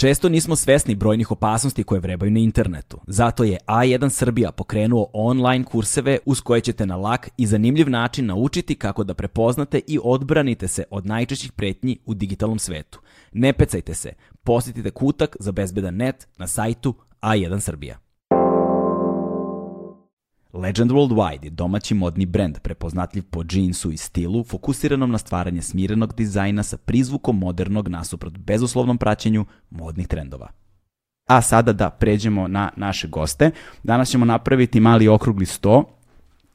Često nismo svesni brojnih opasnosti koje vrebaju na internetu. Zato je A1 Srbija pokrenuo online kurseve uz koje ćete na lak i zanimljiv način naučiti kako da prepoznate i odbranite se od najčešćih pretnji u digitalnom svetu. Ne pecajte se, posjetite kutak za bezbedan net na sajtu A1 Srbija. Legend Worldwide je domaći modni brend prepoznatljiv po džinsu i stilu, fokusiranom na stvaranje smirenog dizajna sa prizvukom modernog nasuprot bezuslovnom praćenju modnih trendova. A sada da pređemo na naše goste. Danas ćemo napraviti mali okrugli sto.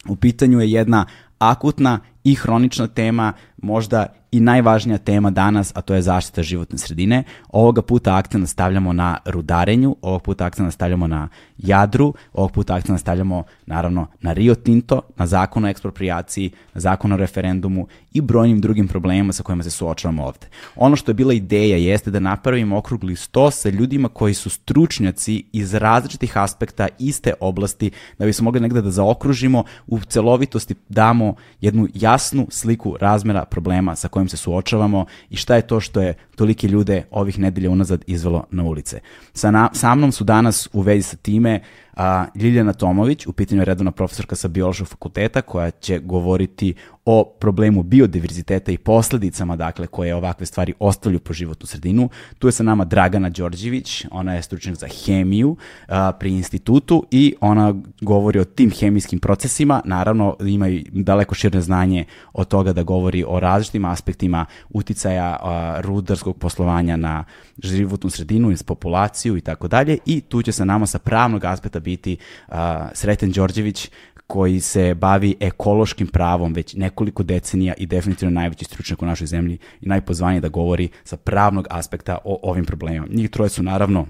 U pitanju je jedna akutna i hronična tema, možda i najvažnija tema danas, a to je zaštita životne sredine. Ovoga puta akcent stavljamo na rudarenju, ovog puta akcent stavljamo na Jadru, ovog puta akcent stavljamo naravno na Rio Tinto, na zakon o ekspropriaciji, na zakon o referendumu i brojnim drugim problemima sa kojima se suočavamo ovde. Ono što je bila ideja jeste da napravimo okrugli sto sa ljudima koji su stručnjaci iz različitih aspekta iste oblasti, da bismo mogli negde da zaokružimo, u celovitosti damo jednu jasnu sliku razmera problema sa kojim se suočavamo i šta je to što je tolike ljude ovih nedelja unazad izvelo na ulice. Sa, na, sa mnom su danas u vezi sa time a, Ljiljana Tomović, u pitanju je redovna profesorka sa biološkog fakulteta koja će govoriti o problemu biodiverziteta i posledicama dakle koje ovakve stvari ostavljaju po životnu sredinu. Tu je sa nama Dragana Đorđević, ona je stručnjak za hemiju a, pri institutu i ona govori o tim hemijskim procesima, naravno ima i daleko širne znanje od toga da govori o različitim aspektima uticaja a, rudarskog poslovanja na životnu sredinu i populaciju i tako dalje i tu će sa nama sa pravnog aspekta biti a, Sreten Đorđević koji se bavi ekološkim pravom već nekoliko decenija i definitivno najveći stručnjak u našoj zemlji i najpozvaniji da govori sa pravnog aspekta o ovim problemima. Njih troje su naravno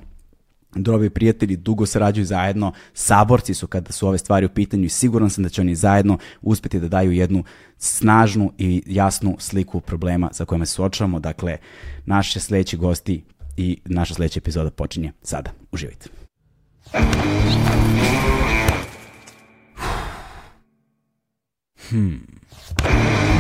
dobri prijatelji, dugo sarađuju zajedno, saborci su kada su ove stvari u pitanju i siguran sam da će oni zajedno uspeti da daju jednu snažnu i jasnu sliku problema sa kojima se suočavamo. Dakle, naše sledeći gosti i naša sledeća epizoda počinje sada. Uživajte. Hmm.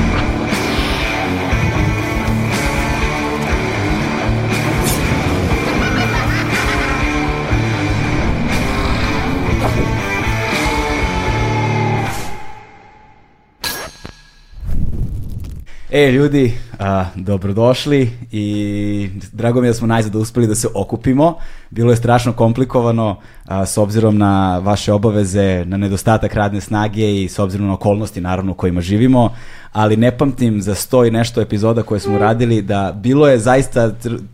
E, ljudi, a, dobrodošli i drago mi je da smo najzad uspeli da se okupimo. Bilo je strašno komplikovano a, s obzirom na vaše obaveze, na nedostatak radne snage i s obzirom na okolnosti naravno u kojima živimo, ali ne pamtim za sto i nešto epizoda koje smo radili da bilo je zaista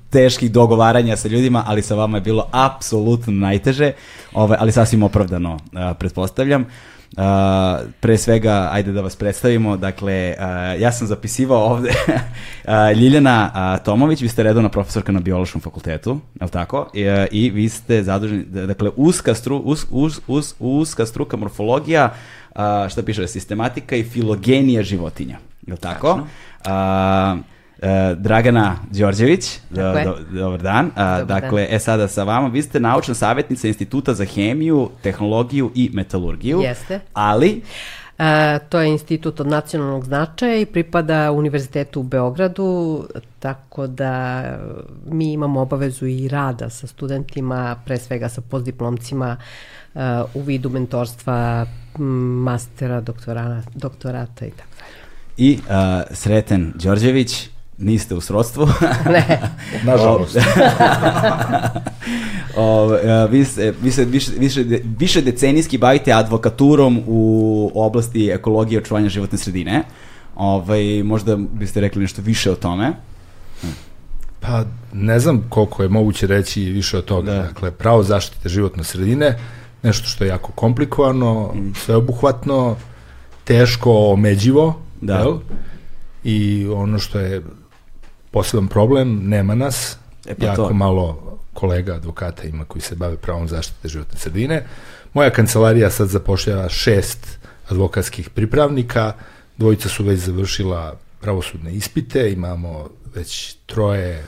teških dogovaranja sa ljudima, ali sa vama je bilo apsolutno najteže, ovaj, ali sasvim opravdano, a, pretpostavljam. Uh, pre svega, ajde da vas predstavimo, dakle, uh, ja sam zapisivao ovde uh, Ljiljana uh, Tomović, vi ste redovna profesorka na biološkom fakultetu, je li tako? I, uh, I vi ste zaduženi, dakle, uska, stru, us, us, us, uska struka morfologija, uh, šta piše, sistematika i filogenija životinja, je li tako? Uh, Uh, Dragana Đorđević, do, do, dobar dan. Uh, dobar dakle, dan. e sada sa vama, vi ste naučna savjetnica Instituta za hemiju, tehnologiju i metalurgiju. Jeste. Ali... Uh, to je institut od nacionalnog značaja i pripada Univerzitetu u Beogradu, tako da mi imamo obavezu i rada sa studentima, pre svega sa postdiplomcima uh, u vidu mentorstva, mastera, doktorata, doktorata i tako dalje. I uh, Sreten Đorđević, Niste u srodstvu? Ne. Nažalost. o, e, vi se, vi se više, više, više decenijski bavite advokaturom u oblasti ekologije i očuvanja životne sredine. Ovaj, možda biste rekli nešto više o tome. Pa ne znam koliko je moguće reći više od toga. Da. Dakle, pravo zaštite životne sredine, nešto što je jako komplikovano, mm. sveobuhvatno, teško omeđivo, da. Jel? I ono što je poseban problem, nema nas, e pa jako to. malo kolega advokata ima koji se bave pravom zaštite životne sredine. Moja kancelarija sad zapošljava šest advokatskih pripravnika, dvojica su već završila pravosudne ispite, imamo već troje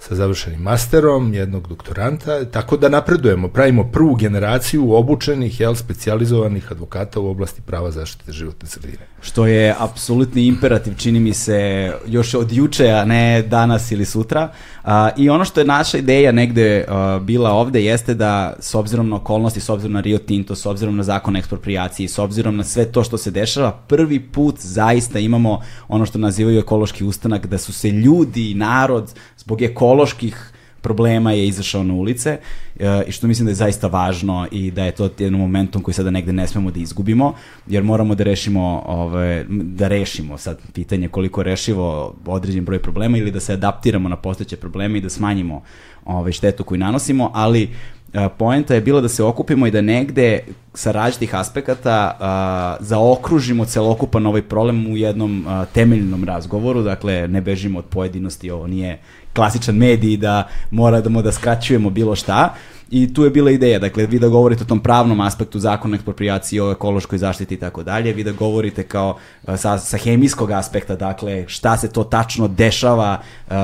sa završenim masterom, jednog doktoranta, tako da napredujemo, pravimo prvu generaciju obučenih, jel, specializovanih advokata u oblasti prava zaštite životne sredine. Što je apsolutni imperativ, čini mi se, još od juče, a ne danas ili sutra. A, I ono što je naša ideja negde a, bila ovde jeste da, s obzirom na okolnosti, s obzirom na Rio Tinto, s obzirom na zakon ekspropriacije, s obzirom na sve to što se dešava, prvi put zaista imamo ono što nazivaju ekološki ustanak, da su se ljudi i narod zbog ekoloških problema je izašao na ulice e, i što mislim da je zaista važno i da je to jedan momentum koji sada negde ne smemo da izgubimo, jer moramo da rešimo, ove, da rešimo sad pitanje koliko rešivo određen broj problema ili da se adaptiramo na postojeće probleme i da smanjimo ove, štetu koju nanosimo, ali e, poenta je bila da se okupimo i da negde sa različitih aspekata a, zaokružimo celokupan ovaj problem u jednom a, temeljnom razgovoru, dakle ne bežimo od pojedinosti, ovo nije klasičan medij da moramo da skraćujemo bilo šta. I tu je bila ideja, dakle, vi da govorite o tom pravnom aspektu zakona ekspropriacije, o ekološkoj zaštiti i tako dalje, vi da govorite kao sa, sa hemijskog aspekta, dakle, šta se to tačno dešava uh,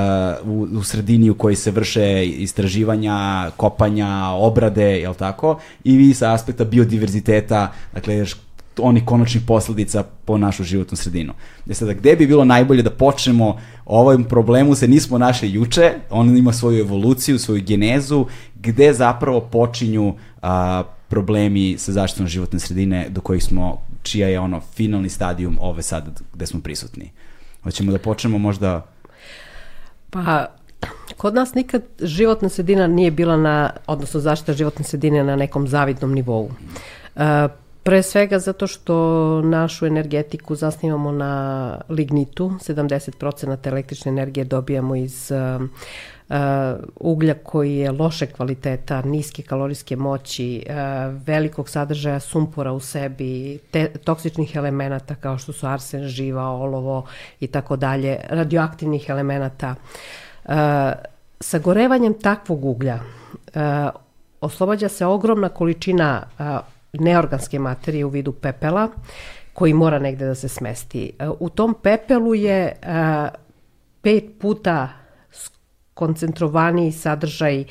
u, u sredini u kojoj se vrše istraživanja, kopanja, obrade, jel tako, i vi sa aspekta biodiverziteta, dakle, oni konačnih posledica po našu životnu sredinu. Gde sada, gde bi bilo najbolje da počnemo ovom problemu se nismo našli juče, on ima svoju evoluciju, svoju genezu, gde zapravo počinju a, problemi sa zaštitom životne sredine do kojih smo, čija je ono finalni stadijum ove sad gde smo prisutni. Hoćemo da počnemo možda... Pa, kod nas nikad životna sredina nije bila na, odnosno zaštita životne sredine na nekom zavidnom nivou. Uh, Pre svega zato što našu energetiku zasnivamo na lignitu, 70% električne energije dobijamo iz uh, uglja koji je loše kvaliteta, niske kalorijske moći, uh, velikog sadržaja sumpora u sebi, te, toksičnih elemenata kao što su arsen, živa, olovo i tako dalje, radioaktivnih elemenata. Uh, sagorevanjem takvog uglja uh, oslobađa se ogromna količina uh, neorganske materije u vidu pepela koji mora negde da se smesti. E, u tom pepelu je e, pet puta koncentrovaniji sadržaj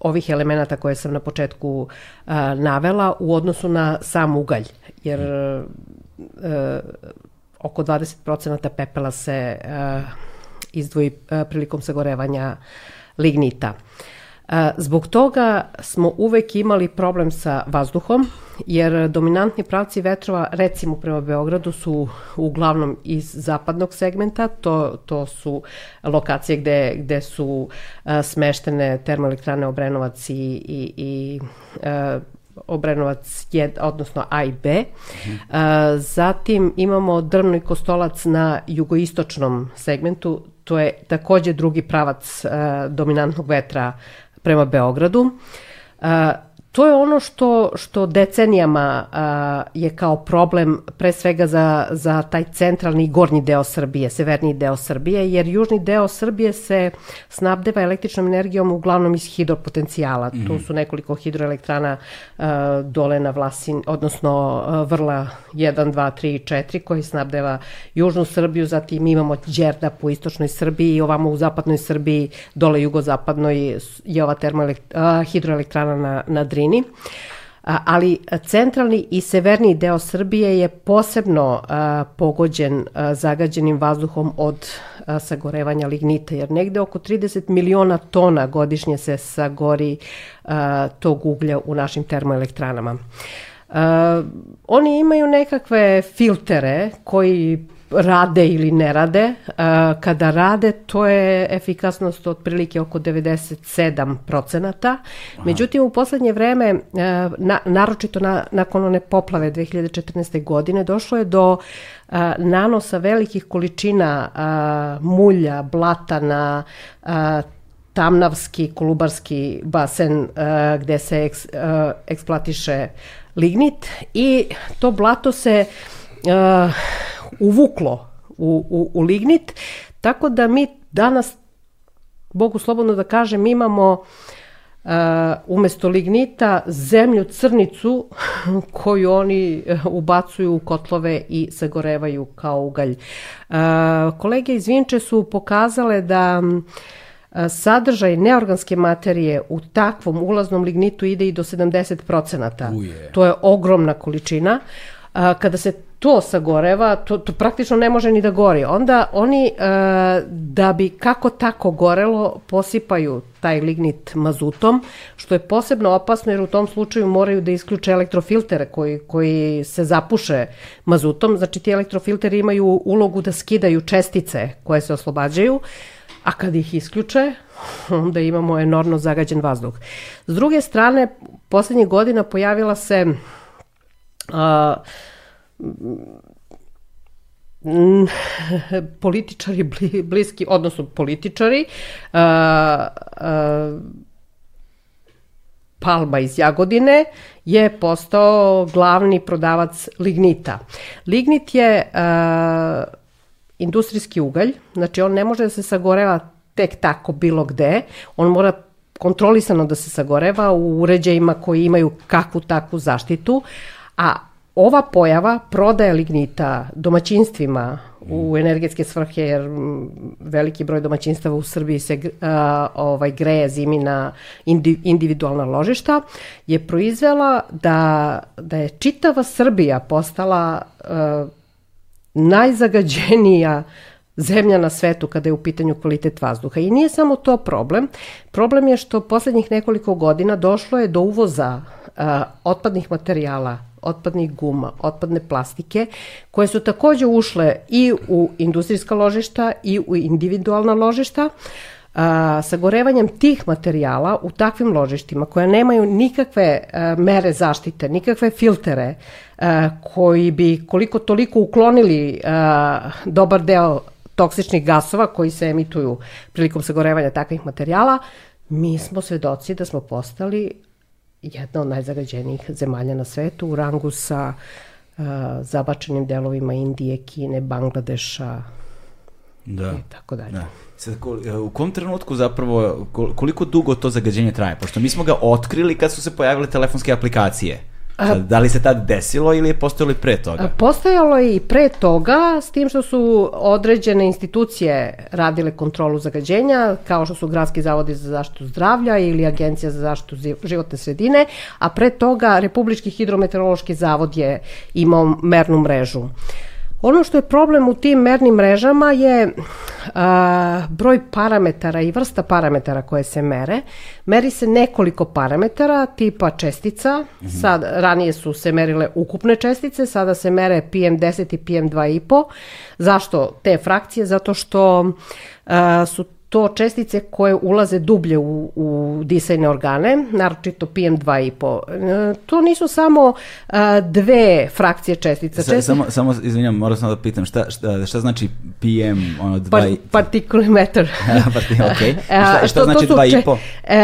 ovih elemenata koje sam na početku e, navela u odnosu na sam ugalj, jer oko 20% pepela se izdvoji prilikom sagorevanja lignita. Zbog toga smo uvek imali problem sa vazduhom, jer dominantni pravci vetrova, recimo prema Beogradu, su uglavnom iz zapadnog segmenta, to, to su lokacije gde, gde su smeštene termoelektrane Obrenovac i, i, i Obrenovac je, odnosno A i B. A, zatim imamo Drvno i Kostolac na jugoistočnom segmentu, to je takođe drugi pravac dominantnog vetra prema Beogradu. To je ono što, što decenijama a, je kao problem pre svega za, za taj centralni i gornji deo Srbije, severniji deo Srbije, jer južni deo Srbije se snabdeva električnom energijom uglavnom iz hidropotencijala. Mm -hmm. Tu mhm. su nekoliko hidroelektrana a, dole na Vlasin, odnosno a, Vrla 1, 2, 3 i 4 koji snabdeva južnu Srbiju, zatim imamo Đerdap u istočnoj Srbiji i ovamo u zapadnoj Srbiji, dole jugozapadnoj je ova termoelekt, a, hidroelektrana na, na Drini blizini ali centralni i severni deo Srbije je posebno pogođen zagađenim vazduhom od sagorevanja lignita, jer negde oko 30 miliona tona godišnje se sagori tog uglja u našim termoelektranama. Uh, oni imaju nekakve filtere koji rade ili ne rade. Kada rade, to je efikasnost otprilike oko 97 procenata. Međutim, u poslednje vreme, na, naročito na, nakon one poplave 2014. godine, došlo je do nanosa velikih količina mulja, blata na Tamnavski, Kolubarski basen gde se eks, eksploatiše lignit i to blato se uvuklo u, u, u lignit, tako da mi danas, Bogu slobodno da kažem, imamo Uh, umesto lignita zemlju crnicu koju oni uh, ubacuju u kotlove i sagorevaju kao ugalj. Uh, kolege iz Vinče su pokazale da uh, sadržaj neorganske materije u takvom ulaznom lignitu ide i do 70%. Uje. To je ogromna količina. Kada se to sagoreva, to, to praktično ne može ni da gori. Onda oni, da bi kako tako gorelo, posipaju taj lignit mazutom, što je posebno opasno jer u tom slučaju moraju da isključe elektrofiltere koji, koji se zapuše mazutom. Znači ti elektrofilteri imaju ulogu da skidaju čestice koje se oslobađaju, a kad ih isključe, onda imamo enormno zagađen vazduh. S druge strane, poslednjih godina pojavila se a, političari bliski, odnosno političari, a, a, Palma iz Jagodine je postao glavni prodavac lignita. Lignit je a, industrijski ugalj, znači on ne može da se sagoreva tek tako bilo gde, on mora kontrolisano da se sagoreva u uređajima koji imaju kakvu takvu zaštitu, a ova pojava prodaje lignita domaćinstvima u energetske svrhe, jer veliki broj domaćinstava u Srbiji se a, ovaj, greje zimi na indi, individualna ložišta, je proizvela da, da je čitava Srbija postala a, najzagađenija zemlja na svetu kada je u pitanju kvalitet vazduha. I nije samo to problem. Problem je što poslednjih nekoliko godina došlo je do uvoza a, otpadnih materijala otpadnih guma, otpadne plastike, koje su takođe ušle i u industrijska ložišta i u individualna ložišta. A, sagorevanjem tih materijala u takvim ložištima koja nemaju nikakve a, mere zaštite, nikakve filtere a, koji bi koliko toliko uklonili a, dobar deo toksičnih gasova koji se emituju prilikom sagorevanja takvih materijala, mi smo svedoci da smo postali jedna od najzagađenijih zemalja na svetu u rangu sa uh, zabačenim delovima Indije, Kine, Bangladeša da. i tako dalje. Da. Sad, u kom trenutku zapravo, koliko dugo to zagađenje traje? Pošto mi smo ga otkrili kad su se pojavile telefonske aplikacije. Sad, da li se tad desilo ili je postojalo i pre toga? Postojalo je i pre toga, s tim što su određene institucije radile kontrolu zagađenja, kao što su Gradski zavodi za zaštitu zdravlja ili Agencija za zaštitu životne sredine, a pre toga Republički hidrometeorološki zavod je imao mernu mrežu. Uh, Ono što je problem u tim mernim mrežama je a, broj parametara i vrsta parametara koje se mere. Meri se nekoliko parametara tipa čestica, mm -hmm. sad ranije su se merile ukupne čestice, sada se mere PM10 i PM2,5. Zašto te frakcije? Zato što a, su to čestice koje ulaze dublje u, u disajne organe, naročito PM2,5. E, to nisu samo a, dve frakcije čestica. Sa, samo, samo, izvinjam, moram samo da pitam, šta, šta, šta znači PM, ono, 2 Par, Partikulimetar. ok. šta, šta to, znači 2,5? E,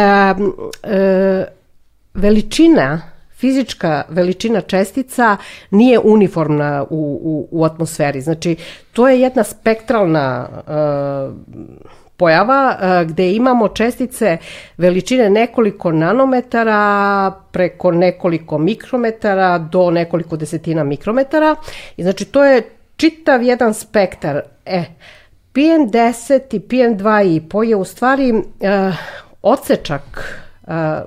e, veličina fizička veličina čestica nije uniformna u, u, u atmosferi. Znači, to je jedna spektralna uh, pojava e, gde imamo čestice veličine nekoliko nanometara preko nekoliko mikrometara do nekoliko desetina mikrometara i znači to je čitav jedan spektar. E, PM10 i PM2,5 je u stvari uh, odsečak uh, E,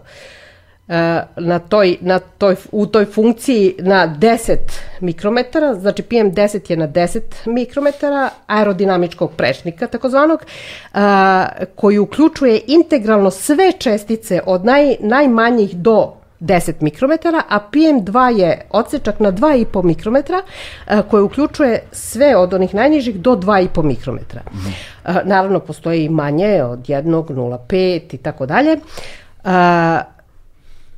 na toj, na toj, u toj funkciji na 10 mikrometara, znači PM10 je na 10 mikrometara aerodinamičkog prečnika takozvanog, a, e, koji uključuje integralno sve čestice od naj, najmanjih do 10 mikrometara, a PM2 je odsečak na 2,5 mikrometra a, e, koji uključuje sve od onih najnižih do 2,5 mikrometra. Mm a, naravno, postoji i manje od 1, 0,5 i tako dalje.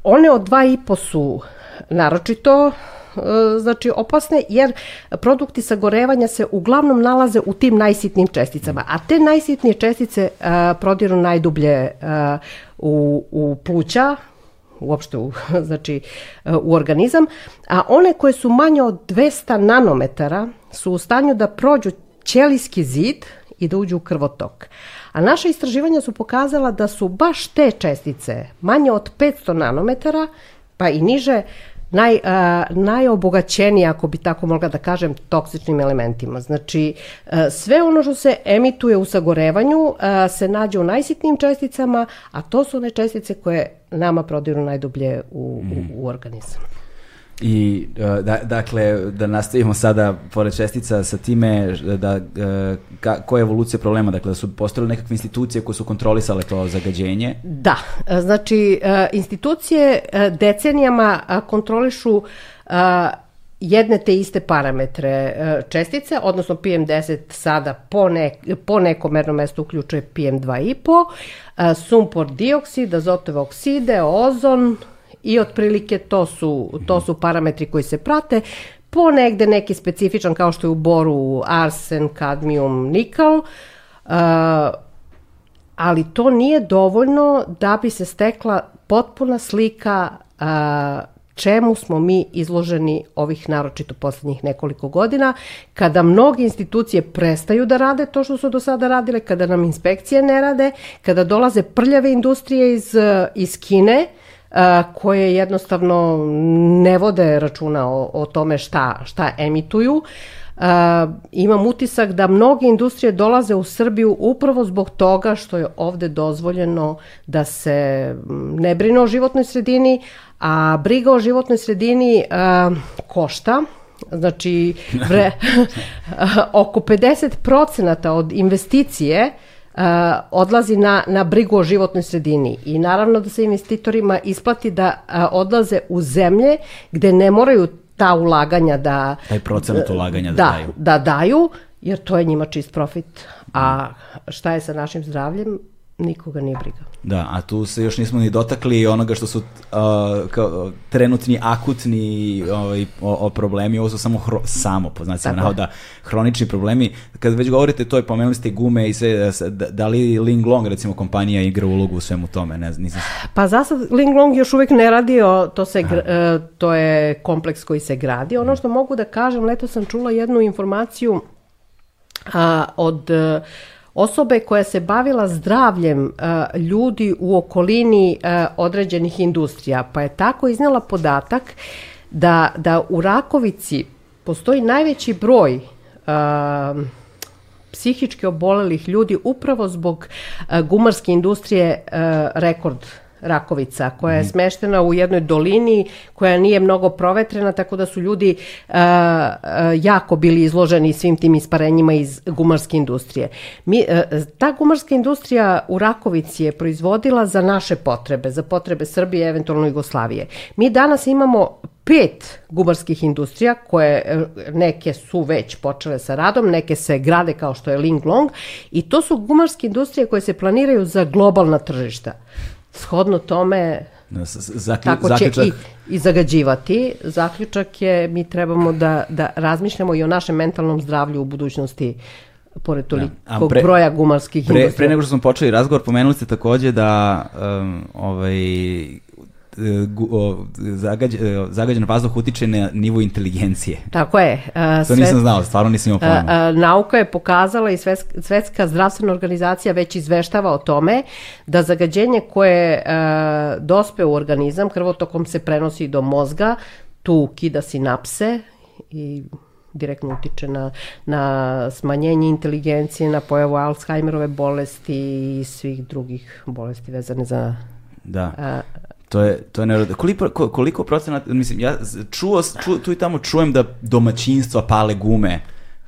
One od 2,5 su naročito e, znači opasne jer produkti sagorevanja se uglavnom nalaze u tim najsitnijim česticama, a te najsitnije čestice a, e, prodiru najdublje a, e, u, u pluća, uopšte u, znači, u organizam, a one koje su manje od 200 nanometara su u stanju da prođu ćelijski zid i da uđu u krvotok. A naša istraživanja su pokazala da su baš te čestice, manje od 500 nanometara, pa i niže, naj, a, najobogaćenija, ako bi tako mogla da kažem, toksičnim elementima. Znači, a, sve ono što se emituje u sagorevanju a, se nađe u najsitnijim česticama, a to su one čestice koje nama prodiru najdublje u, u, u organizam. I, uh, da, dakle, da nastavimo sada, pored čestica, sa time da, uh, ka, koja je evolucija problema? Dakle, da su postojile nekakve institucije koje su kontrolisale to zagađenje? Da, znači, institucije decenijama kontrolišu jedne te iste parametre čestice, odnosno PM10 sada po, ne, po nekom mernom mestu uključuje PM2,5, sumpor dioksid, azotove okside, ozon, i otprilike to su, to su parametri koji se prate. Po negde neki specifičan kao što je u boru arsen, kadmijum, nikal, uh, ali to nije dovoljno da bi se stekla potpuna slika uh, čemu smo mi izloženi ovih naročito poslednjih nekoliko godina, kada mnoge institucije prestaju da rade to što su do sada radile, kada nam inspekcije ne rade, kada dolaze prljave industrije iz, iz Kine, uh, koje jednostavno ne vode računa o, o tome šta, šta emituju. Uh, imam utisak da mnoge industrije dolaze u Srbiju upravo zbog toga što je ovde dozvoljeno da se ne brine o životnoj sredini, a briga o životnoj sredini uh, košta, Znači, vre, oko 50% od investicije uh, odlazi na, na brigu o životnoj sredini i naravno da se investitorima isplati da uh, odlaze u zemlje gde ne moraju ta ulaganja da... Taj procenat ulaganja da, da daju. Da daju, jer to je njima čist profit. A šta je sa našim zdravljem? nikoga nije briga. Da, a tu se još nismo ni dotakli onoga što su uh, kao, trenutni akutni ovaj, o, o problemi, ovo su samo, hro, samo po znacima da hronični problemi. Kad već govorite to, pomenuli ste gume i sve, da, da li Ling Long, recimo, kompanija igra ulogu u svemu tome? Ne, nisam... Pa za sad Ling Long još uvek ne radi, o, to, se, uh, to je kompleks koji se gradi. Ono što mogu da kažem, leto sam čula jednu informaciju a, od uh, osobe koja se bavila zdravljem uh, ljudi u okolini uh, određenih industrija, pa je tako iznela podatak da, da u Rakovici postoji najveći broj uh, psihički obolelih ljudi upravo zbog gumarske industrije rekord Rakovica, koja je mhm. smeštena u jednoj dolini koja nije mnogo provetrena, tako da su ljudi uh, jako bili izloženi svim tim isparenjima iz gumarske industrije. Mi, uh, ta gumarska industrija u Rakovici je proizvodila za naše potrebe, za potrebe Srbije, eventualno Jugoslavije. Mi danas imamo pet gumarskih industrija koje neke su već počele sa radom, neke se grade kao što je Ling Long i to su gumarske industrije koje se planiraju za globalna tržišta shodno tome Zakli, tako će i, i zagađivati. Zaključak je mi trebamo da, da razmišljamo i o našem mentalnom zdravlju u budućnosti pored tolikog pre, broja gumarskih pre, industrija. Pre nego što smo počeli razgovor, pomenuli ste takođe da um, ovaj, zagađ, zagađen vazduh utiče na nivo inteligencije. Tako je. Uh, to nisam znao, stvarno nisam imao pojma. Uh, nauka je pokazala i svetska, svetska zdravstvena organizacija već izveštava o tome da zagađenje koje uh, dospe u organizam krvotokom se prenosi do mozga, tu kida sinapse i direktno utiče na, na smanjenje inteligencije, na pojavu Alzheimerove bolesti i svih drugih bolesti vezane za da. To je, to je nerod... Koliko, koliko procenat, mislim, ja čuo, ču, tu i tamo čujem da domaćinstva pale gume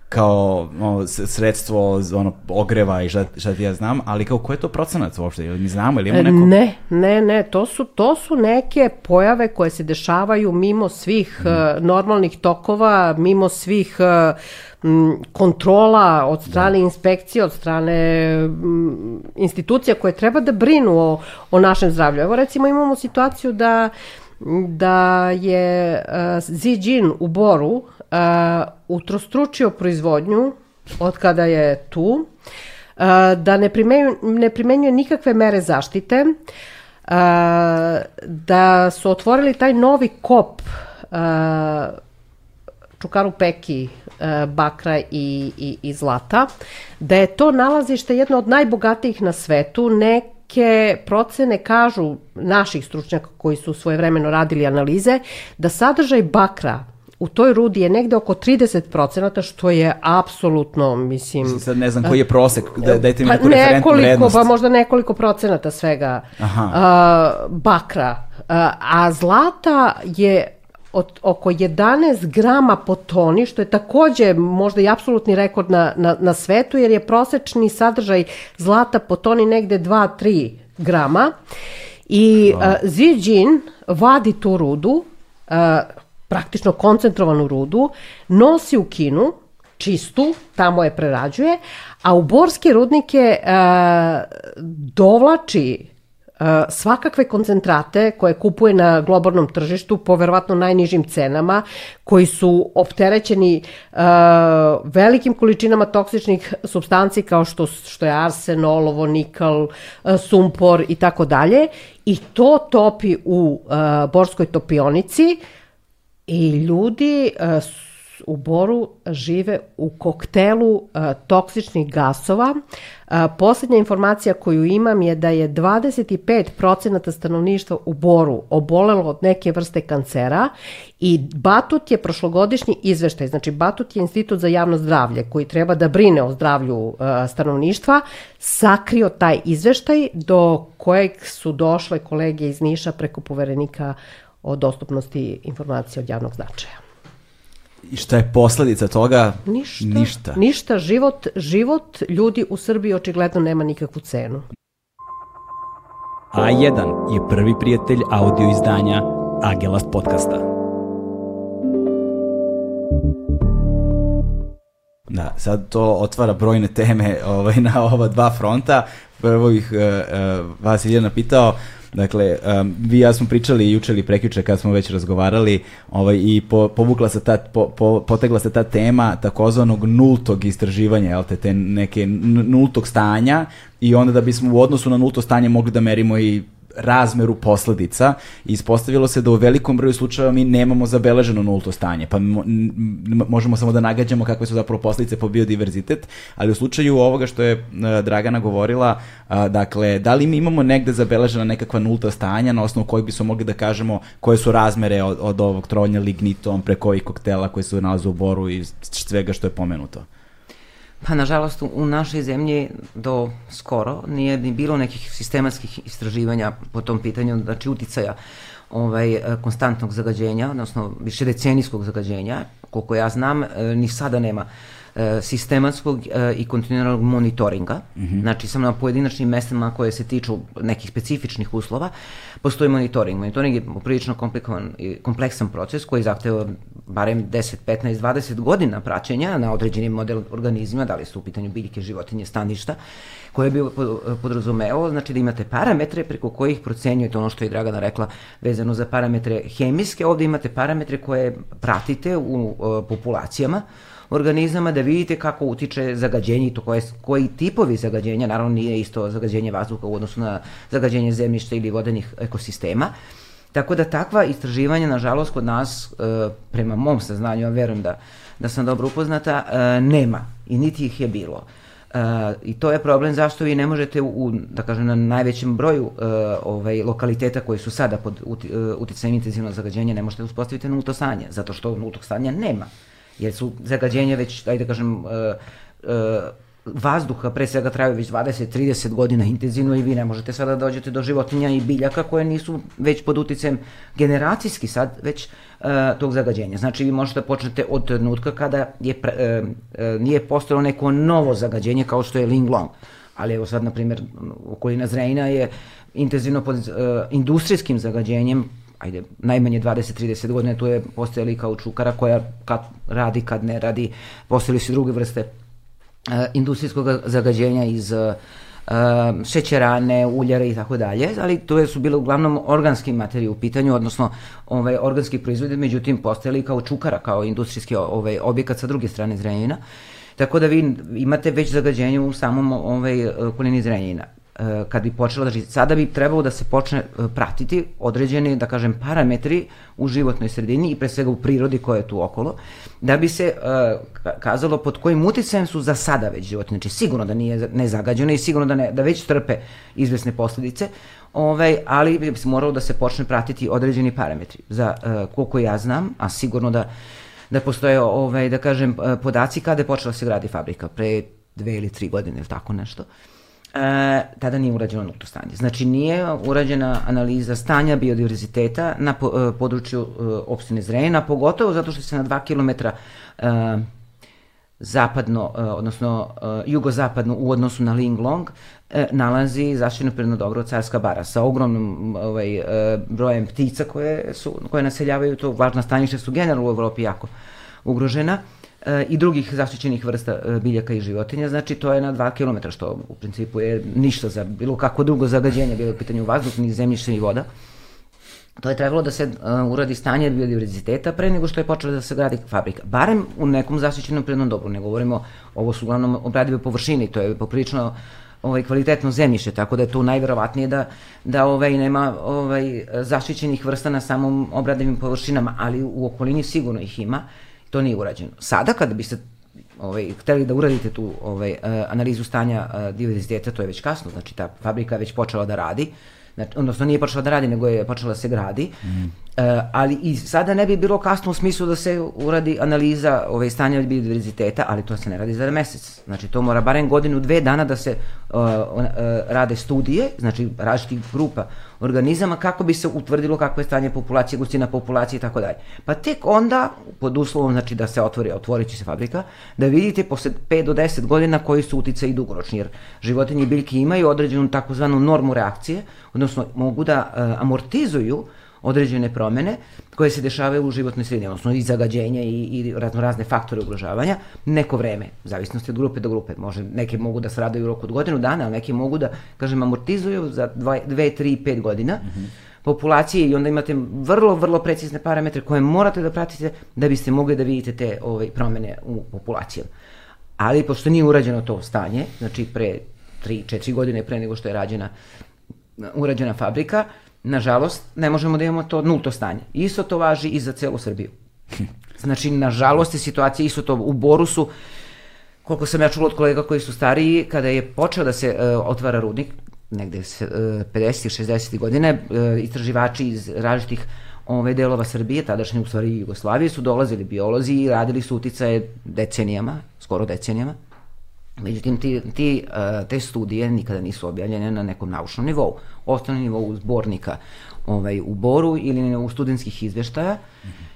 kao no, sredstvo ono, ogreva i šta, šta ti ja znam, ali kao ko je to procenat uopšte? Ili mi znamo ili imamo neko? Ne, ne, ne, to su, to su neke pojave koje se dešavaju mimo svih mm. uh, normalnih tokova, mimo svih uh, kontrola od strane da. inspekcije, od strane institucija koje treba da brinu o, o našem zdravlju. Evo recimo imamo situaciju da da je uh, Xi Jin u Boru uh, utrostručio proizvodnju od kada je tu, uh, da ne primenjuje, ne primenjuje nikakve mere zaštite, uh, da su otvorili taj novi kop uh, Čukaru Peki, e, bakra i, i, i zlata, da je to nalazište jedno od najbogatijih na svetu, ne neke procene kažu naših stručnjaka koji su svojevremeno radili analize da sadržaj bakra u toj rudi je negde oko 30%, što je apsolutno, mislim... Sad ne znam koji je prosek, da, dajte mi pa neku referentnu nekoliko, vrednost. Pa možda nekoliko procenata svega Aha. uh, bakra. Uh, a zlata je od, oko 11 grama po toni, što je takođe možda i apsolutni rekord na, na, na svetu, jer je prosečni sadržaj zlata po toni negde 2-3 grama. I uh, Zijin vadi tu rudu, uh, praktično koncentrovanu rudu, nosi u Kinu, čistu, tamo je prerađuje, a u borske rudnike uh, dovlači uh, svakakve koncentrate koje kupuje na globalnom tržištu po verovatno najnižim cenama, koji su opterećeni uh, velikim količinama toksičnih substanci kao što, što je arsen, olovo, nikal, uh, sumpor i tako dalje. I to topi u uh, borskoj topionici i ljudi uh, u Boru žive u koktelu uh, toksičnih gasova. Uh, poslednja informacija koju imam je da je 25% stanovništva u Boru obolelo od neke vrste kancera i Batut je prošlogodišnji izveštaj, znači Batut je institut za javno zdravlje koji treba da brine o zdravlju stanovništva, sakrio taj izveštaj do kojeg su došle kolege iz Niša preko poverenika o dostupnosti informacija od javnog značaja. I šta je posledica toga? Ništa. Ništa. Ništa. Život, život ljudi u Srbiji očigledno nema nikakvu cenu. A1 je prvi prijatelj audio izdanja Agelast podcasta. Da, sad to otvara brojne teme ovaj, na ova dva fronta. Prvo ih uh, uh, vas Iljana pitao, Dakle, um, vi ja smo pričali juče ili prekjuče kad smo već razgovarali ovaj, i po, povukla se ta, po, po, potegla se ta tema takozvanog nultog istraživanja, jel te, te neke nultog stanja i onda da bismo u odnosu na nulto stanje mogli da merimo i razmeru posledica i ispostavilo se da u velikom broju slučajeva mi nemamo zabeleženo nulto stanje, pa mo, možemo samo da nagađamo kakve su zapravo posledice po biodiverzitet, ali u slučaju ovoga što je uh, Dragana govorila, dakle, da li mi imamo negde zabeležena nekakva nulta stanja na osnovu kojih bismo mogli da kažemo koje su razmere od, od ovog trovanja lignitom preko ovih koktela koji se nalaze u boru i svega što je pomenuto? Pa nažalost u našoj zemlji do skoro nije ni bilo nekih sistematskih istraživanja po tom pitanju, znači uticaja ovaj, konstantnog zagađenja, odnosno više decenijskog zagađenja, koliko ja znam, ni sada nema E, sistematskog e, i kontinuiranog monitoringa, mm -hmm. znači samo na pojedinačnim mestima koje se tiču nekih specifičnih uslova, postoji monitoring. Monitoring je prilično komplikovan i kompleksan proces koji zahteva barem 10, 15, 20 godina praćenja na određenim model organizma, da li su u pitanju biljke, životinje, staništa, koje bi podrazumeo, znači da imate parametre preko kojih procenjujete ono što je Dragana rekla vezano za parametre hemijske, ovde imate parametre koje pratite u uh, populacijama, organizama da vidite kako utiče zagađenje i to koje, koji tipovi zagađenja, naravno nije isto zagađenje vazduha u odnosu na zagađenje zemljišta ili vodenih ekosistema. Tako da takva istraživanja, nažalost, kod nas, e, prema mom saznanju, ja verujem da, da sam dobro upoznata, e, nema i niti ih je bilo. Uh, I to je problem zašto vi ne možete u, da kažem, na najvećem broju uh, ovaj, lokaliteta koji su sada pod uti, uh, uticajem intenzivnog zagađenja ne možete uspostaviti nulto stanje, zato što nultog stanja nema jer su zagađenja već, ajde da kažem, uh, uh, vazduha pre svega traju već 20-30 godina intenzivno i vi ne možete sada da dođete do životinja i biljaka koje nisu već pod uticajem generacijski sad već uh, tog zagađenja. Znači vi možete da počnete od trenutka kada je, uh, uh, nije postojalo neko novo zagađenje kao što je Linglong. Ali evo sad, na primjer, okolina Zrejna je intenzivno pod uh, industrijskim zagađenjem ajde, najmanje 20-30 godina tu je postojala i kaučukara koja kad radi, kad ne radi, postojali su druge vrste uh, industrijskog zagađenja iz uh, šećerane, uljare i tako dalje, ali to su bile uglavnom organski materije u pitanju, odnosno ovaj, organski proizvode, međutim postojali kao čukara, kao industrijski ovaj, objekat sa druge strane Zrenjina, tako da vi imate već zagađenje u samom ovaj, okolini Zrenjina. E, kad bi počela, znači sada bi trebalo da se počne e, pratiti određeni, da kažem, parametri u životnoj sredini i pre svega u prirodi koja je tu okolo, da bi se uh, kazalo pod kojim uticajem su za sada već životinje. Znači sigurno da nije nezagađeno i sigurno da, ne, da već trpe izvesne posledice, ovaj, ali bi se moralo da se počne pratiti određeni parametri. Za uh, koliko ja znam, a sigurno da da postoje, ovaj, da kažem, podaci kada je počela da se gradi fabrika, pre dve ili tri godine ili tako nešto. E, tada nije urađeno nulto stanje. Znači nije urađena analiza stanja biodiverziteta na po, e, području e, opštine Zrenjina, pogotovo zato što se na dva kilometra e, zapadno, e, odnosno e, jugozapadno u odnosu na Linglong e, nalazi zaštićeno prirodno dobro Carska bara sa ogromnom ovaj, e, brojem ptica koje, su, koje naseljavaju to, važna staništa su generalno u Evropi jako ugrožena i drugih zaštićenih vrsta e, biljaka i životinja, znači to je na 2 km, što u principu je ništa za bilo kako drugo zagađenje, bilo u pitanju vazduh, ni zemljište, ni voda. To je trebalo da se uh, uradi stanje biodiverziteta pre nego što je počela da se gradi fabrika. Barem u nekom zaštićenom prirodnom dobru, ne govorimo, ovo su uglavnom obradive površine to je poprilično ovaj kvalitetno zemljište, tako da je to najverovatnije da da ovaj nema ovaj zaštićenih vrsta na samom obradivim površinama, ali u okolini sigurno ih ima. To nije urađeno. Sada kada biste ovaj hteli da uradite tu ovaj analizu stanja diverziteta, to je već kasno, znači ta fabrika je već počela da radi. Znači, odnosno nije počela da radi, nego je počela da se gradi. Mm. Uh, ali i sada ne bi bilo kasno u smislu da se uradi analiza ovaj, stanja biodiverziteta, ali to se ne radi za mesec. Znači to mora barem godinu, dve dana da se uh, uh, rade studije, znači različitih grupa organizama kako bi se utvrdilo kakvo je stanje populacije, gustina populacije i tako dalje. Pa tek onda, pod uslovom znači da se otvori, otvorit će se fabrika, da vidite posle 5 do 10 godina koji su utice i dugoročni, jer životinje i biljke imaju određenu takozvanu normu reakcije, odnosno mogu da uh, amortizuju određene promene koje se dešavaju u životnoj sredini, odnosno i zagađenja i, i razno razne faktore ugrožavanja, neko vreme, u zavisnosti od grupe do grupe. Može, neke mogu da sradaju u roku od godinu dana, ali neke mogu da, kažem, amortizuju za 2, 3, 5 godina. Mm -hmm populacije i onda imate vrlo, vrlo precizne parametre koje morate da pratite da biste mogli da vidite te ovaj, promene u populacijama. Ali pošto nije urađeno to stanje, znači pre 3-4 godine pre nego što je rađena urađena fabrika, nažalost, ne možemo da imamo to nulto stanje. Isto to važi i za celu Srbiju. Znači, nažalost je situacija isto to u Borusu, koliko sam ja čula od kolega koji su stariji, kada je počeo da se uh, otvara rudnik, negde uh, 50. 60. godine, uh, istraživači iz različitih ove delova Srbije, tadašnje u stvari Jugoslavije, su dolazili biolozi i radili su uticaje decenijama, skoro decenijama, Međutim, ti, ti, uh, te studije nikada nisu objavljene na nekom naučnom nivou. Ostane nivou zbornika ovaj, u Boru ili u studentskih izveštaja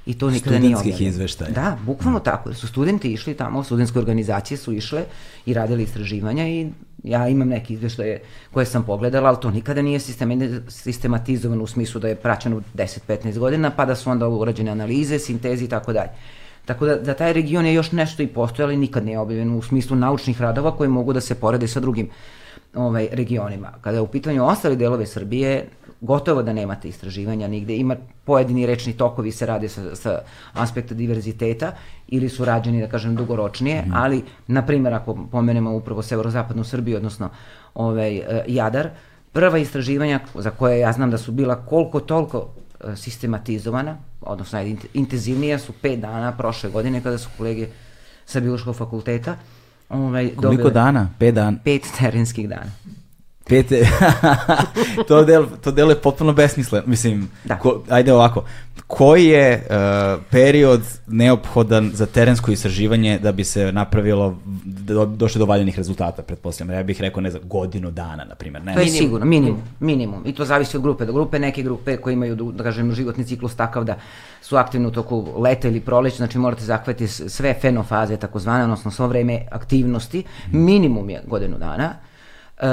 i to nikada nije objavljeno. Studentskih izveštaja? Da, bukvalno mm. tako. Su studenti išli tamo, studentske organizacije su išle i radili istraživanja i ja imam neke izveštaje koje sam pogledala, ali to nikada nije sistematizovano u smislu da je praćeno 10-15 godina, pa da su onda urađene analize, sintezi i tako dalje. Tako da, da taj region je još nešto i postoje, ali nikad nije objavljen u smislu naučnih radova koji mogu da se porede sa drugim ovaj, regionima. Kada je u pitanju ostali delove Srbije, gotovo da nemate istraživanja nigde. Ima pojedini rečni tokovi se rade sa, sa aspekta diverziteta ili su rađeni, da kažem, dugoročnije, mm. ali, na primjer, ako pomenemo upravo severozapadnu Srbiju, odnosno ovaj, eh, Jadar, prva istraživanja za koje ja znam da su bila koliko toliko eh, sistematizovana, odnosno intenzivnija su pet dana prošle godine kada su kolege sa biološkog fakulteta ovaj, Koliko dobili, dana? Pet dana? Pet terenskih dana. Pet, to, del, to delo je potpuno besmisleno. Mislim, da. ko, ajde ovako, koji je uh, period neophodan za terensko istraživanje da bi se napravilo, do, došlo do valjenih rezultata, pretpostavljam. Ja bih rekao, ne znam, godinu dana, na primjer. Ne? To je minimum, sigurno, minimum, minimum. I to zavisi od grupe do grupe. Neke grupe koje imaju, da kažem, životni ciklus takav da su aktivni u toku leta ili proleća, znači morate zahvati sve fenofaze, takozvane, odnosno svo vreme aktivnosti. Minimum je godinu dana. Uh,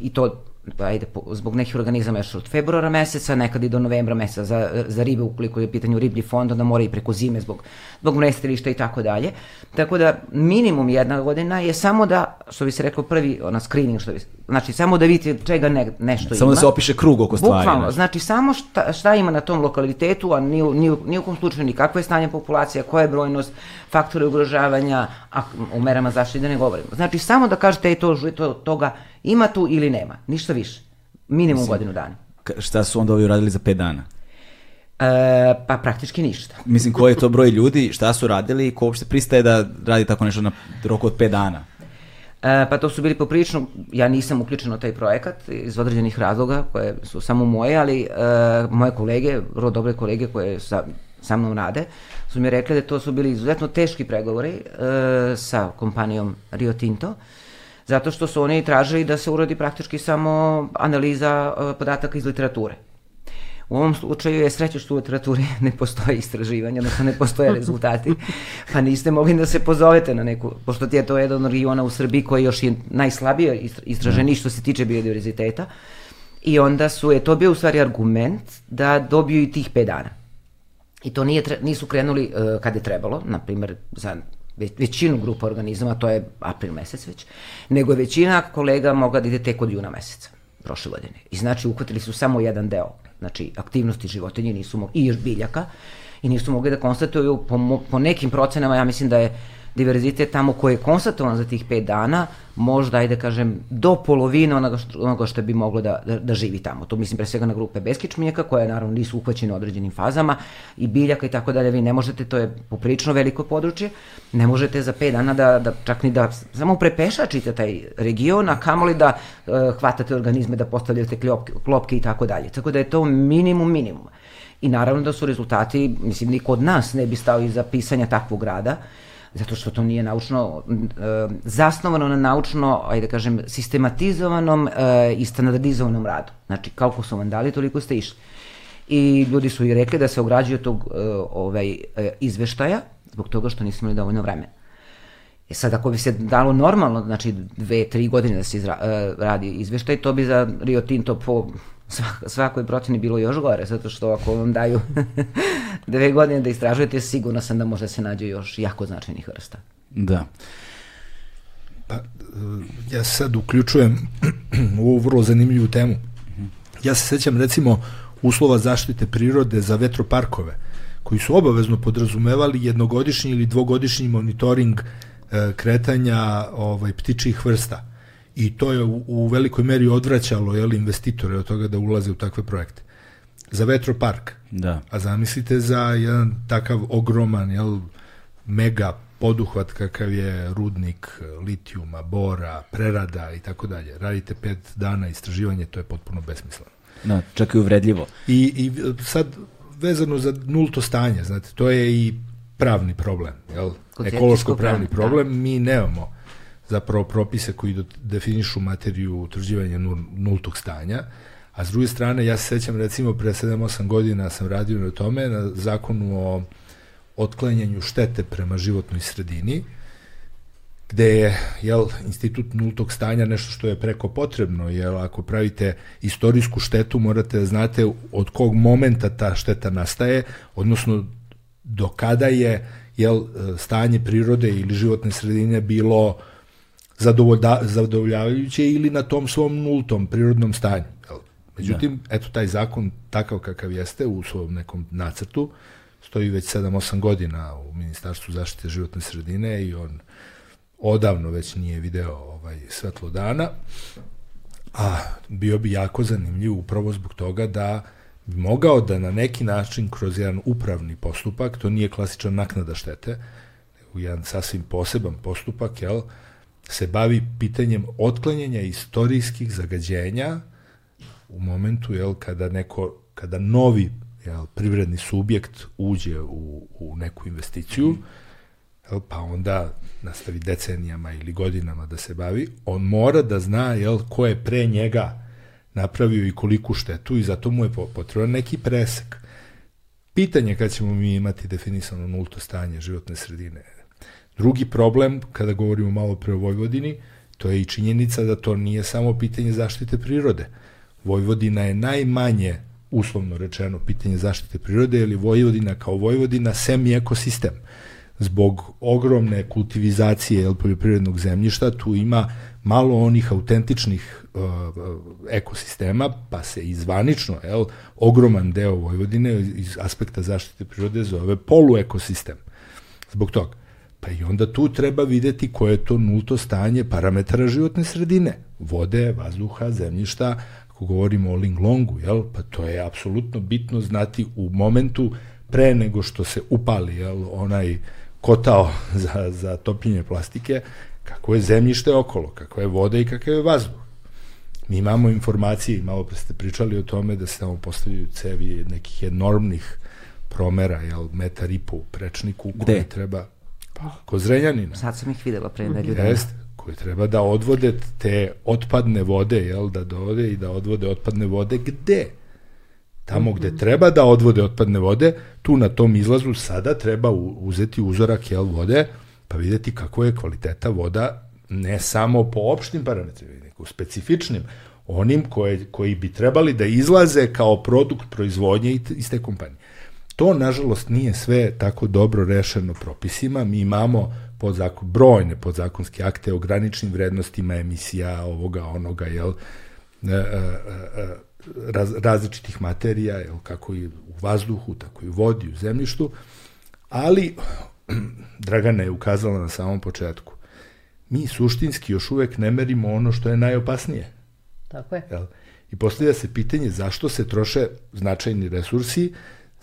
I to ajde, zbog nekih organizama još od februara meseca, nekad i do novembra meseca za, za ribe, ukoliko je pitanje riblji fond, onda mora i preko zime zbog, zbog mrestilišta i tako dalje. Tako da minimum jedna godina je samo da, što bi se reklo, prvi ona screening, što bi znači samo da vidite čega ne, nešto samo ima. da se opiše krug oko stvari. Bukvalno, znači samo šta, šta ima na tom lokalitetu, a ni, u- ni, ni u kom slučaju ni kakvo je stanje populacija, koja je brojnost, faktore ugrožavanja, a u merama zaštite da ne govorimo. Znači samo da kažete ej, to, to, toga ima tu ili nema, ništa više. Minimum godinu dana. Šta su onda ovi uradili za 5 dana? E, pa praktički ništa. Mislim, koji je to broj ljudi, šta su radili i ko uopšte pristaje da radi tako nešto na roku od 5 dana? E, pa to su bili poprilično, ja nisam uključen u taj projekat iz određenih razloga koje su samo moje, ali e, moje kolege, vrlo dobre kolege koje sa, sa mnom rade, su mi rekli da to su bili izuzetno teški pregovori e, sa kompanijom Rio Tinto, zato što su oni tražili da se uradi praktički samo analiza e, podataka iz literature. U ovom slučaju je sreće što u literaturi ne postoje istraživanja, odnosno ne postoje rezultati, pa niste mogli da se pozovete na neku, pošto ti je to jedan od regiona u Srbiji koji još je najslabije istra- istraženi što se tiče biodiverziteta. I onda su, je to bio u stvari argument da dobiju i tih 5 dana. I to nije, nisu krenuli uh, kad je trebalo, na primjer za ve- većinu grupa organizama, to je april mesec već, nego je većina kolega mogla da ide tek od juna meseca prošle godine. I znači uhvatili su samo jedan deo, znači aktivnosti životinje nisu mogli, i biljaka, i nisu mogli da konstatuju po, po nekim procenama, ja mislim da je diverzitet tamo koji je konstatovan za tih 5 dana, možda, ajde kažem, do polovine onoga što, onoga što bi moglo da, da, da živi tamo. To mislim pre svega na grupe beskičmijeka, koje naravno nisu uhvaćene određenim fazama, i biljaka i tako dalje, vi ne možete, to je poprilično veliko područje, ne možete za 5 dana da, da čak ni da samo prepešačite taj region, a kamoli da uh, hvatate organizme, da postavljate klopke, klopke i tako dalje. Tako da je to minimum minimuma. I naravno da su rezultati, mislim, niko od nas ne bi stao iza pisanja takvog rada, zato što to nije naučno, e, zasnovano na naučno, ajde da kažem, sistematizovanom e, i standardizovanom radu. Znači, koliko su vam dali, toliko ste išli. I ljudi su i rekli da se ograđuju tog e, ovaj, e, izveštaja, zbog toga što nismo imali dovoljno vremena. E sad, ako bi se dalo normalno, znači dve, tri godine da se izra, e, radi izveštaj, to bi za Rio Tinto po svak, svakoj proceni bilo još gore, zato što ako vam daju dve godine da istražujete, sigurno sam da može da se nađe još jako značajnih vrsta. Da. Pa, ja se sad uključujem u ovu vrlo zanimljivu temu. Ja se sećam recimo uslova zaštite prirode za vetroparkove, koji su obavezno podrazumevali jednogodišnji ili dvogodišnji monitoring e, kretanja ovaj, ptičih vrsta. I to je u, u velikoj meri odvraćalo jel, investitore od toga da ulaze u takve projekte. Za vetropark. Da. A zamislite za jedan takav ogroman, jel, mega poduhvat kakav je rudnik litijuma, bora, prerada i tako dalje. Radite pet dana istraživanje, to je potpuno besmisleno. Da, čak i uvredljivo. I, I sad, vezano za nulto stanje, znate, to je i pravni problem, jel? Ekološko-pravni pravni, problem. Mi nemamo zapravo propise koji definišu materiju utvrđivanja nul- nultog stanja, a s druge strane, ja se sećam recimo pre 7-8 godina sam radio na tome, na zakonu o otklanjanju štete prema životnoj sredini, gde je jel, institut nultog stanja nešto što je preko potrebno, jer ako pravite istorijsku štetu, morate da znate od kog momenta ta šteta nastaje, odnosno do kada je jel, stanje prirode ili životne sredine bilo zadovolja, zadovoljavajuće ili na tom svom nultom prirodnom stanju. Jel? Međutim, da. eto taj zakon takav kakav jeste u svom nekom nacrtu, stoji već 7-8 godina u Ministarstvu zaštite životne sredine i on odavno već nije video ovaj svetlo dana, a bio bi jako zanimljiv upravo zbog toga da bi mogao da na neki način kroz jedan upravni postupak, to nije klasičan naknada štete, nego jedan sasvim poseban postupak, jel, se bavi pitanjem otklanjanja istorijskih zagađenja u momentu jel, kada neko kada novi jel, privredni subjekt uđe u, u neku investiciju, jel, pa onda nastavi decenijama ili godinama da se bavi, on mora da zna jel, ko je pre njega napravio i koliku štetu i zato mu je potreban neki presek. Pitanje kad ćemo mi imati definisano nulto stanje životne sredine. Drugi problem, kada govorimo malo pre o Vojvodini, to je i činjenica da to nije samo pitanje zaštite prirode. Vojvodina je najmanje, uslovno rečeno, pitanje zaštite prirode, ili Vojvodina kao Vojvodina semi ekosistem. zbog ogromne kultivizacije jel, poljoprivrednog zemljišta, tu ima malo onih autentičnih uh, ekosistema, pa se izvanično, jel, ogroman deo Vojvodine iz aspekta zaštite prirode zove poluekosistem. Zbog toga. Pa i onda tu treba videti koje je to nulto stanje parametara životne sredine. Vode, vazduha, zemljišta, ako govorimo o Linglongu, jel, pa to je apsolutno bitno znati u momentu pre nego što se upali jel, onaj kotao za, za topljenje plastike, kako je zemljište okolo, kako je voda i kakav je vazduh. Mi imamo informacije, malo pre ste pričali o tome da se tamo postavljaju cevi nekih enormnih promera, jel, metar i po u prečniku, Gde? koji treba, pa, ko Zrenjanina. Sad sam ih videla pre nedelju dana. Jeste, koji treba da odvode te otpadne vode, jel, da dovode i da odvode otpadne vode gde? Tamo gde treba da odvode otpadne vode, tu na tom izlazu sada treba uzeti uzorak jel, vode, pa videti kako je kvaliteta voda ne samo po opštim parametrima, nego specifičnim, onim koje, koji bi trebali da izlaze kao produkt proizvodnje iz te kompanije. To, nažalost, nije sve tako dobro rešeno propisima. Mi imamo podzakon, brojne podzakonske akte o graničnim vrednostima emisija ovoga, onoga, jel, e, e, e, raz, različitih materija, jel, kako i u vazduhu, tako i u vodi, u zemljištu, ali Dragana je ukazala na samom početku. Mi suštinski još uvek ne merimo ono što je najopasnije. Tako je. Jel? I postavlja se pitanje zašto se troše značajni resursi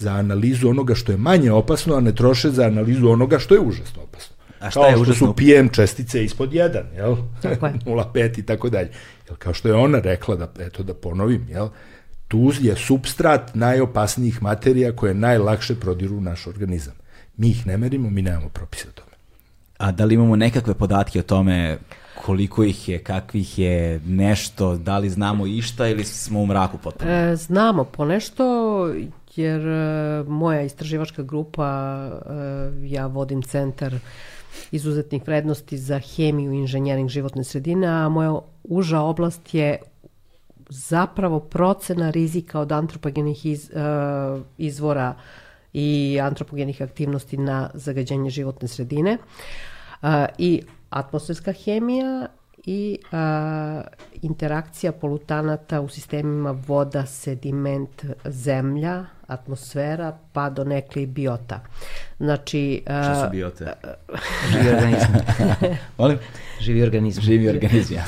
za analizu onoga što je manje opasno, a ne troše za analizu onoga što je užasno opasno. A šta kao je što užasno su PM čestice ispod 1, jel? Tako je. 0,5 i tako dalje. Jel, kao što je ona rekla, da, eto da ponovim, jel? tu je substrat najopasnijih materija koje najlakše prodiru u naš organizam. Mi ih ne merimo, mi nemamo propise o tome. A da li imamo nekakve podatke o tome koliko ih je, kakvih je, nešto, da li znamo išta ili smo u mraku potpuno? E, znamo ponešto, jer e, moja istraživačka grupa, e, ja vodim centar izuzetnih vrednosti za hemiju i inženjering životne sredine, a moja uža oblast je zapravo procena rizika od antropogenih iz, e, izvora i antropogenih aktivnosti na zagađenje životne sredine e, i atmosferska hemija i a, interakcija polutanata u sistemima voda, sediment, zemlja, atmosfera, pa do nekli biota. Znači, a, Šta su biote? Živi organizam. Molim? Živi organizam. Živi organizam.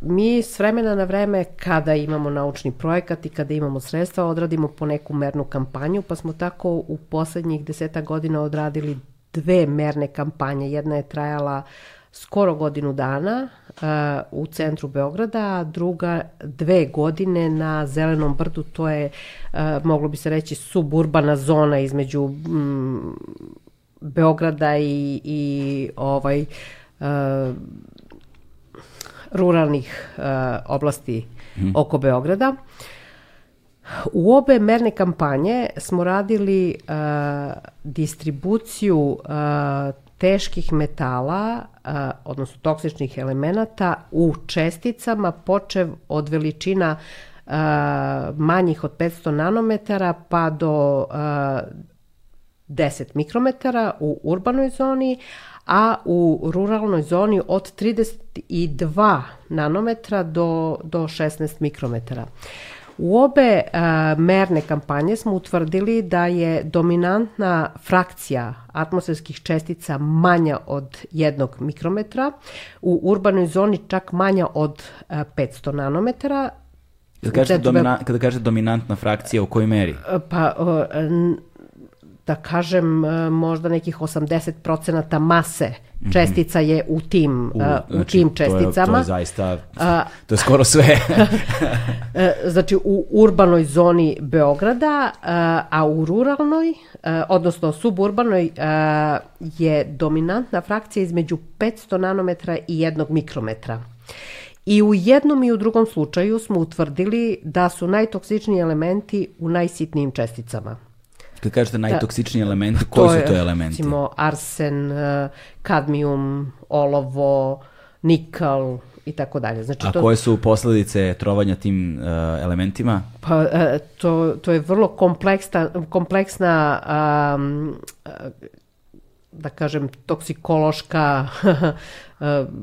mi s vremena na vreme kada imamo naučni projekat i kada imamo sredstva odradimo po neku mernu kampanju pa smo tako u poslednjih deseta godina odradili dve merne kampanje. Jedna je trajala skoro godinu dana uh, u centru Beograda, a druga dve godine na Zelenom brdu, to je, uh, moglo bi se reći, suburbana zona između mm, Beograda i, i ovaj uh, ruralnih uh, oblasti hmm. oko Beograda. U obe merne kampanje smo radili uh, distribuciju uh, teških metala, uh, odnosno toksičnih elemenata u česticama počev od veličina uh, manjih od 500 nanometara pa do uh, 10 mikrometara u urbanoj zoni, a u ruralnoj zoni od 32 nanometra do, do 16 mikrometara. U obe a, merne kampanje smo utvrdili da je dominantna frakcija atmosferskih čestica manja od 1 mikrometra, u urbanoj zoni čak manja od a, 500 nanometara, Kada kažete, domina, kada kažete dominantna frakcija, u kojoj meri? Pa, o, n- da kažem, e, možda nekih 80% mase čestica je u tim, u, u tim česticama. znači, To je, to je zaista, to je skoro sve. E, Znači u urbanoj zoni Beograda, e, a u ruralnoj, e, odnosno suburbanoj, e, je dominantna frakcija između 500 nanometra i 1 mikrometra. I u jednom i u drugom slučaju smo utvrdili da su najtoksičniji elementi u najsitnijim česticama. Kada kažete najtoksičniji elementi, koji su to elementi? Recimo arsen, e, kadmijum, olovo, nikal i tako dalje. Znači, A to... koje su posledice trovanja tim uh, elementima? Pa uh, to, to je vrlo kompleksna, kompleksna um, da kažem toksikološka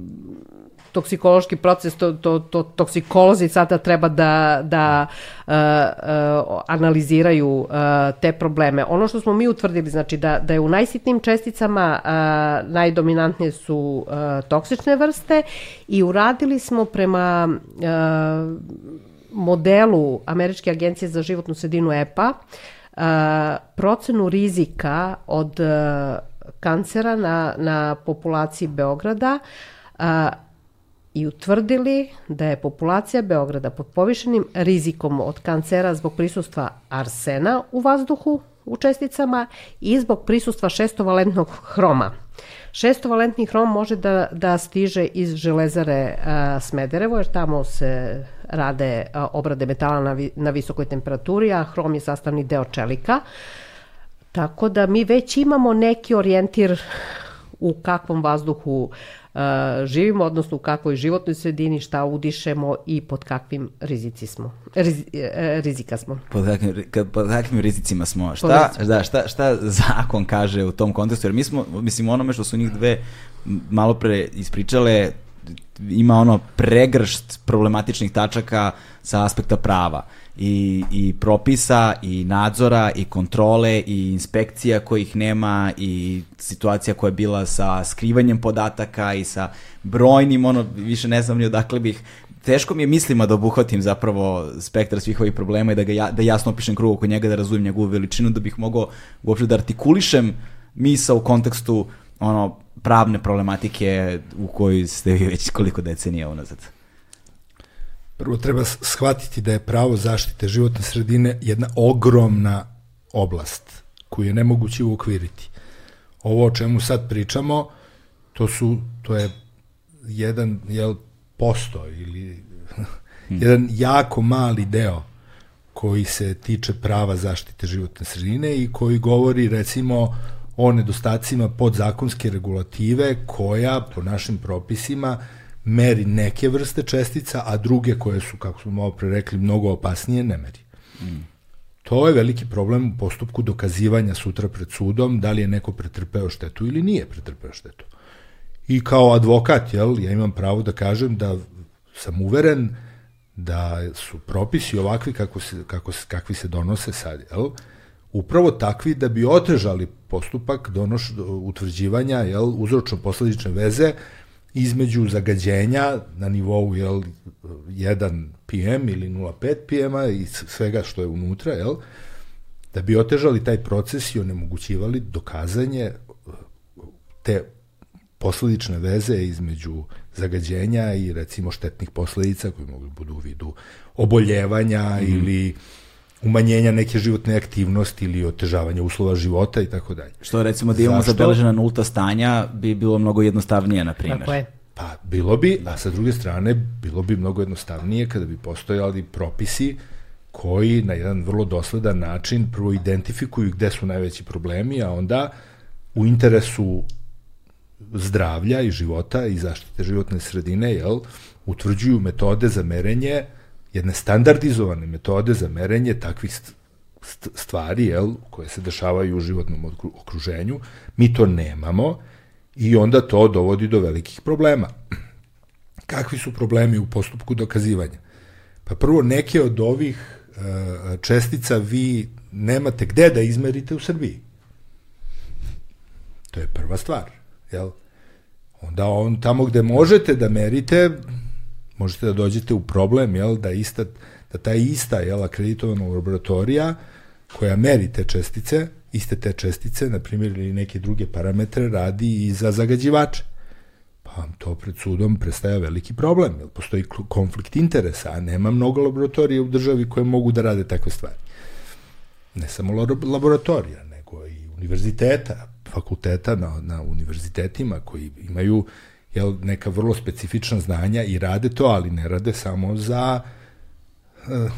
toksikološki proces, to, to, to toksikolozi sada treba da, da uh, uh, analiziraju uh, te probleme. Ono što smo mi utvrdili, znači da, da je u najsitnim česticama uh, najdominantnije su uh, toksične vrste i uradili smo prema uh, modelu Američke agencije za životnu sredinu EPA uh, procenu rizika od uh, kancera na, na populaciji Beograda uh, i utvrdili da je populacija Beograda pod povišenim rizikom od kancera zbog prisustva arsena u vazduhu u česticama i zbog prisustva šestovalentnog hroma. Šestovalentni hrom može da, da stiže iz železare a, Smederevo, jer tamo se rade a, obrade metala na, vi, na visokoj temperaturi, a hrom je sastavni deo čelika. Tako da mi već imamo neki orijentir u kakvom vazduhu uh, živimo, odnosno u kakvoj životnoj sredini, šta udišemo i pod kakvim rizici smo. Riz, uh, rizika smo. Pod kakvim, pod kakvim rizicima smo. Šta, da, šta, šta zakon kaže u tom kontekstu? Jer mi smo, mislim, onome što su njih dve malo pre ispričale, ima ono pregršt problematičnih tačaka sa aspekta prava i, i propisa i nadzora i kontrole i inspekcija kojih nema i situacija koja je bila sa skrivanjem podataka i sa brojnim, ono, više ne znam ni odakle bih teško mi je mislima da obuhvatim zapravo spektar svih ovih problema i da, ga ja, da jasno opišem krug oko njega, da razumijem njegovu veličinu, da bih mogao uopšte da artikulišem misa u kontekstu ono, pravne problematike u kojoj ste vi već koliko decenija unazad. Prvo treba shvatiti da je pravo zaštite životne sredine jedna ogromna oblast koju je nemoguće uokviriti. Ovo o čemu sad pričamo, to su to je jedan jel posto ili hmm. jedan jako mali deo koji se tiče prava zaštite životne sredine i koji govori recimo o nedostacima podzakonske regulative koja po našim propisima meri neke vrste čestica, a druge koje su, kako smo malo pre rekli, mnogo opasnije, ne meri. Mm. To je veliki problem u postupku dokazivanja sutra pred sudom, da li je neko pretrpeo štetu ili nije pretrpeo štetu. I kao advokat, jel, ja imam pravo da kažem da sam uveren da su propisi ovakvi kako se, kako, kakvi se donose sad, jel, upravo takvi da bi otežali postupak donoš, utvrđivanja jel, uzročno-posledične veze između zagađenja na nivou jel, 1 PM ili 0,5 PM i svega što je unutra, jel, da bi otežali taj proces i onemogućivali dokazanje te posledične veze između zagađenja i recimo štetnih posledica koji mogu budu u vidu oboljevanja mm -hmm. ili umanjenja neke životne aktivnosti ili otežavanja uslova života i tako dalje. Što recimo da imamo zabeležena nulta stanja bi bilo mnogo jednostavnije, na primjer. Tako je. Pa bilo bi, a sa druge strane bilo bi mnogo jednostavnije kada bi postojali propisi koji na jedan vrlo dosledan način prvo identifikuju gde su najveći problemi, a onda u interesu zdravlja i života i zaštite životne sredine, jel, utvrđuju metode za merenje jedne standardizovane metode za merenje takvih stvari jel, koje se dešavaju u životnom okruženju. Mi to nemamo i onda to dovodi do velikih problema. Kakvi su problemi u postupku dokazivanja? Pa prvo, neke od ovih e, čestica vi nemate gde da izmerite u Srbiji. To je prva stvar. Jel? Onda on, tamo gde možete da merite, možete da dođete u problem, jel, da ista, da ta ista, jel, akreditovana laboratorija koja meri te čestice, iste te čestice, na primjer, ili neke druge parametre, radi i za zagađivače. Pa to pred sudom prestaja veliki problem, jer postoji konflikt interesa, a nema mnogo laboratorija u državi koje mogu da rade takve stvari. Ne samo laboratorija, nego i univerziteta, fakulteta na, na univerzitetima koji imaju jel, neka vrlo specifična znanja i rade to, ali ne rade samo za uh,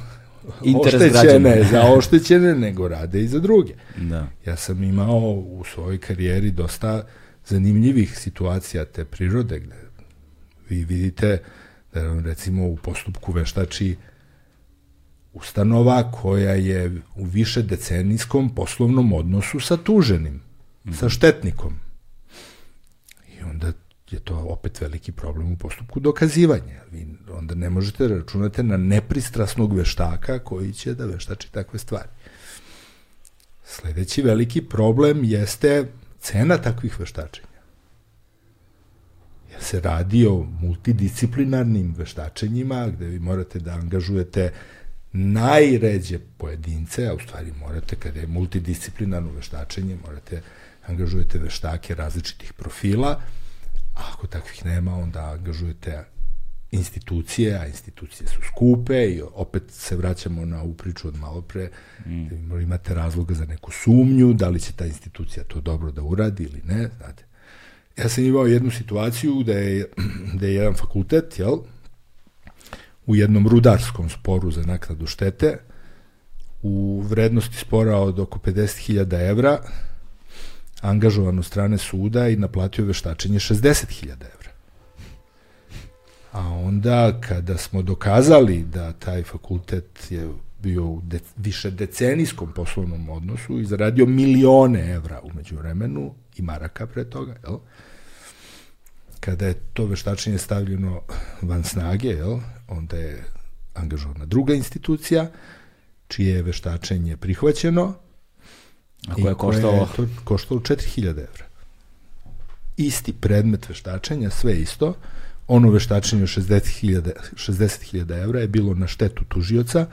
oštećene, za oštećene, nego rade i za druge. Da. Ja sam imao u svojoj karijeri dosta zanimljivih situacija te prirode, gde vi vidite Da vam recimo u postupku veštači ustanova koja je u više decenijskom poslovnom odnosu sa tuženim, mm sa štetnikom. Je to opet veliki problem u postupku dokazivanja. Vi onda ne možete da računati na nepristrasnog veštaka koji će da veštači takve stvari. Sledeći veliki problem jeste cena takvih veštačenja. Jer se radi o multidisciplinarnim veštačenjima gde vi morate da angažujete najređe pojedince, a u stvari morate, kada je multidisciplinarno veštačenje, morate angažujete veštake različitih profila, a ako takvih nema, onda angažujete institucije, a institucije su skupe i opet se vraćamo na ovu priču od malo pre, mm. da imate razloga za neku sumnju, da li će ta institucija to dobro da uradi ili ne, znate. Ja sam imao jednu situaciju da je, da je jedan fakultet, jel, u jednom rudarskom sporu za naknadu štete, u vrednosti spora od oko 50.000 evra, angažovan u strane suda i naplatio veštačenje 60.000 evra. A onda kada smo dokazali da taj fakultet je bio u de, više decenijskom poslovnom odnosu i zaradio milione evra umeđu vremenu i maraka pre toga, jel? Kada je to veštačenje stavljeno van snage, jel? onda je angažovana druga institucija, čije je veštačenje prihvaćeno, A koje je koštalo? To koštalo 4000 evra. Isti predmet veštačenja, sve isto. Ono veštačenje od 60.000 60 evra je bilo na štetu tužioca,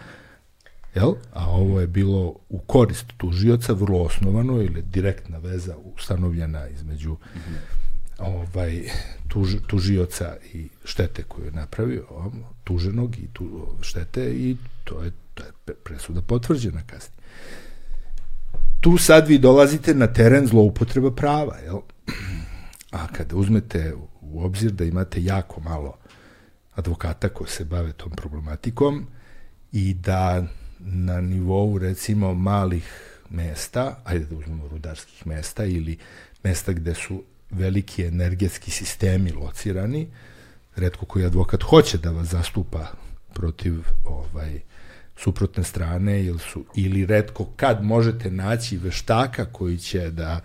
jel? a ovo je bilo u korist tužioca, vrlo osnovano, ili direktna veza ustanovljena između mm -hmm. ovaj, tuž, tužioca i štete koju je napravio, tuženog i tu, štete i to je, to je presuda potvrđena kasnije tu sad vi dolazite na teren zloupotreba prava, jel? A kada uzmete u obzir da imate jako malo advokata koji se bave tom problematikom i da na nivou recimo malih mesta, ajde da uzmemo rudarskih mesta ili mesta gde su veliki energetski sistemi locirani, redko koji advokat hoće da vas zastupa protiv ovaj suprotne strane ili su ili redko kad možete naći veštaka koji će da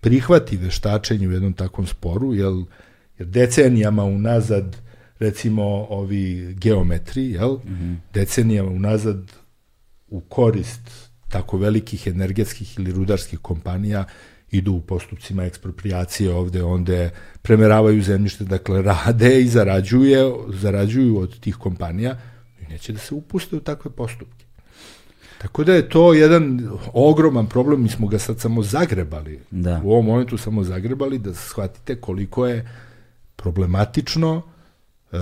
prihvati veštačenje u jednom takvom sporu, jel, jer decenijama unazad recimo ovi geometri, jel, mm -hmm. decenijama unazad u korist tako velikih energetskih ili rudarskih kompanija idu u postupcima ekspropriacije ovde, onde premeravaju zemljište, dakle rade i zarađuje, zarađuju od tih kompanija, neće da se upuste u takve postupke. Tako da je to jedan ogroman problem, mi smo ga sad samo zagrebali, da. u ovom momentu samo zagrebali da shvatite koliko je problematično uh,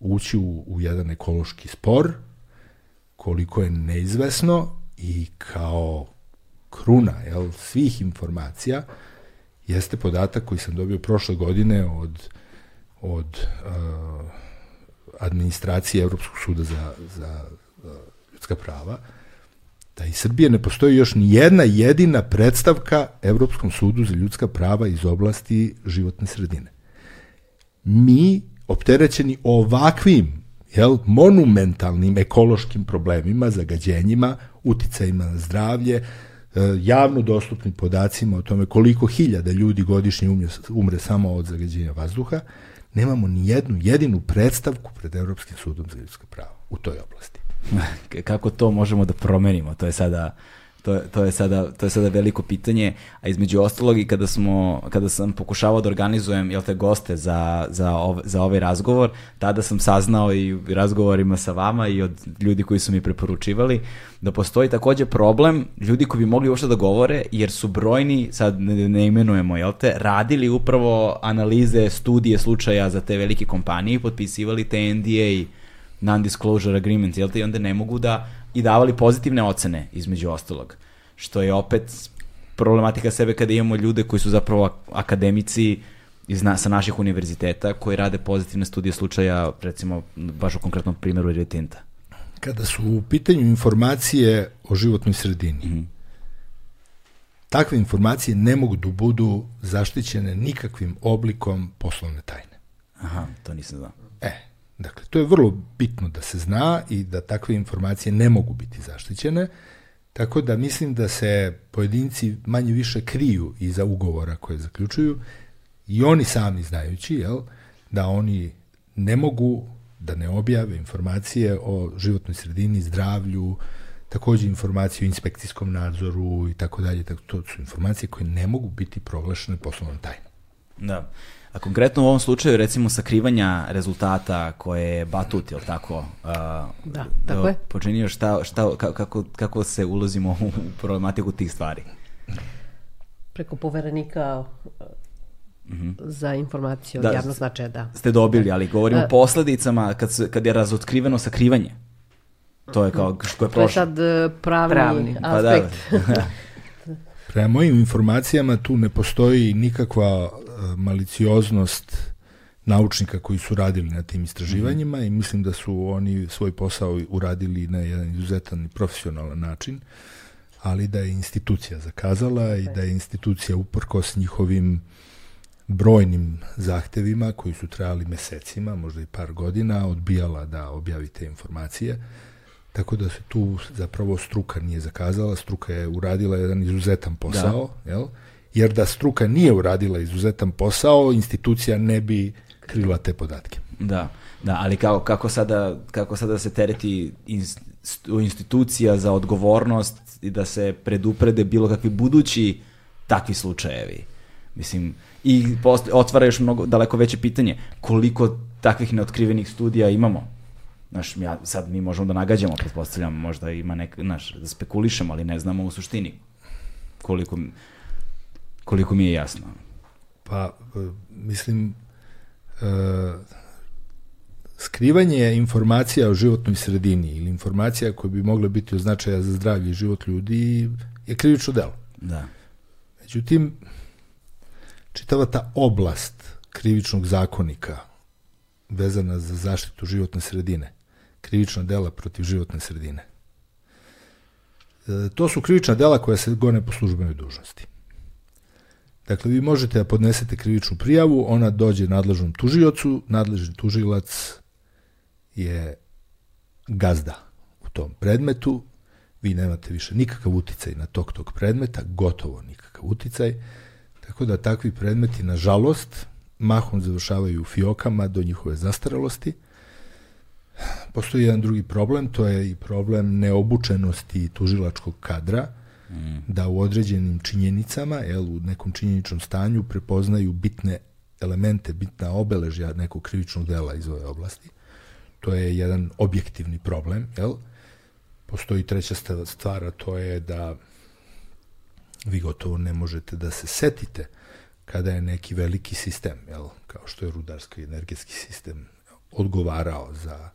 ući u, u jedan ekološki spor, koliko je neizvesno i kao kruna jel, svih informacija jeste podatak koji sam dobio prošle godine od, od uh, administracije Evropskog suda za, za ljudska prava, da iz Srbije ne postoji još ni jedna jedina predstavka Evropskom sudu za ljudska prava iz oblasti životne sredine. Mi, opterećeni ovakvim jel, monumentalnim ekološkim problemima, zagađenjima, uticajima na zdravlje, e, javno dostupnim podacima o tome koliko hiljada ljudi godišnje umre, umre samo od zagađenja vazduha, nemamo ni jednu jedinu predstavku pred Evropskim sudom za ljudska prava u toj oblasti. Kako to možemo da promenimo? To je sada to, to, je sada, to je sada veliko pitanje, a između ostalog i kada, smo, kada sam pokušavao da organizujem jel te, goste za, za, ov, za ovaj razgovor, tada sam saznao i u razgovorima sa vama i od ljudi koji su mi preporučivali da postoji takođe problem ljudi koji bi mogli uopšte da govore, jer su brojni, sad ne, ne imenujemo, jel te, radili upravo analize, studije slučaja za te velike kompanije i potpisivali te NDA i non-disclosure agreement, jel te, i onda ne mogu da i davali pozitivne ocene, između ostalog. Što je opet problematika sebe kada imamo ljude koji su zapravo akademici iz na, sa naših univerziteta koji rade pozitivne studije slučaja, recimo, baš u konkretnom primjeru Rio Tinta. Kada su u pitanju informacije o životnoj sredini, mm -hmm. takve informacije ne mogu da budu zaštićene nikakvim oblikom poslovne tajne. Aha, to nisam znao. E, Dakle, to je vrlo bitno da se zna i da takve informacije ne mogu biti zaštićene, tako da mislim da se pojedinci manje više kriju iza ugovora koje zaključuju i oni sami znajući jel, da oni ne mogu da ne objave informacije o životnoj sredini, zdravlju, takođe informacije o inspekcijskom nadzoru i tako dalje. To su informacije koje ne mogu biti proglašene poslovnom tajnom. Da. A konkretno u ovom slučaju, recimo, sakrivanja rezultata koje je Batut, jel tako? A, da, tako je. Počinio šta, šta, kako, kako se ulazimo u problematiku tih stvari? Preko poverenika mm -hmm. za informaciju da, od javnog značaja, da. Ste dobili, ali govorimo o posledicama kad, se, kad je razotkriveno sakrivanje. To je kao što je prošlo. To je sad e, pravni, pravni. aspekt. Pa da. Prema mojim informacijama tu ne postoji nikakva malicioznost naučnika koji su radili na tim istraživanjima mm -hmm. i mislim da su oni svoj posao uradili na jedan izuzetan i profesionalan način, ali da je institucija zakazala i da je institucija uprkos njihovim brojnim zahtevima koji su trajali mesecima, možda i par godina, odbijala da objavi te informacije. Tako da se tu zapravo struka nije zakazala, struka je uradila jedan izuzetan posao, da. jel? Jer da struka nije uradila izuzetan posao, institucija ne bi krila te podatke. Da, da ali kao, kako, sada, kako sada se tereti institucija za odgovornost i da se preduprede bilo kakvi budući takvi slučajevi. Mislim, i post, otvara još mnogo, daleko veće pitanje, koliko takvih neotkrivenih studija imamo? Znaš, ja, sad mi možemo da nagađamo, pretpostavljam, možda ima nek, znaš, da spekulišemo, ali ne znamo u suštini koliko koliko mi je jasno. Pa, e, mislim, e, skrivanje informacija o životnoj sredini ili informacija koje bi mogle biti od značaja za zdravlje i život ljudi je krivično delo. Da. Međutim, čitava ta oblast krivičnog zakonika vezana za zaštitu životne sredine, krivična dela protiv životne sredine, e, to su krivična dela koja se gone po službenoj dužnosti. Dakle, vi možete da podnesete krivičnu prijavu, ona dođe nadležnom tužiocu, nadležni tužilac je gazda u tom predmetu, vi nemate više nikakav uticaj na tok tog predmeta, gotovo nikakav uticaj, tako da takvi predmeti, nažalost, mahom završavaju u fiokama do njihove zastarelosti. Postoji jedan drugi problem, to je i problem neobučenosti tužilačkog kadra, da u određenim činjenicama, jel, u nekom činjeničnom stanju prepoznaju bitne elemente, bitna obeležja nekog krivičnog dela iz ove oblasti. To je jedan objektivni problem, jel? Postoji treća stvar, a to je da vi gotovo ne možete da se setite kada je neki veliki sistem, jel, kao što je rudarski energetski sistem, odgovarao za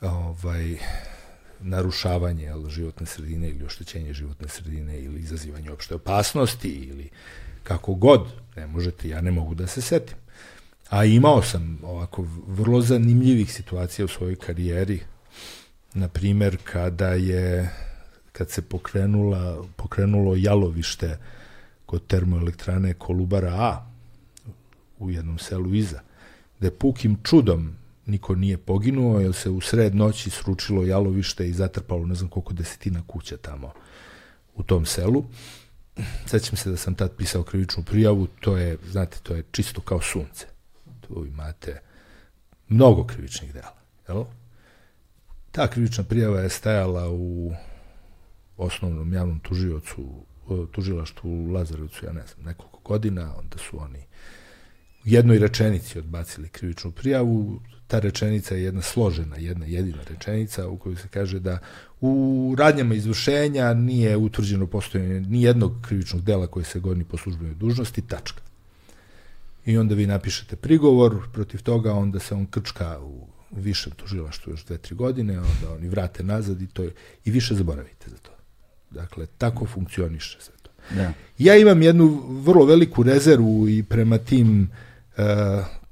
ovaj, narušavanje jel, životne sredine ili oštećenje životne sredine ili izazivanje opšte opasnosti ili kako god, ne možete, ja ne mogu da se setim. A imao sam ovako vrlo zanimljivih situacija u svojoj karijeri, na primer kada je kad se pokrenula, pokrenulo jalovište kod termoelektrane Kolubara A u jednom selu iza, gde pukim čudom niko nije poginuo, jer se u sred noći sručilo jalovište i zatrpalo ne znam koliko desetina kuća tamo u tom selu. Sećam se da sam tad pisao krivičnu prijavu, to je, znate, to je čisto kao sunce. Tu imate mnogo krivičnih dela, jel? Ta krivična prijava je stajala u osnovnom javnom tužiocu, tužilaštvu u Lazarevcu, ja ne znam, nekoliko godina, onda su oni u jednoj rečenici odbacili krivičnu prijavu, ta rečenica je jedna složena, jedna jedina rečenica u kojoj se kaže da u radnjama izvršenja nije utvrđeno postojanje ni jednog krivičnog dela koji se goni po službenoj dužnosti, tačka. I onda vi napišete prigovor protiv toga, onda se on krčka u višem tužilaštvu još dve, tri godine, onda oni vrate nazad i to je, i više zaboravite za to. Dakle, tako funkcioniše sve to. Da. Ja imam jednu vrlo veliku rezervu i prema tim uh,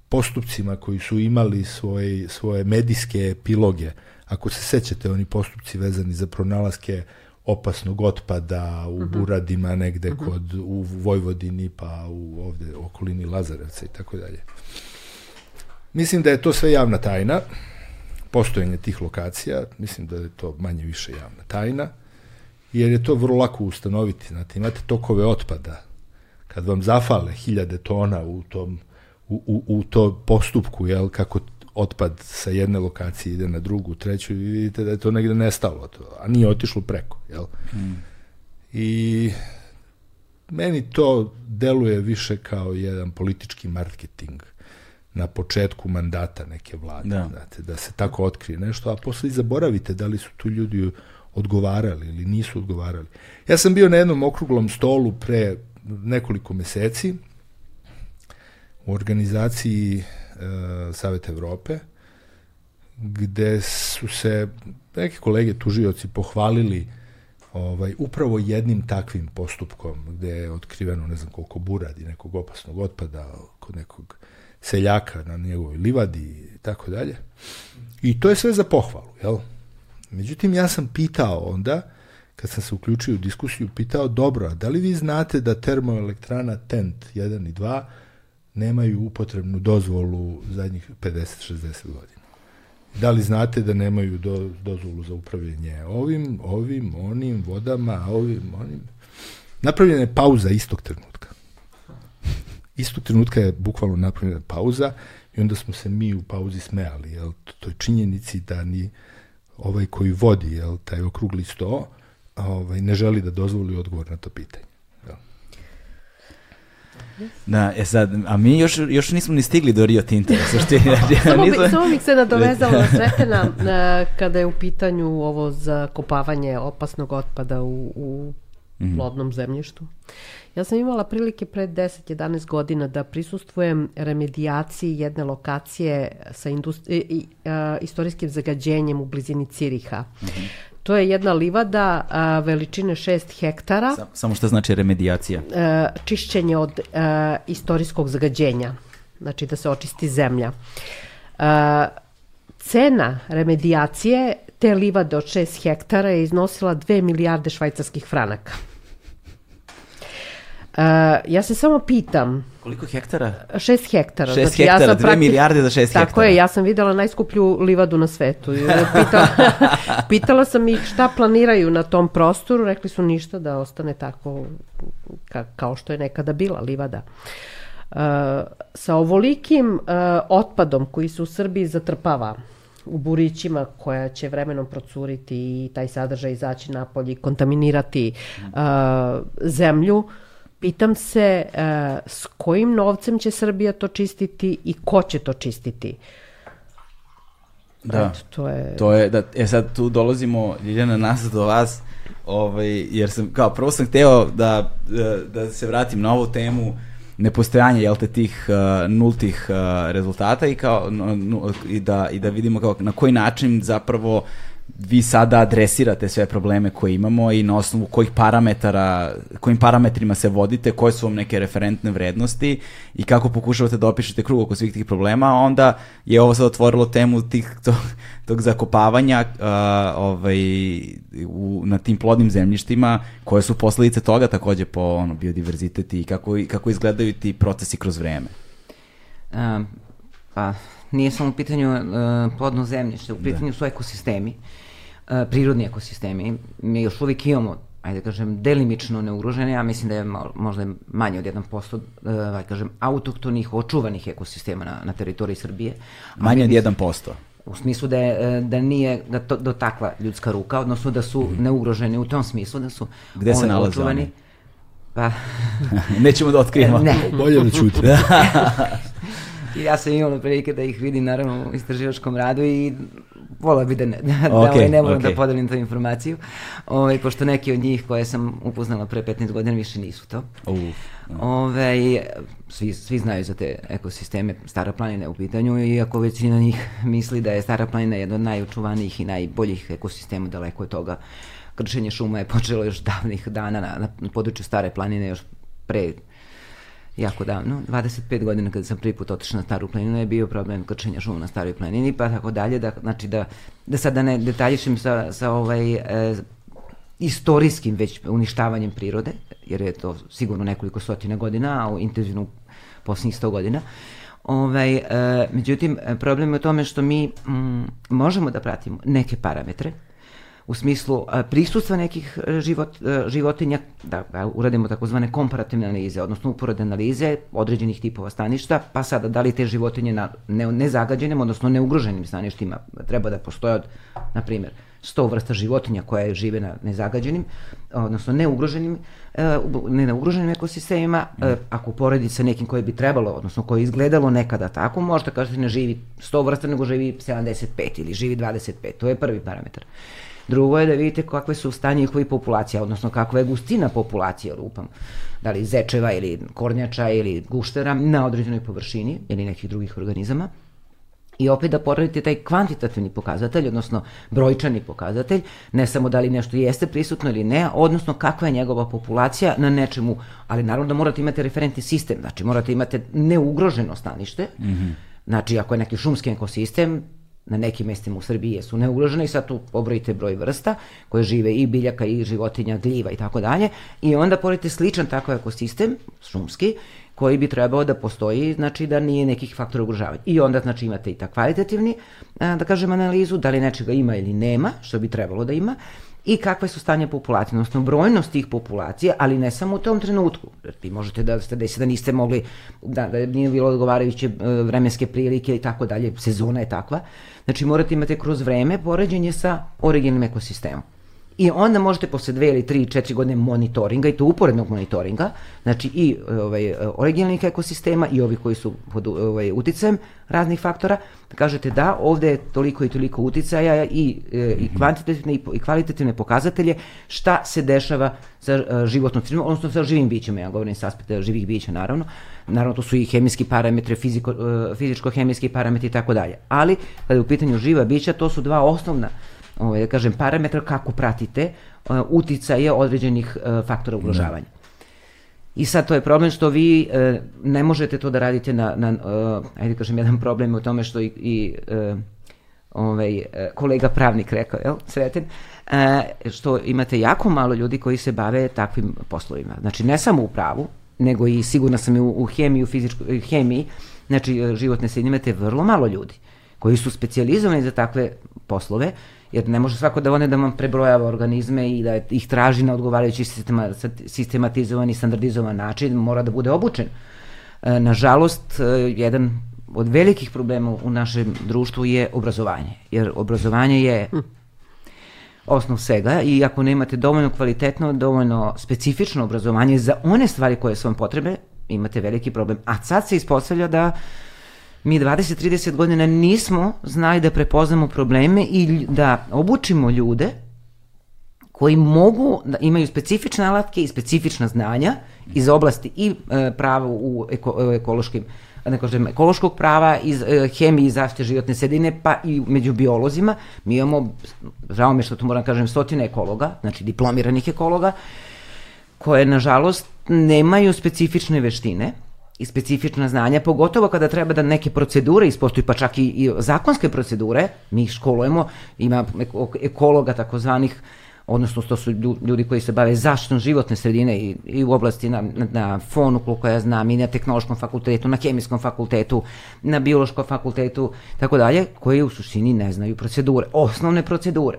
postupcima koji su imali svoje, svoje medijske epiloge. Ako se sećate, oni postupci vezani za pronalaske opasnog otpada u uh mhm. -huh. Buradima negde uh mhm. -huh. kod u Vojvodini pa u ovde okolini Lazarevca i tako dalje. Mislim da je to sve javna tajna, postojanje tih lokacija, mislim da je to manje više javna tajna, jer je to vrlo lako ustanoviti. Znate, imate tokove otpada, kad vam zafale hiljade tona u tom u, u, u to postupku, jel, kako otpad sa jedne lokacije ide na drugu, treću i vidite da je to negde nestalo, to, a nije otišlo preko, jel? Mm. I meni to deluje više kao jedan politički marketing na početku mandata neke vlade, da. Znate, da se tako otkrije nešto, a posle i zaboravite da li su tu ljudi odgovarali ili nisu odgovarali. Ja sam bio na jednom okruglom stolu pre nekoliko meseci u organizaciji e, Saveta Evrope, gde su se neke kolege tužioci pohvalili ovaj, upravo jednim takvim postupkom gde je otkriveno ne znam koliko buradi nekog opasnog otpada kod nekog seljaka na njegovoj livadi i tako dalje. I to je sve za pohvalu, jel? Međutim, ja sam pitao onda, kad sam se uključio u diskusiju, pitao, dobro, a da li vi znate da termoelektrana TENT 1 i 2 nemaju upotrebnu dozvolu zadnjih 50-60 godina? Da li znate da nemaju do, dozvolu za upravljanje ovim, ovim, onim, vodama, ovim, onim? Napravljena je pauza istog trenutka. Istog trenutka je bukvalno napravljena pauza i onda smo se mi u pauzi smejali, jel, toj činjenici da ni ovaj koji vodi jel, taj okrugli sto ovaj, ne želi da dozvoli odgovor na to pitanje. Da, e sad, a mi još, još nismo ni stigli do Rio Tinta. samo, bi, samo bih se nadovezala na Sretena kada je u pitanju ovo zakopavanje opasnog otpada u, u mm. plodnom zemljištu. Ja sam imala prilike pre 10-11 godina da prisustvujem remedijaciji jedne lokacije sa industri, i, a, istorijskim zagađenjem u blizini Ciriha. Mm -hmm. To je jedna livada a, veličine 6 hektara. Sam, samo što znači remedijacija? A, čišćenje od a, istorijskog zagađenja. Znači da se očisti zemlja. A, cena remedijacije te livade od 6 hektara je iznosila 2 milijarde švajcarskih franaka. Uh, ja se samo pitam... Koliko hektara? Šest hektara. Šest znači, hektara, ja sam dve prakti... milijarde za šest Tako hektara. Tako je, ja sam videla najskuplju livadu na svetu. Pitala, pitala sam ih šta planiraju na tom prostoru, rekli su ništa da ostane tako ka, kao što je nekada bila livada. Uh, sa ovolikim uh, otpadom koji se u Srbiji zatrpava, u burićima koja će vremenom procuriti i taj sadržaj izaći napolje i kontaminirati uh, zemlju, uh, Pitam se uh, s kojim novcem će Srbija to čistiti i ko će to čistiti? Da, Eto, to je... To je da, e sad tu dolazimo, Ljiljana, nas do vas, ovaj, jer sam, kao, prvo sam hteo da, da, da se vratim na ovu temu nepostojanja, jel te, tih uh, nultih uh, rezultata i kao, no, no, i, da, i da vidimo kao, na koji način zapravo vi sada adresirate sve probleme koje imamo i na osnovu kojih parametara, kojim parametrima se vodite, koje su vam neke referentne vrednosti i kako pokušavate da opišete krug oko svih tih problema, onda je ovo sad otvorilo temu tih, tog, tog zakopavanja uh, ovaj, u, na tim plodnim zemljištima, koje su posledice toga takođe po ono, biodiverzitet i kako, kako izgledaju ti procesi kroz vreme. Um, pa, nije samo u pitanju uh, plodno zemljište, u da. pitanju da. su ekosistemi, uh, prirodni ekosistemi. Mi još uvijek imamo ajde da kažem, delimično neugrožene, ja mislim da je možda manje od 1%, uh, ajde kažem, autoktonih, očuvanih ekosistema na, na teritoriji Srbije. Manje od 1%? U smislu da, je, da nije da to, dotakla ljudska ruka, odnosno da su mm -hmm. neugroženi u tom smislu, da su Gde se nalaze očuvani. oni? Pa... Nećemo da otkrijemo. Ne. Bolje da čuti. I ja sam imala prilike da ih vidim naravno u istraživačkom radu i volao bi da ne, da, okay, da ovaj, ne moram okay. da podelim tu informaciju, ovaj, pošto neki od njih koje sam upoznala pre 15 godina više nisu to. Uf. Ove, ovaj, svi, svi znaju za te ekosisteme Stara planina u pitanju, iako većina njih misli da je Stara planina jedna od najučuvanijih i najboljih ekosistema daleko od toga. Kršenje šuma je počelo još davnih dana na, na području Stare planine, još pre jako davno, 25 godina kada sam prvi put otišla na Staru planinu je bio problem krčenja šuma na Staroj planini, pa tako dalje, da, znači da, da sad da ne detaljišem sa, sa ovaj, e, istorijskim već uništavanjem prirode, jer je to sigurno nekoliko stotina godina, a intenzivno poslednjih 100 godina, Ovaj, e, međutim, problem je u tome što mi mm, možemo da pratimo neke parametre, u smislu prisustva nekih e, život, e, životinja, da, da uradimo takozvane komparativne analize, odnosno uporedne analize određenih tipova staništa, pa sada da li te životinje na ne, nezagađenim, odnosno neugroženim staništima treba da postoje od, na primjer, 100 vrsta životinja koje žive na nezagađenim, odnosno neugroženim, e, ne na ugroženim ekosistemima, ako poredi sa nekim koje bi trebalo, odnosno koje je izgledalo nekada tako, možda kažete ne živi 100 vrsta, nego živi 75 ili živi 25, to je prvi parametar. Drugo je da vidite kakve su stanje njihovih populacija, odnosno kakva je gustina populacije, lupam, da li zečeva ili kornjača ili guštera na određenoj površini ili nekih drugih organizama. I opet da poradite taj kvantitativni pokazatelj, odnosno brojčani pokazatelj, ne samo da li nešto jeste prisutno ili ne, odnosno kakva je njegova populacija na nečemu, ali naravno da morate imati referentni sistem, znači morate imati neugroženo stanište, mm -hmm. Znači, ako je neki šumski ekosistem, na nekim mestima u Srbiji jesu neugrožene i sad tu pobrojite broj vrsta koje žive i biljaka i životinja, gljiva i tako dalje i onda porite sličan takav ekosistem, šumski, koji bi trebao da postoji, znači da nije nekih faktora ugrožavanja. I onda znači imate i ta kvalitativni, da kažem, analizu, da li nečega ima ili nema, što bi trebalo da ima, i kakve su stanje populacije, odnosno brojnost tih populacija, ali ne samo u tom trenutku. Vi možete da ste desi da niste mogli, da, da nije bilo odgovarajuće e, vremenske prilike i tako dalje, sezona je takva. Znači morate imate kroz vreme poređenje sa originalnim ekosistemom. I onda možete posle dve ili tri, četiri godine monitoringa i to uporednog monitoringa, znači i ovaj, originalnih ekosistema i ovi koji su pod ovaj, uticajem raznih faktora, da kažete da ovde je toliko i toliko uticaja i, e, i kvantitativne i, i kvalitativne pokazatelje šta se dešava sa e, životnom sredinom, odnosno sa živim bićima, ja govorim sa aspekta živih bića naravno, naravno to su i hemijski parametri, fiziko, e, fizičko-hemijski parametri i tako dalje, ali kada je u pitanju živa bića, to su dva osnovna ovaj, da kažem, parametra kako pratite uh, uticaje određenih uh, faktora da. ugrožavanja. I sad to je problem što vi uh, ne možete to da radite na, na uh, ajde kažem, jedan problem u tome što i, i uh, ovaj, kolega pravnik rekao, jel, Sretin, uh, što imate jako malo ljudi koji se bave takvim poslovima. Znači, ne samo u pravu, nego i sigurno sam i u, u hemiji, u fizičkoj hemiji, znači životne sredine imate vrlo malo ljudi koji su specijalizovani za takve poslove, jer ne može svako da one da vam prebrojava organizme i da ih traži na odgovarajući sistema, sistematizovani, standardizovan način, mora da bude obučen. E, nažalost, e, jedan od velikih problema u našem društvu je obrazovanje, jer obrazovanje je hm. osnov svega i ako nemate dovoljno kvalitetno, dovoljno specifično obrazovanje za one stvari koje su vam potrebe, imate veliki problem. A sad se ispostavlja da uh, mi 20-30 godina nismo znali da prepoznamo probleme i da obučimo ljude koji mogu da imaju specifične alatke i specifična znanja iz oblasti i e, prava u eko, ekološkim ne kažem, ekološkog prava, iz e, hemije i zaštite životne sredine, pa i među biolozima. Mi imamo, žao me što to moram da kažem, stotine ekologa, znači diplomiranih ekologa, koje, nažalost, nemaju specifične veštine, i specifična znanja, pogotovo kada treba da neke procedure ispoštuju, pa čak i, i zakonske procedure, mi ih školujemo, ima ekologa takozvanih, odnosno to su ljudi koji se bave zaštitom životne sredine i, i u oblasti na, na, na fonu, koliko ja znam, i na tehnološkom fakultetu, na hemijskom fakultetu, na biološkom fakultetu, tako dalje, koji u suštini ne znaju procedure, osnovne procedure.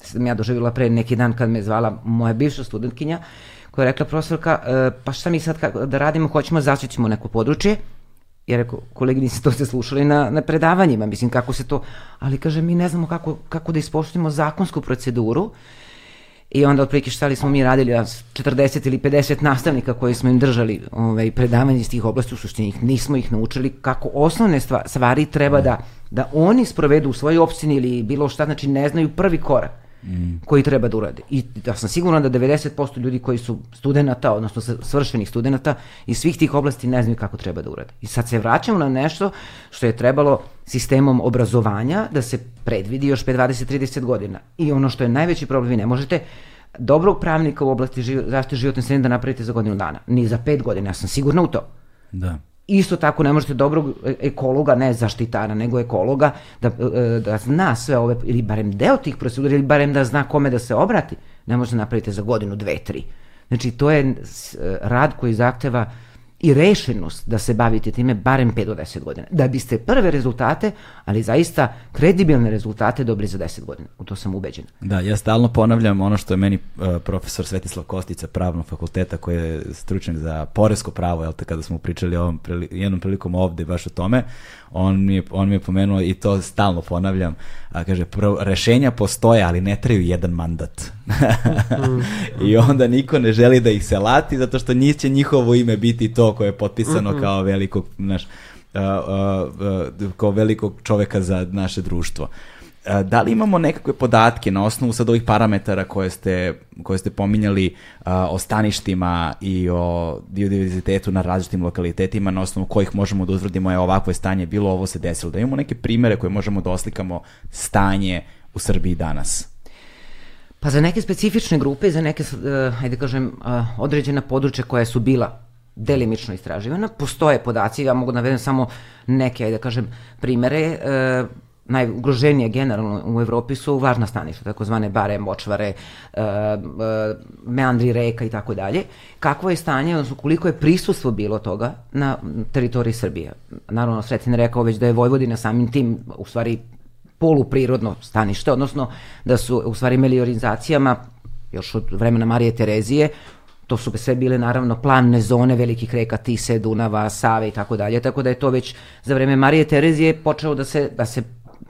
Sam ja doživjela pre neki dan kad me zvala moja bivša studentkinja, koja je rekla profesorka, e, pa šta mi sad da radimo, hoćemo zaštitimo neko područje, ja rekao, koleginici, to ste slušali na, na predavanjima, mislim, kako se to, ali kaže, mi ne znamo kako, kako da ispoštujemo zakonsku proceduru, I onda otprilike šta li smo mi radili, 40 ili 50 nastavnika koji smo im držali ovaj, predavanje iz tih oblasti, u suštini nismo ih naučili kako osnovne stvari treba da, da oni sprovedu u svojoj opštini ili bilo šta, znači ne znaju prvi korak koji treba da urade. I ja sam siguran da 90% ljudi koji su studenta, odnosno svršenih studenta iz svih tih oblasti ne znaju kako treba da urade. I sad se vraćamo na nešto što je trebalo sistemom obrazovanja da se predvidi još 20-30 godina. I ono što je najveći problem, vi ne možete dobrog pravnika u oblasti zaštite životne sredine da napravite za godinu dana. Ni za pet godina, ja sam sigurna u to. Da. Isto tako ne možete dobrog ekologa, ne zaštitara, nego ekologa, da, e, da zna sve ove, ili barem deo tih procedura, ili barem da zna kome da se obrati, ne možete napraviti za godinu, dve, tri. Znači, to je e, rad koji zahteva i rešenost da se bavite time barem 5 do 10 godina. Da biste prve rezultate, ali zaista kredibilne rezultate dobili za 10 godina. U to sam ubeđen. Da, ja stalno ponavljam ono što je meni uh, profesor Svetislav Kostica pravnog fakulteta koji je stručnjak za poresko pravo, jel te, kada smo pričali ovom prili, jednom prilikom ovde baš o tome, on mi je, on mi je pomenuo i to stalno ponavljam, a kaže, prvo, rešenja postoje, ali ne traju jedan mandat. I onda niko ne želi da ih se lati, zato što njih će njihovo ime biti to koje je potpisano -hmm. kao velikog, naš, uh, uh, kao velikog čoveka za naše društvo. Da li imamo nekakve podatke na osnovu sad ovih parametara koje ste, koje ste pominjali uh, o staništima i o biodiverzitetu na različitim lokalitetima na osnovu kojih možemo da uzvrdimo je ovakvo je stanje bilo, ovo se desilo. Da imamo neke primere koje možemo da oslikamo stanje u Srbiji danas? Pa za neke specifične grupe, za neke, uh, ajde kažem, uh, određena područja koja su bila delimično istraživana. Postoje podaci, ja mogu da navedem samo neke, ajde da kažem, primere. E, najugroženije generalno u Evropi su važna staništa, takozvane bare, močvare, e, e, meandri reka i tako dalje. Kakvo je stanje, odnosno koliko je prisustvo bilo toga na teritoriji Srbije? Naravno, Sretin rekao već da je Vojvodina samim tim u stvari poluprirodno stanište, odnosno da su u stvari meliorizacijama još od vremena Marije Terezije To su sve bile naravno planne zone velikih reka Tise, Dunava, Save i tako dalje, tako da je to već za vreme Marije Terezije počeo da se, da se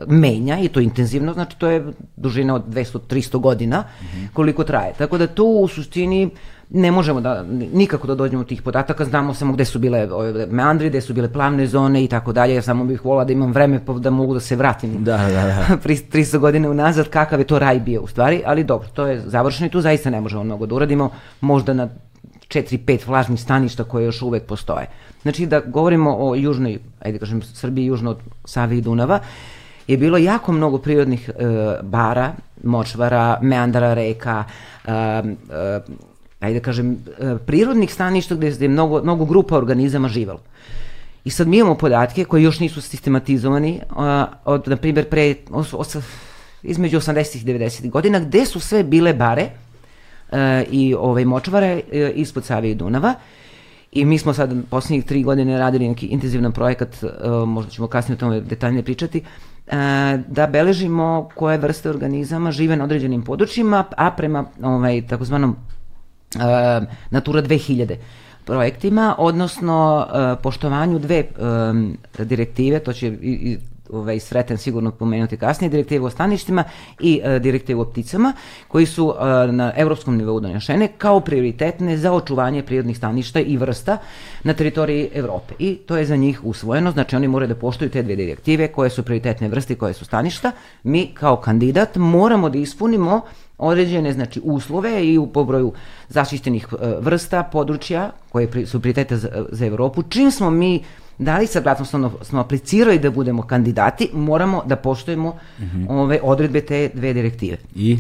menja i to intenzivno, znači to je dužina od 200-300 godina koliko traje. Tako da to u suštini ne možemo da, nikako da dođemo do tih podataka, znamo samo gde su bile ove meandri, gde su bile plavne zone i tako dalje, ja samo bih volila da imam vreme pa da mogu da se vratim da, da, da. 300 godine unazad, kakav je to raj bio u stvari, ali dobro, to je završeno i tu zaista ne možemo mnogo da uradimo, možda na 4-5 vlažnih staništa koje još uvek postoje. Znači da govorimo o južnoj, ajde kažem, Srbiji južno od Save i Dunava, je bilo jako mnogo prirodnih e, bara, močvara, meandara reka, e, e, ajde da kažem, e, prirodnih staništa gde je mnogo, mnogo grupa organizama živalo. I sad mi imamo podatke koji još nisu sistematizovani od, na primjer, pre, os, os, između 80. i 90. godina, gde su sve bile bare e, i ovaj, močvare e, ispod Save i Dunava. I mi smo sad poslednjih tri godine radili neki intenzivan projekat, e, možda ćemo kasnije o tome detaljnije pričati, e, da beležimo koje vrste organizama žive na određenim područjima, a prema ovaj, takozvanom uh, Natura 2000 projektima, odnosno uh, poštovanju dve direktive, to će i, i ovaj, Sreten sigurno pomenuti kasnije, direktive o staništima i uh, direktive o pticama, koji su uh, na evropskom nivou donešene kao prioritetne za očuvanje prirodnih staništa i vrsta na teritoriji Evrope. I to je za njih usvojeno, znači oni moraju da poštuju te dve direktive koje su prioritetne vrste koje su staništa. Mi kao kandidat moramo da ispunimo određene znači uslove i u pobroju zaštićenih e, vrsta područja koje su prioritete za, za Evropu. Čim smo mi dali saglasnost, smo aplicirali da budemo kandidati, moramo da poštujemo mm -hmm. ove odredbe te dve direktive. I?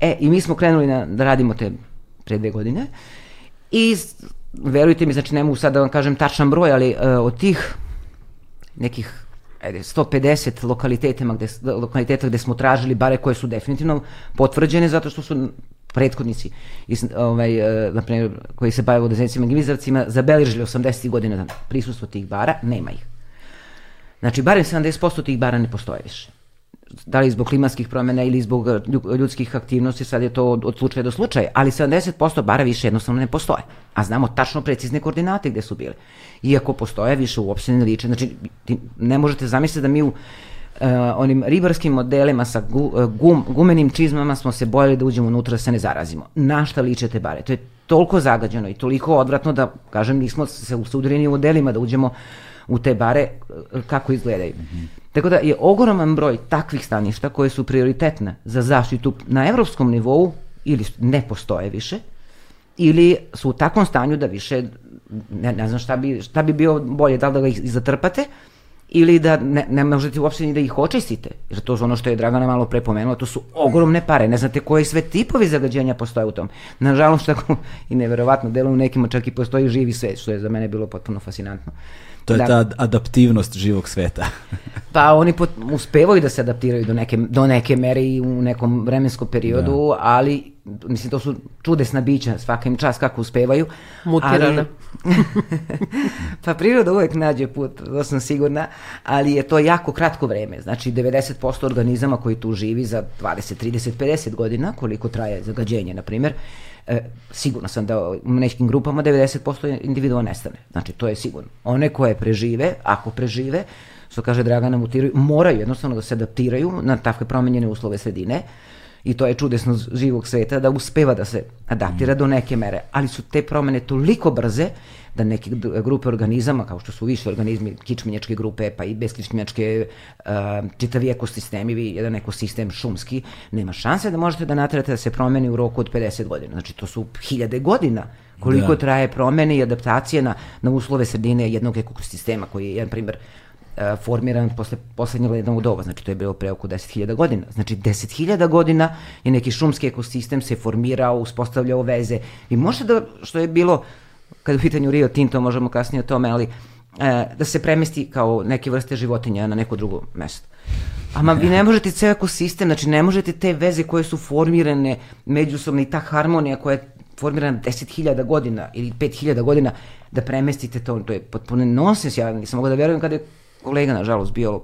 E, i mi smo krenuli na, da radimo te pre dve godine i verujte mi, znači ne mogu sad da vam kažem tačan broj, ali uh, od tih nekih ajde, 150 lokaliteta gde, lokaliteta gde smo tražili bare koje su definitivno potvrđene zato što su prethodnici iz, ovaj, e, na primjer, koji se bave vodozencima i gvizarcima zabeležili 80. godina prisustvo tih bara, nema ih. Znači, barem 70% tih bara ne postoje više da li zbog klimatskih promjena ili zbog e, ljudskih aktivnosti, sad je to od, od slučaja do slučaja, ali 70% bara više jednostavno ne postoje. A znamo tačno precizne koordinate gde su bile. Iako postoje, više uopšte ne liče. Znači, ne možete zamisliti da mi u uh, onim ribarskim modelima sa gu, e, gum, gumenim čizmama smo se bojali da uđemo unutra da se ne zarazimo. Na šta liče te bare? To je toliko zagađeno i toliko odvratno da, kažem, nismo se usudili u modelima da uđemo u te bare kako izgledaju. Mm -hmm. Tako da je ogroman broj takvih staništa koje su prioritetne za zaštitu na evropskom nivou ili ne postoje više, ili su u takvom stanju da više, ne, ne znam šta bi, šta bi bio bolje, da li da ga ih zatrpate, ili da ne, ne možete uopšte ni da ih očistite, jer to je ono što je Dragana malo pre pomenula, to su ogromne pare, ne znate koji sve tipovi zagađenja postoje u tom. Nažalost, tako i neverovatno, delom u nekima čak i postoji živi svet, što je za mene bilo potpuno fascinantno. To je da. ta adaptivnost živog sveta. pa oni pot, uspevaju da se adaptiraju do neke, do neke mere i u nekom vremenskom periodu, da. ali mislim, to su čudesna bića, svaka im čast kako uspevaju. Mutirana. Ali, pa priroda uvek nađe put, to sam sigurna, ali je to jako kratko vreme. Znači, 90% organizama koji tu živi za 20, 30, 50 godina, koliko traje zagađenje, na primjer, e, sigurno sam da u nekim grupama 90% individua nestane. Znači, to je sigurno. One koje prežive, ako prežive, što kaže Dragana, mutiraju, moraju jednostavno da se adaptiraju na takve promenjene uslove sredine i to je čudesno živog sveta da uspeva da se adaptira do neke mere, ali su te promene toliko brze da neke grupe organizama, kao što su više organizmi, kičmenjačke grupe, pa i beskičmenjačke, uh, čitavi ekosistemi, jedan ekosistem šumski, nema šanse da možete da natrate da se promeni u roku od 50 godina. Znači, to su hiljade godina koliko da. traje promene i adaptacije na, na uslove sredine jednog ekosistema koji je, jedan primer, E, formiran posle poslednjeg lednog doba, znači to je bilo pre oko 10.000 godina. Znači 10.000 godina je neki šumski ekosistem se formirao, uspostavljao veze i može da, što je bilo, kada u pitanju Rio Tinto, možemo kasnije o tome, ali e, da se premesti kao neke vrste životinja na neko drugo mesto. Ama vi ne možete ceo ekosistem, znači ne možete te veze koje su formirane međusobno i ta harmonija koja je formirana 10.000 godina ili 5.000 godina da premestite to, to je potpuno nonsens, ja nisam mogla da verujem kada je kolega, nažalost, bio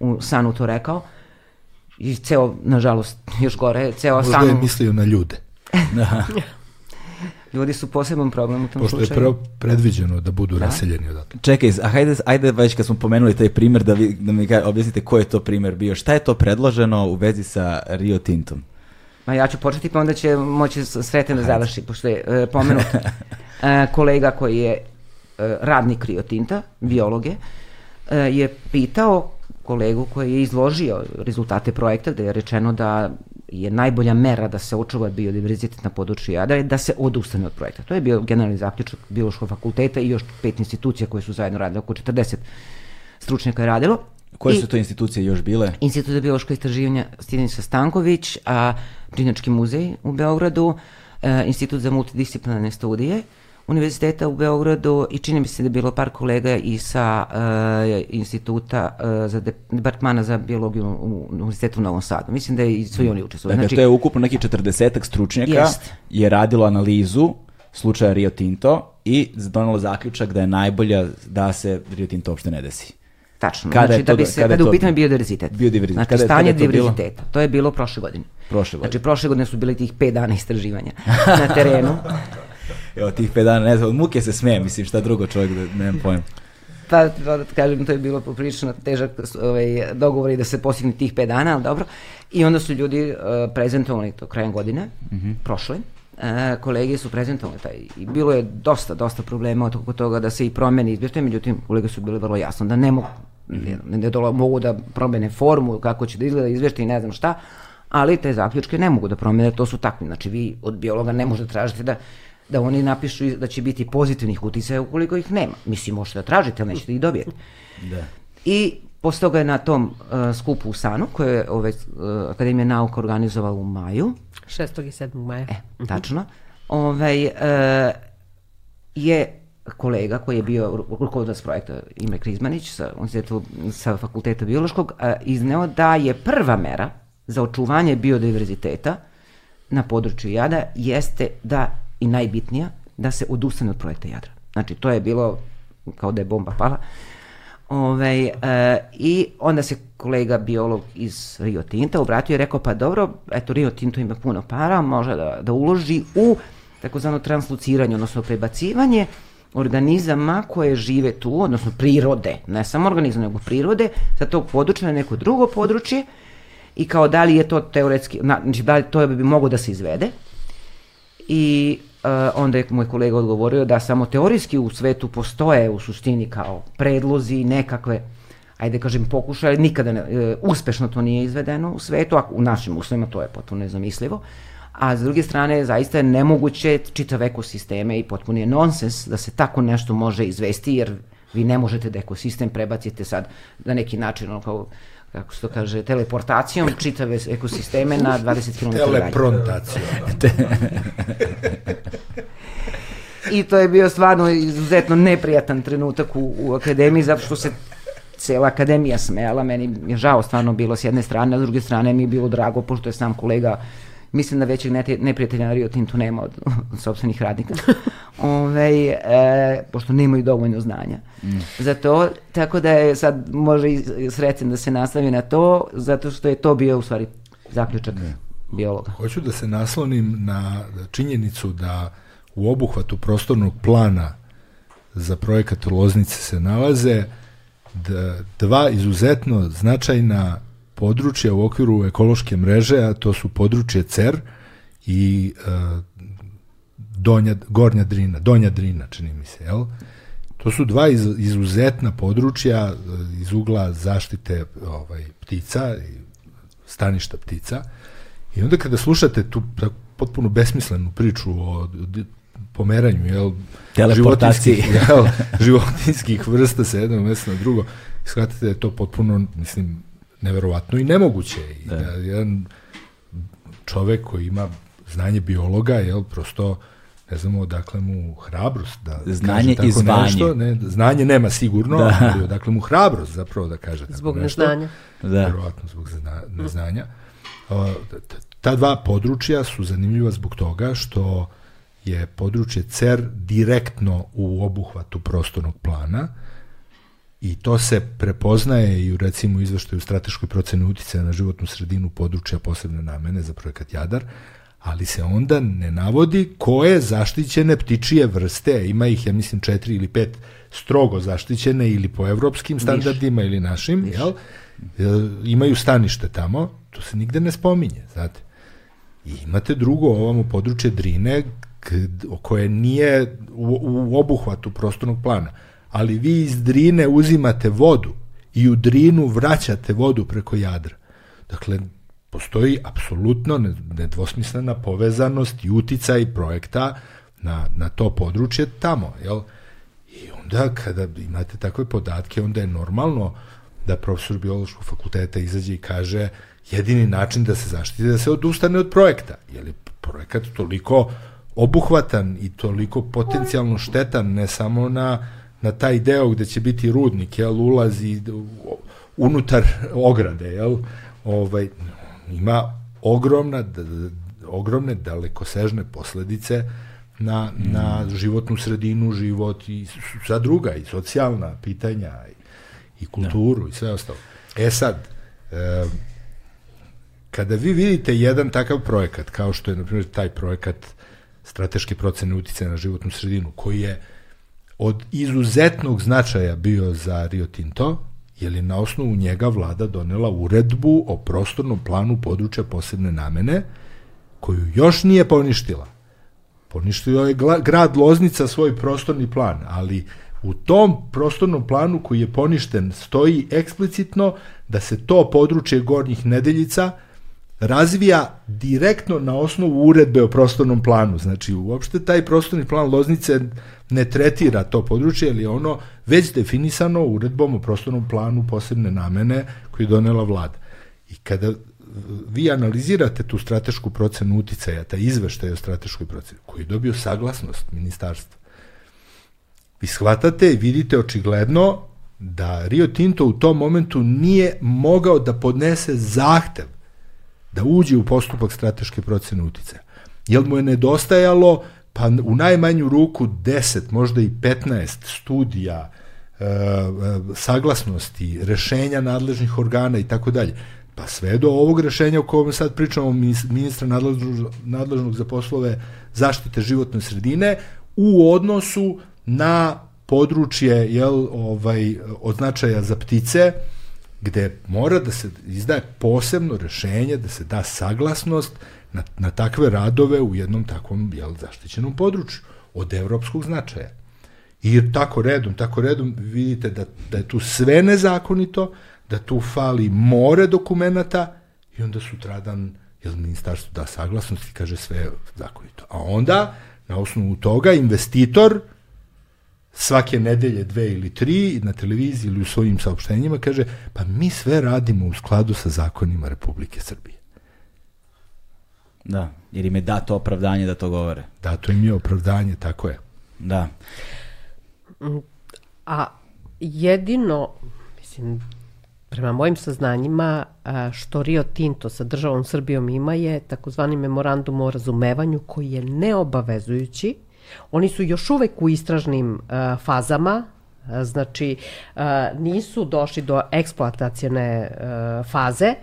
u Sanu to rekao, i ceo, nažalost, još gore, ceo Možda Sanu... Možda je mislio na ljude. da. Ljudi su poseban problem u tom Pošto slučaju. Pošto je predviđeno da budu da? raseljeni odatle. Čekaj, a hajde, ajde već kad smo pomenuli taj primer da, vi, da mi objasnite ko je to primer bio. Šta je to predloženo u vezi sa Rio Tintom? Ma ja ću početi pa onda će moći sreten da završi, pošto je e, pomenut e, kolega koji je e, radnik Rio Tinta, biologe, je pitao kolegu koji je izložio rezultate projekta gde je rečeno da je najbolja mera da se očuva biodiverzitet na području Jadra da se odustane od projekta. To je bio generalni zaključak biološkog fakulteta i još pet institucija koje su zajedno radile, oko 40 stručnjaka je radilo. Koje su to institucije još bile? Institut za biološko istraživanje Stinica Stanković, a Brinjački muzej u Beogradu, e, Institut za multidisciplinarne studije, univerziteta u Beogradu i čini mi se da je bilo par kolega i sa uh, instituta uh, za de, departmana za biologiju u univerzitetu u Novom Sadu. Mislim da i su i oni učestvovali. Dakle, znači, to je ukupno neki 40 stručnjaka jest. je radilo analizu slučaja Rio Tinto i donalo zaključak da je najbolja da se Rio Tinto uopšte ne desi. Tačno, kada znači da bi se, kada, kada je u pitanju biodiverzitet. Biodiverzitet. Znači kada, stanje kada diverziteta, to, to je bilo prošle godine. Prošle godine. Znači prošle godine su bili tih 5 dana istraživanja na terenu. Evo, tih pet dana, ne znam, od muke se smeje, mislim, šta drugo čovjek, da nemam pojma. Pa, da kažem, to je bilo poprilično težak ovaj, dogovor i da se postigne tih pet dana, ali dobro. I onda su ljudi uh, prezentovali to krajem godine, mm -hmm. prošle, uh, kolege su prezentovali taj, i bilo je dosta, dosta problema oko toga da se i promeni izvještaj, međutim, kolege su bile vrlo jasno da ne mogu, -hmm. ne, ne dola, mogu da promene formu, kako će da izgleda izvještaj i ne znam šta, ali te zaključke ne mogu da promene, to su takvi. Znači, vi od biologa ne možete tražiti da da oni napišu da će biti pozitivnih uticaja ukoliko ih nema. Mislim, možete da tražite, ali nećete ih dobijeti. Da. I posle toga je na tom uh, skupu u Sanu, koje je ove, uh, Akademija nauka organizovala u maju. 6. i 7. maja. E, mhm. tačno. Ovaj, uh, je kolega koji je bio rukovodilac projekta Ime Krizmanić sa, sa fakulteta biološkog uh, izneo da je prva mera za očuvanje biodiverziteta na području Jada jeste da i najbitnija, da se odustane od projekta Jadra. Znači, to je bilo kao da je bomba pala. Ove, e, I onda se kolega biolog iz Rio Tinta obratio i rekao, pa dobro, eto Rio Tinto ima puno para, može da, da uloži u takozvano transluciranje, odnosno prebacivanje organizama koje žive tu, odnosno prirode, ne samo organizama, nego prirode, sa tog područja na neko drugo područje i kao da li je to teoretski, znači da li to bi moglo da se izvede i onda je moj kolega odgovorio da samo teorijski u svetu postoje u suštini kao predlozi nekakve ajde kažem pokušaje, nikada ne, uh, uspešno to nije izvedeno u svetu, a u našim uslovima to je potpuno nezamislivo. A s druge strane, zaista je nemoguće čitav ekosisteme i potpuno je nonsens da se tako nešto može izvesti, jer vi ne možete da ekosistem prebacite sad na neki način, ono kao kako se to kaže, teleportacijom čitave ekosisteme na 20 km dalje. Teleprontacijom. I to je bio stvarno izuzetno neprijatan trenutak u, u akademiji, zato što se cela akademija smejala, meni je žao stvarno bilo s jedne strane, a s druge strane mi je bilo drago, pošto je sam kolega mislim da većeg neprijatelja na Rio Tintu nema od, od sobstvenih radnika. Ove, e, pošto nemaju dovoljno znanja mm. za to, tako da je sad može i srecen da se nastavi na to, zato što je to bio u stvari zaključak ne. biologa. Hoću da se naslonim na činjenicu da u obuhvatu prostornog plana za projekat Loznice se nalaze dva izuzetno značajna područja u okviru ekološke mreže, a to su područje CER i uh, donja, gornja drina, donja drina, čini mi se, jel? To su dva iz, izuzetna područja e, iz ugla zaštite ovaj, ptica i staništa ptica. I onda kada tu potpuno besmislenu priču o pomeranju jel, životinskih, jel, životinskih vrsta sa jednog mesta na drugo, shvatite da je to potpuno, mislim, neverovatno i nemoguće. I da. da jedan čovek koji ima znanje biologa, jel, prosto ne znamo odakle mu hrabrost da znanje kaže tako i nešto. Ne, znanje nema sigurno, da. ali odakle mu hrabrost zapravo da kaže tako zbog nešto. Neznanja. Da. Verovatno zbog neznanja. Ta dva područja su zanimljiva zbog toga što je područje CER direktno u obuhvatu prostornog plana i to se prepoznaje i u recimo izveštaju strateškoj proceni uticaja na životnu sredinu područja posebne namene za projekat Jadar, ali se onda ne navodi koje zaštićene ptičije vrste, ima ih ja mislim četiri ili pet strogo zaštićene ili po evropskim standardima Viš. ili našim, Viš. jel? imaju stanište tamo, to se nigde ne spominje, znate. I imate drugo ovamo područje Drine koje nije u, u obuhvatu prostornog plana, ali vi iz Drine uzimate vodu i u Drinu vraćate vodu preko Jadra. Dakle, postoji apsolutno nedvosmislena povezanost i uticaj projekta na, na to područje tamo, jel? I onda kada imate takve podatke, onda je normalno da profesor biološkog fakulteta izađe i kaže jedini način da se zaštiti da se odustane od projekta, jer je projekat toliko obuhvatan i toliko potencijalno štetan ne samo na, na taj deo gde će biti rudnik, jel, ulazi unutar ograde, jel, ovaj, ima ogromna, ogromne dalekosežne posledice na, mm. na životnu sredinu, život i sva druga, i socijalna pitanja, i, i kulturu, da. i sve ostalo. E sad, e, kada vi vidite jedan takav projekat, kao što je, na primjer, taj projekat strateške procene uticaja na životnu sredinu, koji je od izuzetnog značaja bio za Rio Tinto, jer je na osnovu njega vlada donela uredbu o prostornom planu područja posebne namene, koju još nije poništila. Poništio je grad Loznica svoj prostorni plan, ali u tom prostornom planu koji je poništen stoji eksplicitno da se to područje Gornjih Nedeljica – razvija direktno na osnovu uredbe o prostornom planu. Znači, uopšte taj prostorni plan Loznice ne tretira to područje, ali je ono već definisano uredbom o prostornom planu posebne namene koji je donela vlada. I kada vi analizirate tu stratešku procenu uticaja, taj izveštaj o strateškoj proceni, koji je dobio saglasnost ministarstva, vi shvatate i vidite očigledno da Rio Tinto u tom momentu nije mogao da podnese zahtev da uđe u postupak strateške procene uticaja. Jel mu je nedostajalo pa u najmanju ruku 10, možda i 15 studija, e, e, saglasnosti, rešenja nadležnih organa i tako dalje. Pa sve do ovog rešenja o kojem sad pričamo ministra nadležnog, nadležnog za poslove zaštite životne sredine u odnosu na područje jel, ovaj, od značaja za ptice, gde mora da se izdaje posebno rešenje, da se da saglasnost na, na takve radove u jednom takvom jel, zaštićenom području od evropskog značaja. I tako redom, tako redom vidite da, da je tu sve nezakonito, da tu fali more dokumenta i onda sutradan jel, ministarstvo da saglasnost i kaže sve zakonito. A onda, na osnovu toga, investitor svake nedelje dve ili tri na televiziji ili u svojim saopštenjima kaže pa mi sve radimo u skladu sa zakonima Republike Srbije. Da, jer im je dato opravdanje da to govore. Dato im je opravdanje, tako je. Da. A jedino, mislim, Prema mojim saznanjima, što Rio Tinto sa državom Srbijom ima je takozvani memorandum o razumevanju koji je neobavezujući. Oni su još uvek u istražnim fazama, znači nisu došli do eksploatacijone faze,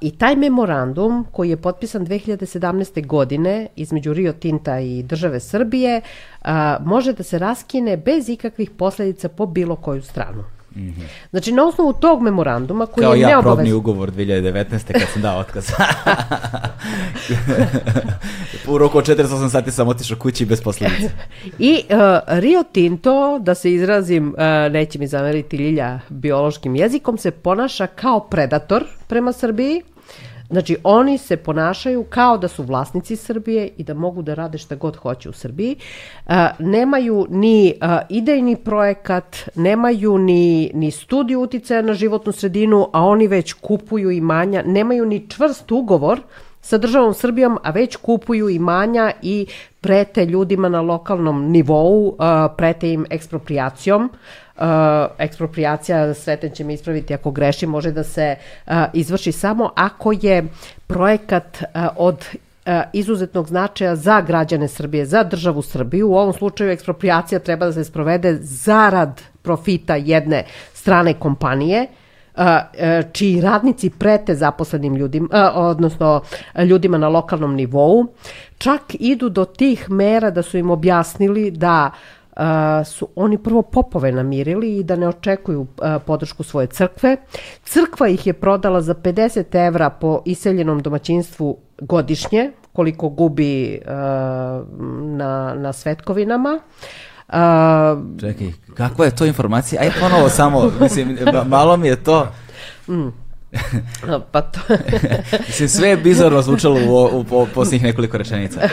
I taj memorandum koji je potpisan 2017. godine između Rio Tinta i države Srbije može da se raskine bez ikakvih posledica po bilo koju stranu. Mm -hmm. Znači, na osnovu tog memoranduma koji Kao je ja, neobavez... probni ugovor 2019. kad sam dao otkaz. u roku od 48 sati sam otišao kući bez posledice. I uh, Rio Tinto, da se izrazim, uh, neće mi zameriti Ljilja biološkim jezikom, se ponaša kao predator prema Srbiji Znači, oni se ponašaju kao da su vlasnici Srbije i da mogu da rade šta god hoće u Srbiji. E, nemaju ni e, idejni projekat, nemaju ni, ni studiju uticaja na životnu sredinu, a oni već kupuju imanja, nemaju ni čvrst ugovor sa državom Srbijom, a već kupuju imanja i prete ljudima na lokalnom nivou, uh, prete im ekspropriacijom. Uh, ekspropriacija, Sreten će me ispraviti ako greši, može da se uh, izvrši samo ako je projekat uh, od uh, izuzetnog značaja za građane Srbije, za državu Srbiju. U ovom slučaju ekspropriacija treba da se sprovede zarad profita jedne strane kompanije, čiji radnici prete zaposlenim ljudima, odnosno ljudima na lokalnom nivou, čak idu do tih mera da su im objasnili da su oni prvo popove namirili i da ne očekuju podršku svoje crkve. Crkva ih je prodala za 50 evra po iseljenom domaćinstvu godišnje, koliko gubi na, na svetkovinama. Uh, Čekaj, kakva je to informacija? Aj ponovo samo, mislim, malo mi je to... Mm. Pa to... Mislim, sve je bizarno zvučalo u, u, u posljednjih nekoliko rečenica.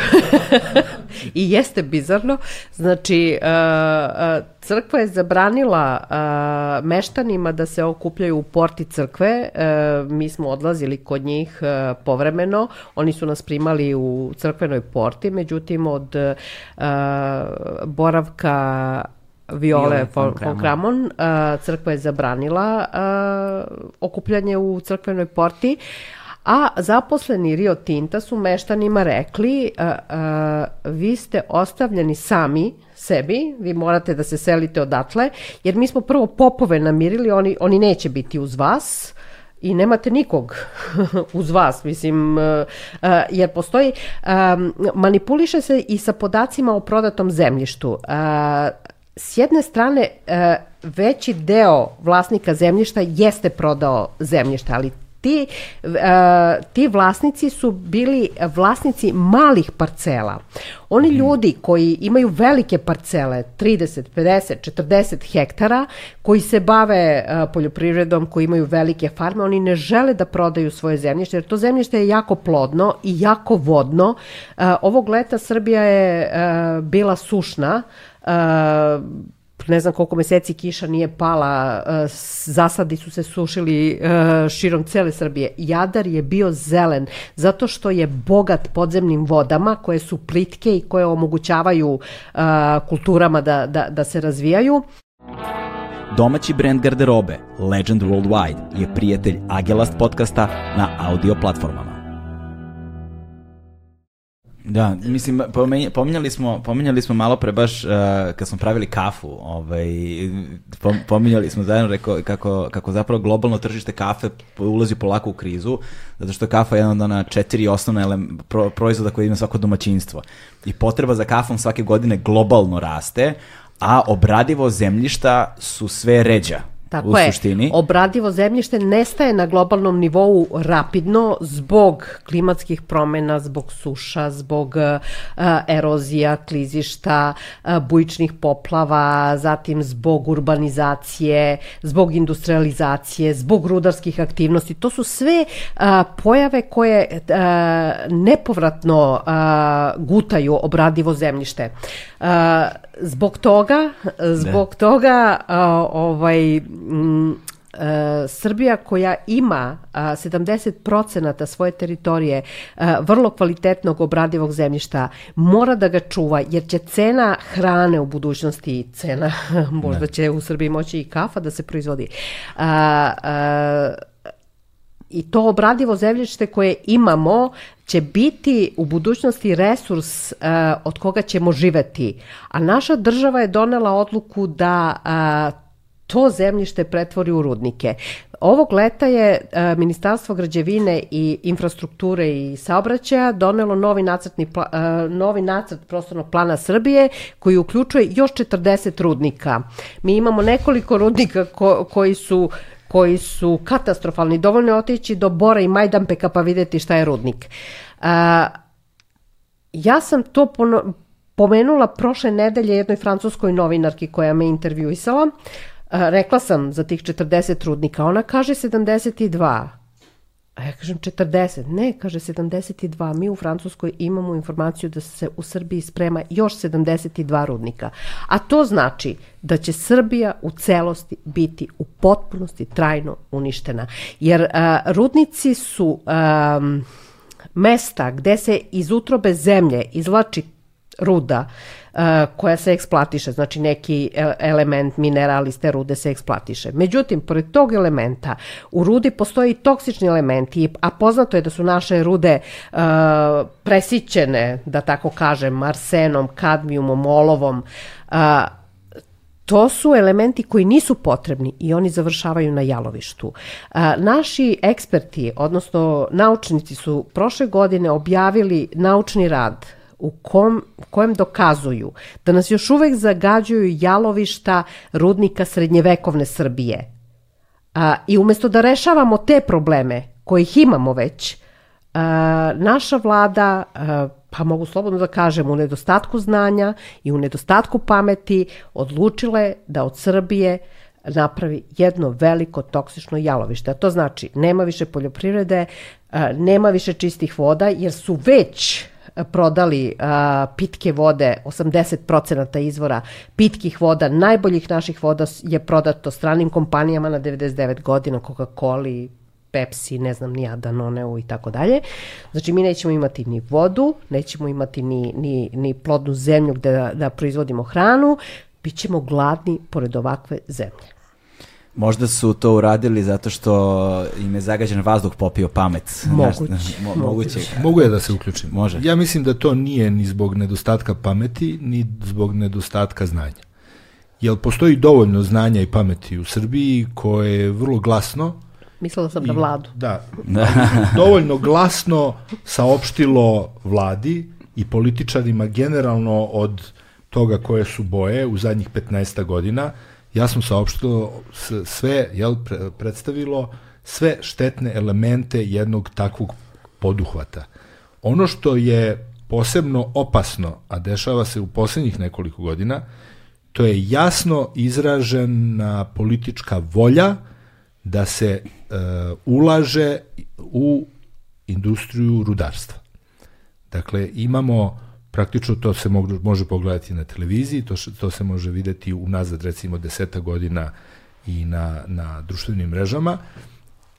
I jeste bizarno. Znači, uh, uh, crkva je zabranila uh, meštanima da se okupljaju u porti crkve. Mi smo odlazili kod njih povremeno. Oni su nas primali u crkvenoj porti, međutim od boravka Viole von, Kramon, uh, crkva je zabranila uh, okupljanje u crkvenoj porti, a zaposleni Rio Tinta su meštanima rekli uh, vi ste ostavljeni sami sebi, vi morate da se selite odatle, jer mi smo prvo popove namirili, oni, oni neće biti uz vas, i nemate nikog uz vas, mislim, jer postoji, um, manipuliše se i sa podacima o prodatom zemljištu. S jedne strane e, veći deo vlasnika zemljišta jeste prodao zemljište, ali ti, uh, ti vlasnici su bili vlasnici malih parcela. Oni mm. ljudi koji imaju velike parcele, 30, 50, 40 hektara, koji se bave uh, poljoprivredom, koji imaju velike farme, oni ne žele da prodaju svoje zemljište, jer to zemljište je jako plodno i jako vodno. Ovog leta Srbija je bila sušna, ne znam koliko meseci kiša nije pala, uh, zasadi su se sušili uh, širom cele Srbije. Jadar je bio zelen zato što je bogat podzemnim vodama koje su plitke i koje omogućavaju kulturama da, da, da se razvijaju. Domaći brend garderobe Legend Worldwide je prijatelj Agelast podcasta na audio platformama. Da, mislim, pominjali smo, pominjali smo malo pre baš uh, kad smo pravili kafu, ovaj, pominjali smo zajedno rekao kako, kako zapravo globalno tržište kafe ulazi polako u krizu, zato što kafa je jedan od ona četiri osnovne ele, pro, proizvoda koje ima svako domaćinstvo. I potreba za kafom svake godine globalno raste, a obradivo zemljišta su sve ređa. Tako u je. suštini. Obradivo zemljište nestaje na globalnom nivou rapidno zbog klimatskih promena, zbog suša, zbog uh, erozija, klizišta, uh, bujičnih poplava, zatim zbog urbanizacije, zbog industrializacije, zbog rudarskih aktivnosti. To su sve uh, pojave koje uh, nepovratno uh, gutaju obradivo zemljište. Uh, zbog toga, zbog ne. toga uh, ovaj m, e, Srbija koja ima a, 70% svoje teritorije a, vrlo kvalitetnog obradivog zemljišta mora da ga čuva jer će cena hrane u budućnosti cena možda će u Srbiji moći i kafa da se proizvodi i to obradivo zemljište koje imamo će biti u budućnosti resurs uh, od koga ćemo živeti. A naša država je donela odluku da uh, to zemljište pretvori u rudnike. Ovog leta je uh, Ministarstvo građevine i infrastrukture i saobraćaja donelo novi, nacrtni pla, uh, novi nacrt prostornog plana Srbije koji uključuje još 40 rudnika. Mi imamo nekoliko rudnika ko, koji su koji su katastrofalni. Dovoljno je otići do Bora i Majdanpeka pa videti šta je rudnik. Uh, ja sam to pono, pomenula prošle nedelje jednoj francuskoj novinarki koja me intervjuisala. Uh, rekla sam za tih 40 rudnika, ona kaže 72. A ja kažem 40. Ne, kaže 72. Mi u Francuskoj imamo informaciju da se u Srbiji sprema još 72 rudnika. A to znači da će Srbija u celosti biti u potpunosti trajno uništena. Jer a, rudnici su a, mesta gde se iz utrobe zemlje izlači ruda uh, koja se eksploatiše, znači neki e, element, mineral iz te rude se eksploatiše. Međutim, pored tog elementa, u rudi postoji toksični elementi, a poznato je da su naše rude uh, presićene, da tako kažem, arsenom, kadmijumom, olovom, uh, to su elementi koji nisu potrebni i oni završavaju na jalovištu. Naši eksperti, odnosno naučnici su prošle godine objavili naučni rad u kom, kojem dokazuju da nas još uvek zagađuju jalovišta rudnika srednjevekovne Srbije. A, I umesto da rešavamo te probleme, kojih imamo već, a, naša vlada, a, pa mogu slobodno da kažem, u nedostatku znanja i u nedostatku pameti odlučile da od Srbije napravi jedno veliko toksično jalovište. A to znači nema više poljoprivrede, nema više čistih voda, jer su već prodali a, pitke vode, 80% izvora pitkih voda, najboljih naših voda je prodato stranim kompanijama na 99 godina, Coca-Cola, Pepsi, ne znam, ni Danoneu i tako dalje. Znači, mi nećemo imati ni vodu, nećemo imati ni, ni, ni plodnu zemlju gde da, da proizvodimo hranu, bit ćemo gladni pored ovakve zemlje. Možda su to uradili zato što im je zagađen vazduh popio pamet. Moguće. Mo, moguće. Mogu ja da se uključim? Može. Ja mislim da to nije ni zbog nedostatka pameti, ni zbog nedostatka znanja. Jel postoji dovoljno znanja i pameti u Srbiji koje je vrlo glasno Mislila sam na vladu. Da, dovoljno glasno saopštilo vladi i političarima generalno od toga koje su boje u zadnjih 15 godina, jasno saopštilo sve, jel, predstavilo sve štetne elemente jednog takvog poduhvata. Ono što je posebno opasno, a dešava se u poslednjih nekoliko godina, to je jasno izražena politička volja da se e, ulaže u industriju rudarstva. Dakle, imamo praktično to se mogu, može pogledati na televiziji, to, to se može videti unazad recimo deseta godina i na, na društvenim mrežama.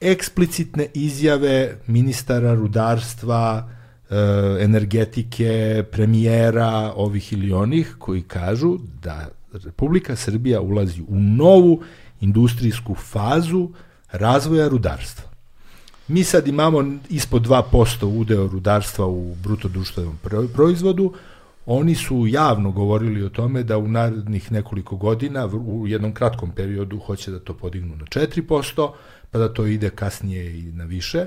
Eksplicitne izjave ministara rudarstva, e, energetike, premijera ovih ili onih koji kažu da Republika Srbija ulazi u novu industrijsku fazu razvoja rudarstva. Mi sad imamo ispod 2% udeo rudarstva u bruto društvenom proizvodu, oni su javno govorili o tome da u narednih nekoliko godina, u jednom kratkom periodu, hoće da to podignu na 4%, pa da to ide kasnije i na više.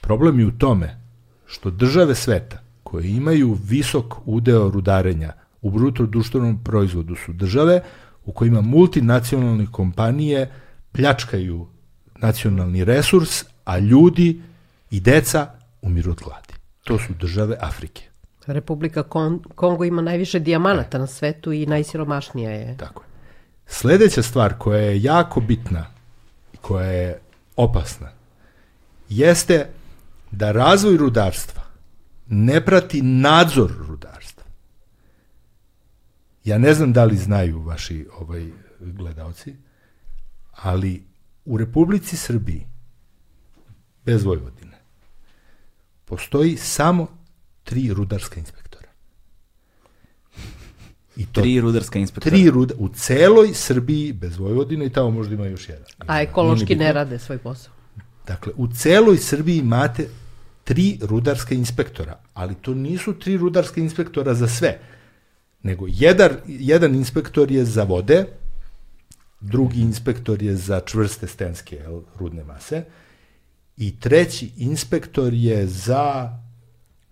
Problem je u tome što države sveta koje imaju visok udeo rudarenja u bruto društvenom proizvodu su države u kojima multinacionalne kompanije pljačkaju nacionalni resurs, a ljudi i deca umiru od gladi. To su države Afrike. Republika Kon Kongo ima najviše dijamanata e. na svetu i najsiromašnija je. Tako je. Sledeća stvar koja je jako bitna i koja je opasna jeste da razvoj rudarstva ne prati nadzor rudarstva. Ja ne znam da li znaju vaši ovaj gledalci, ali U Republici Srbiji, bez Vojvodine, postoji samo tri rudarska inspektora. I to tri rudarska inspektora. Tri ruda, u celoj Srbiji bez Vojvodine i tamo možda ima još jedan. A ekološki ne rade svoj posao. Dakle, u celoj Srbiji imate tri rudarska inspektora, ali to nisu tri rudarska inspektora za sve, nego jedan, jedan inspektor je za vode, drugi inspektor je za čvrste stenske jel, rudne mase i treći inspektor je za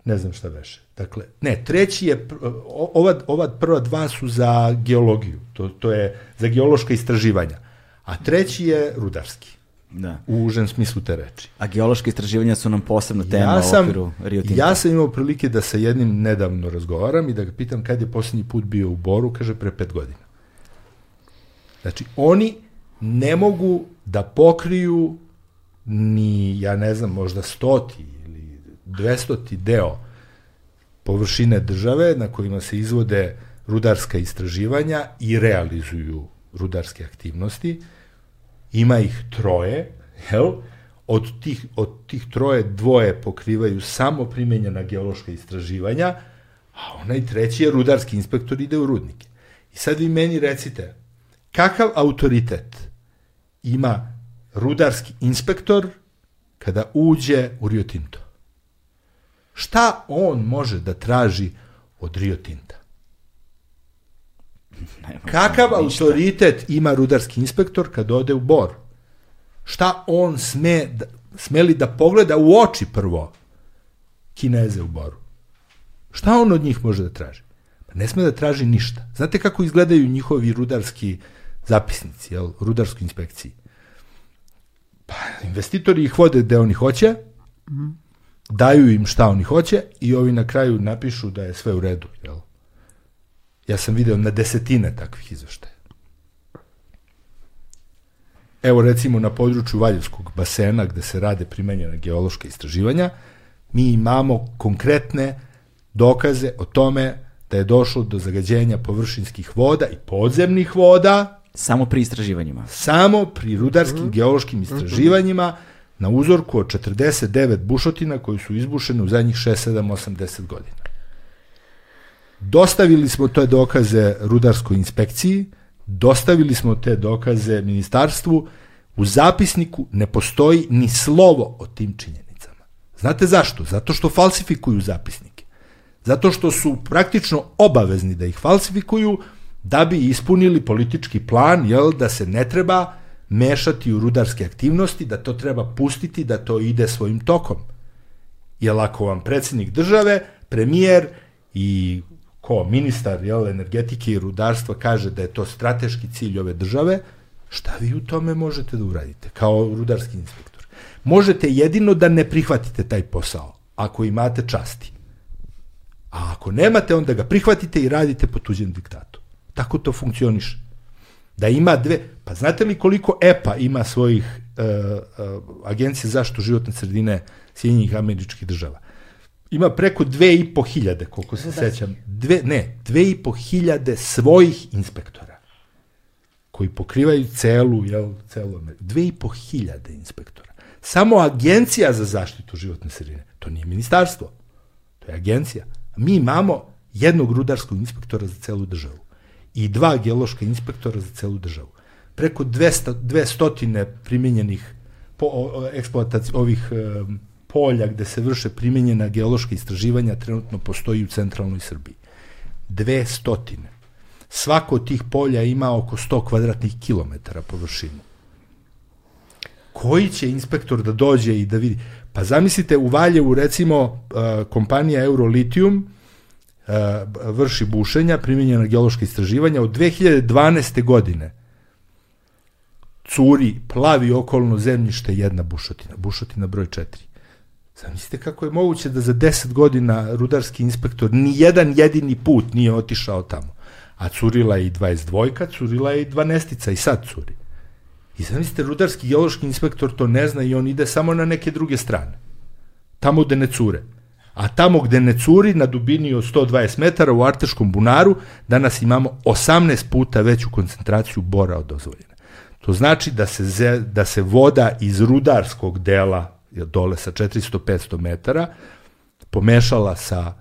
ne znam šta veše. Dakle, ne, treći je, ova, ova prva dva su za geologiju, to, to je za geološka istraživanja, a treći je rudarski. Da. U užem smislu te reči. A geološke istraživanja su nam posebna tema ja sam, u okviru Rio Tinta. Ja sam imao prilike da sa jednim nedavno razgovaram i da ga pitam kad je posljednji put bio u Boru, kaže pre pet godina. Znači, oni ne mogu da pokriju ni, ja ne znam, možda stoti ili dvestoti deo površine države na kojima se izvode rudarska istraživanja i realizuju rudarske aktivnosti. Ima ih troje, jel? Od tih, od tih troje dvoje pokrivaju samo primenjena geološka istraživanja, a onaj treći je rudarski inspektor ide u rudnike. I sad vi meni recite, kakav autoritet ima rudarski inspektor kada uđe u Rio Tinto? Šta on može da traži od Rio Tinta? Kakav autoritet ima rudarski inspektor kad ode u Bor? Šta on sme, da, smeli da pogleda u oči prvo Kineze u Boru? Šta on od njih može da traži? Pa ne sme da traži ništa. Znate kako izgledaju njihovi rudarski zapisnici, jel, rudarskoj inspekciji? Pa, investitori ih vode gde oni hoće, daju im šta oni hoće i ovi na kraju napišu da je sve u redu. Jel? Ja sam video na desetine takvih izveštaja. Evo recimo na području Valjevskog basena gde se rade primenjena geološka istraživanja, mi imamo konkretne dokaze o tome da je došlo do zagađenja površinskih voda i podzemnih voda. Samo pri istraživanjima. Samo pri rudarskim mm. geološkim istraživanjima. Mm -hmm na uzorku od 49 bušotina koji su izbušene u zadnjih 6, 7, 80 godina. Dostavili smo te dokaze rudarskoj inspekciji, dostavili smo te dokaze ministarstvu, u zapisniku ne postoji ni slovo o tim činjenicama. Znate zašto? Zato što falsifikuju zapisnike. Zato što su praktično obavezni da ih falsifikuju da bi ispunili politički plan, jel, da se ne treba mešati u rudarske aktivnosti, da to treba pustiti, da to ide svojim tokom. Jer ako vam predsednik države, premijer i ko ministar jel, energetike i rudarstva kaže da je to strateški cilj ove države, šta vi u tome možete da uradite kao rudarski inspektor? Možete jedino da ne prihvatite taj posao, ako imate časti. A ako nemate, onda ga prihvatite i radite po tuđem diktatu. Tako to funkcioniše da ima dve, pa znate li koliko EPA ima svojih uh, uh, agencija zaštitu životne sredine Sjedinjenih američkih država? Ima preko dve i po hiljade, koliko se sećam. Dve, ne, dve i po hiljade svojih inspektora koji pokrivaju celu, jel, celu. Dve i po hiljade inspektora. Samo agencija za zaštitu životne sredine. To nije ministarstvo. To je agencija. Mi imamo jednog rudarskog inspektora za celu državu i dva geološka inspektora za celu državu. Preko 200, 200 primenjenih po, eksploatac, ovih e, polja gde se vrše primenjena geološka istraživanja trenutno postoji u centralnoj Srbiji. 200. Svako od tih polja ima oko 100 kvadratnih kilometara površinu. Koji će inspektor da dođe i da vidi? Pa zamislite u Valjevu recimo e, kompanija Eurolitium vrši bušenja, primjenjena geološka istraživanja od 2012. godine curi, plavi okolno zemljište jedna bušotina, bušotina broj 4. Zamislite kako je moguće da za 10 godina rudarski inspektor ni jedan jedini put nije otišao tamo. A curila je i 22, curila je i 12 i sad curi. I zamislite, rudarski geološki inspektor to ne zna i on ide samo na neke druge strane. Tamo gde ne cure. A tamo gde ne curi, na dubini od 120 metara u Arteškom bunaru, danas imamo 18 puta veću koncentraciju bora od dozvoljene. To znači da se, ze, da se voda iz rudarskog dela, dole sa 400-500 metara, pomešala sa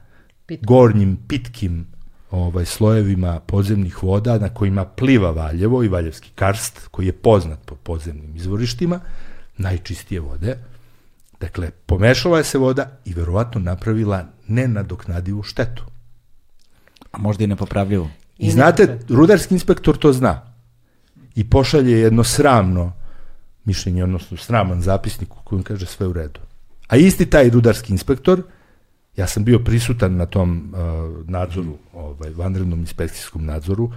Pit. gornjim pitkim ovaj slojevima podzemnih voda na kojima pliva Valjevo i Valjevski karst, koji je poznat po podzemnim izvorištima, najčistije vode. Dakle, pomešala je se voda i verovatno napravila nenadoknadivu štetu. A možda i nepopravljivu. I, I znate, rudarski inspektor to zna. I pošalje jedno sramno mišljenje, odnosno sraman zapisnik u kojem kaže sve u redu. A isti taj rudarski inspektor Ja sam bio prisutan na tom uh, nadzoru, ovaj, vanrednom inspekcijskom nadzoru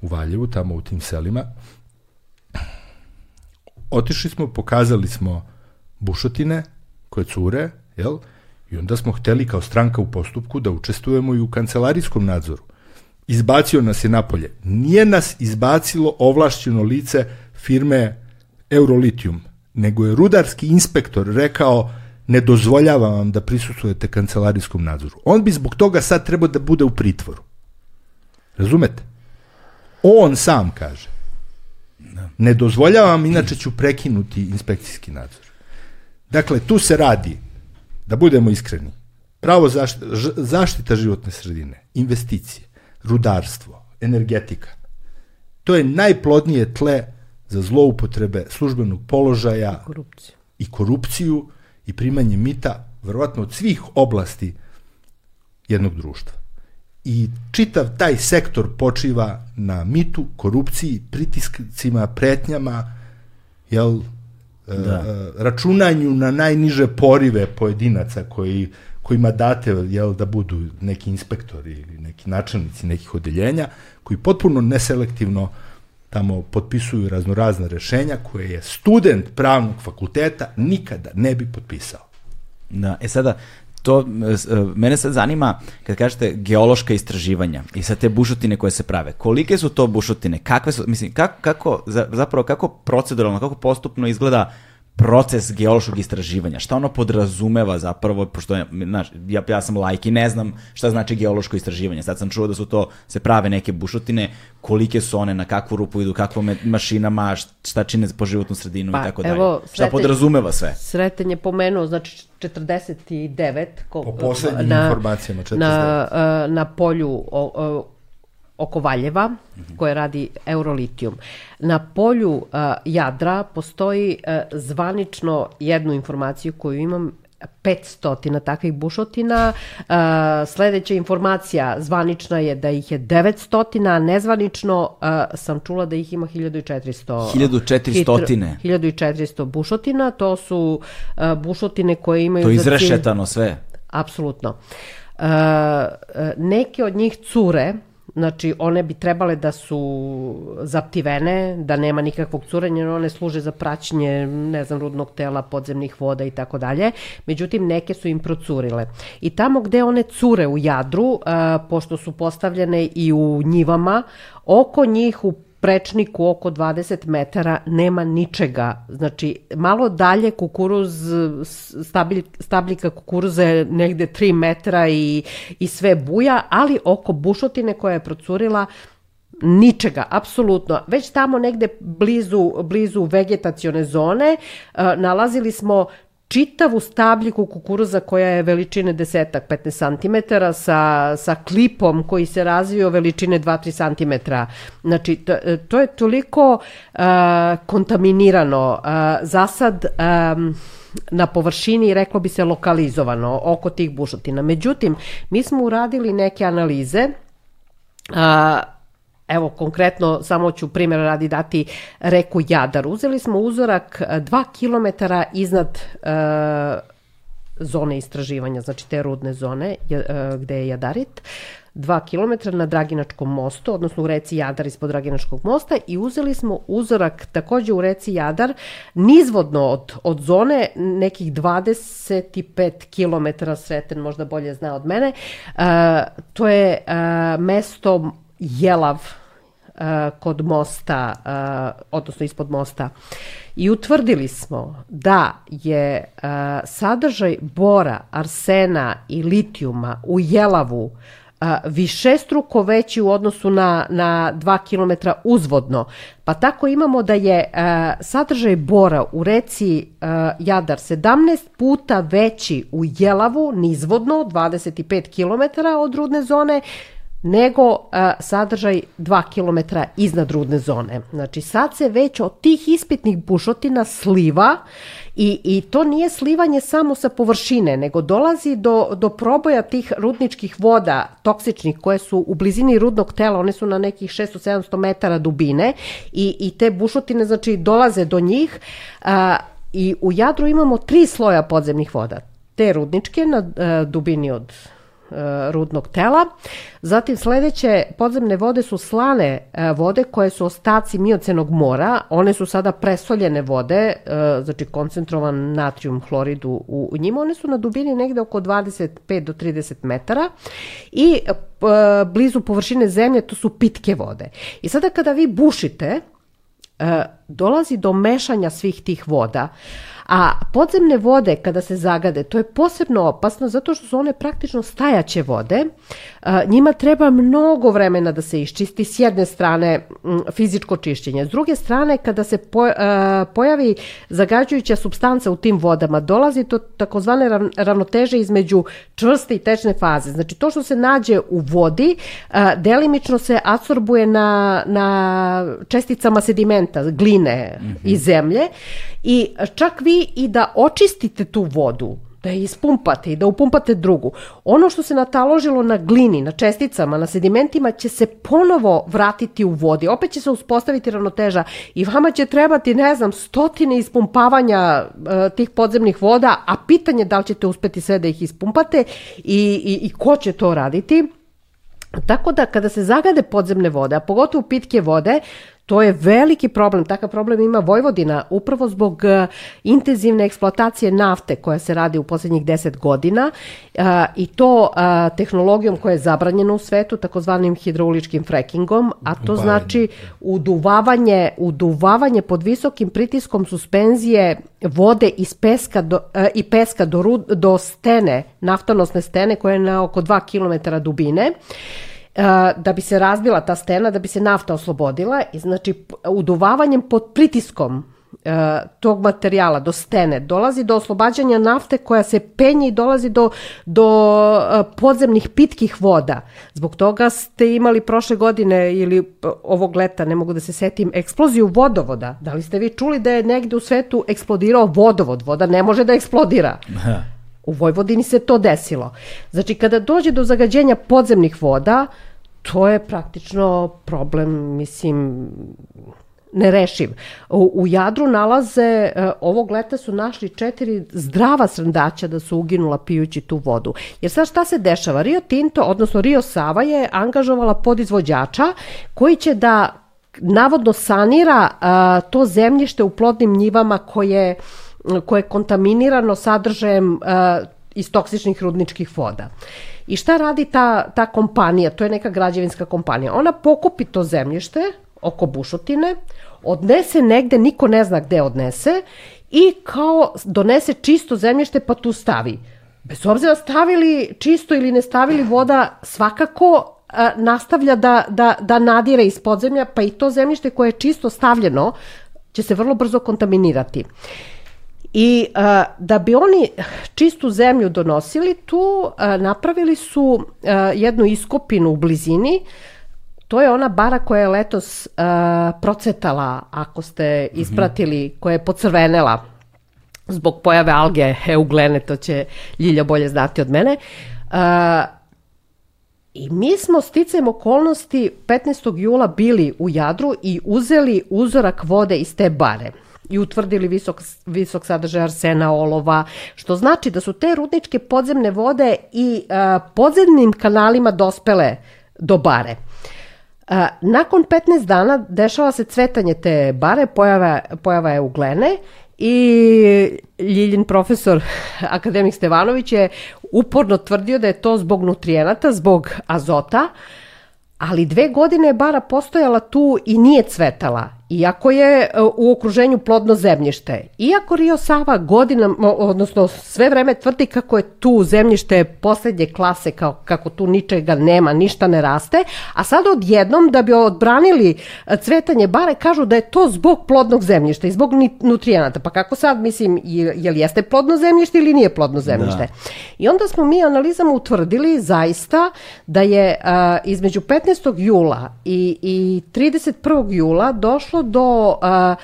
u Valjevu, tamo u tim selima. Otišli smo, pokazali smo bušotine koje cure, jel? I onda smo hteli kao stranka u postupku da učestvujemo i u kancelarijskom nadzoru. Izbacio nas je napolje. Nije nas izbacilo ovlašćeno lice firme Eurolitium, nego je rudarski inspektor rekao ne dozvoljava vam da prisustujete kancelarijskom nadzoru. On bi zbog toga sad trebao da bude u pritvoru. Razumete? On sam kaže. Ne dozvoljavam, inače ću prekinuti inspekcijski nadzor. Dakle, tu se radi, da budemo iskreni, pravo zaštita, zaštita životne sredine, investicije, rudarstvo, energetika. To je najplodnije tle za zloupotrebe službenog položaja korupciju. i korupciju i primanje mita, verovatno od svih oblasti jednog društva. I čitav taj sektor počiva na mitu, korupciji, pritiscima, pretnjama, jel, da. e, računanju na najniže porive pojedinaca koji, kojima date jel, da budu neki inspektori ili neki načelnici nekih odeljenja, koji potpuno neselektivno tamo potpisuju raznorazne rešenja koje je student pravnog fakulteta nikada ne bi potpisao. Da, e sada, to, e, mene sad zanima, kad kažete geološka istraživanja i sa te bušotine koje se prave, kolike su to bušotine, kakve su, mislim, kako, kako zapravo, kako proceduralno, kako postupno izgleda proces geološkog istraživanja, šta ono podrazumeva zapravo, pošto je, znaš, ja, ja sam lajk i ne znam šta znači geološko istraživanje. Sad sam čuo da su to, se prave neke bušotine, kolike su one, na kakvu rupu idu, kakvom mašinama, šta čine po životnu sredinu pa, i tako dalje. Evo, šta podrazumeva sve? Sreten je pomenuo, znači 49 ko, po poslednjim na, informacijama 49. Na, na polju o, o, oko Valjeva, mm -hmm. koje radi Eurolitijum. Na polju uh, Jadra postoji uh, zvanično jednu informaciju koju imam 500 takvih bušotina. Uh, sledeća informacija zvanična je da ih je 900, a nezvanično uh, sam čula da ih ima 1400. 1400? 1400 bušotina. To su uh, bušotine koje imaju... To je izrešetano sve? Apsolutno. Uh, neke od njih cure, Znači, one bi trebale da su zaptivene, da nema nikakvog curenja, one služe za praćenje, ne znam, rudnog tela, podzemnih voda i tako dalje. Međutim, neke su im procurile. I tamo gde one cure u jadru, a, pošto su postavljene i u njivama, oko njih u prečniku oko 20 metara nema ničega. Znači, malo dalje kukuruz, stabilj, stabljika kukuruza je negde 3 metra i, i sve buja, ali oko bušotine koja je procurila ničega, apsolutno. Već tamo negde blizu, blizu vegetacione zone uh, nalazili smo čitavu stabljiku kukuruza koja je veličine desetak, 15 cm sa, sa klipom koji se razvio veličine 2-3 cm. Znači, to, to je toliko uh, kontaminirano. Uh, za sad um, na površini, reklo bi se, lokalizovano oko tih bušotina. Međutim, mi smo uradili neke analize Evo, konkretno, samo ću primjer radi dati reku Jadar. Uzeli smo uzorak 2 e, km iznad e, zone istraživanja, znači te rudne zone e, gde je Jadarit, 2 km na Draginačkom mostu, odnosno u reci Jadar ispod Draginačkog mosta i uzeli smo uzorak takođe u reci Jadar nizvodno od, od zone nekih 25 km, Sreten možda bolje zna od mene, uh, to je uh, mesto Jelav uh, kod mosta, uh, odnosno ispod mosta. I utvrdili smo da je uh, sadržaj bora, arsena i litijuma u Jelavu višestruko veći u odnosu na, na 2 km uzvodno. Pa tako imamo da je sadržaj bora u reci Jadar 17 puta veći u Jelavu nizvodno 25 km od rudne zone nego uh, sadržaj 2 km iznad rudne zone. Znači sad se već od tih ispitnih bušotina sliva i, i to nije slivanje samo sa površine, nego dolazi do, do proboja tih rudničkih voda toksičnih koje su u blizini rudnog tela, one su na nekih 600-700 metara dubine i, i te bušotine znači dolaze do njih uh, i u Jadru imamo tri sloja podzemnih voda. Te rudničke na uh, dubini od E, rudnog tela. Zatim sledeće podzemne vode su slane e, vode koje su ostaci miocenog mora. One su sada presoljene vode, e, znači koncentrovan natrium hlorid u, u njima. One su na dubini negde oko 25 do 30 metara i blizu površine zemlje to su pitke vode. I sada kada vi bušite, dolazi do mešanja svih tih voda. A podzemne vode kada se zagade, to je posebno opasno zato što su one praktično stajaće vode. Njima treba mnogo vremena da se iščisti s jedne strane fizičko čišćenje. S druge strane kada se pojavi zagađujuća substanca u tim vodama, dolazi to takozvane ravnoteže između čvrste i tečne faze. Znači to što se nađe u vodi delimično se absorbuje na, na česticama sedimenta, gline mm -hmm. i zemlje i čak vi i da očistite tu vodu, da je ispumpate i da upumpate drugu. Ono što se nataložilo na glini, na česticama, na sedimentima će se ponovo vratiti u vodi. Opet će se uspostaviti ravnoteža i vama će trebati, ne znam, stotine ispumpavanja uh, tih podzemnih voda, a pitanje da li ćete uspeti sve da ih ispumpate i, i, i ko će to raditi. Tako da kada se zagade podzemne vode, a pogotovo pitke vode, To je veliki problem, takav problem ima Vojvodina upravo zbog uh, intenzivne eksploatacije nafte koja se radi u poslednjih 10 godina uh, i to uh, tehnologijom koja je zabranjena u svetu, takozvanim hidrauličkim frackingom, a to znači uduvavanje, uduvavanje pod visokim pritiskom suspenzije vode iz peska do, i peska do, do stene, naftonosne stene koja je na oko 2 km dubine. Uh, da bi se razbila ta stena, da bi se nafta oslobodila i znači uduvavanjem pod pritiskom tog materijala do stene dolazi do oslobađanja nafte koja se penje i dolazi do, do podzemnih pitkih voda. Zbog toga ste imali prošle godine ili ovog leta, ne mogu da se setim, eksploziju vodovoda. Da li ste vi čuli da je negde u svetu eksplodirao vodovod? Voda ne može da eksplodira. U Vojvodini se to desilo. Znači, kada dođe do zagađenja podzemnih voda, to je praktično problem, mislim, nerešiv. U, u Jadru nalaze, e, ovog leta su našli četiri zdrava srndaća da su uginula pijući tu vodu. Jer sad šta se dešava? Rio Tinto, odnosno Rio Sava je angažovala podizvođača koji će da navodno sanira a, to zemljište u plodnim njivama koje koje je kontaminirano sadržajem uh, iz toksičnih rudničkih voda. I šta radi ta, ta kompanija? To je neka građevinska kompanija. Ona pokupi to zemljište oko bušotine, odnese negde, niko ne zna gde odnese i kao donese čisto zemljište pa tu stavi. Bez obzira stavili čisto ili ne stavili voda, svakako a, nastavlja da, da, da nadire iz podzemlja, pa i to zemljište koje je čisto stavljeno će se vrlo brzo kontaminirati. I a, da bi oni čistu zemlju donosili tu, a, napravili su a, jednu iskopinu u blizini, To je ona bara koja je letos a, procetala, ako ste mhm. ispratili, koja je pocrvenela zbog pojave alge euglene, to će Ljilja bolje znati od mene. A, I mi smo sticajem okolnosti 15. jula bili u Jadru i uzeli uzorak vode iz te bare i utvrdili visok, visok sadržaj arsena, olova, što znači da su te rudničke podzemne vode i a, podzemnim kanalima dospele do bare. A, nakon 15 dana dešava se cvetanje te bare, pojava, pojava je uglene i Ljiljin profesor akademik Stevanović je uporno tvrdio da je to zbog nutrijenata, zbog azota, ali dve godine je bara postojala tu i nije cvetala iako je e, u okruženju plodno zemljište, iako Rio Sava godinama, odnosno sve vreme tvrdi kako je tu zemljište poslednje klase, kao, kako tu ničega nema, ništa ne raste, a sad odjednom da bi odbranili e, cvetanje bare kažu da je to zbog plodnog zemljišta i zbog nutrijenata. Pa kako sad, mislim, je li jeste plodno zemljište ili nije plodno zemljište? Da. I onda smo mi analizama utvrdili zaista da je a, između 15. jula i, i 31. jula došlo do a,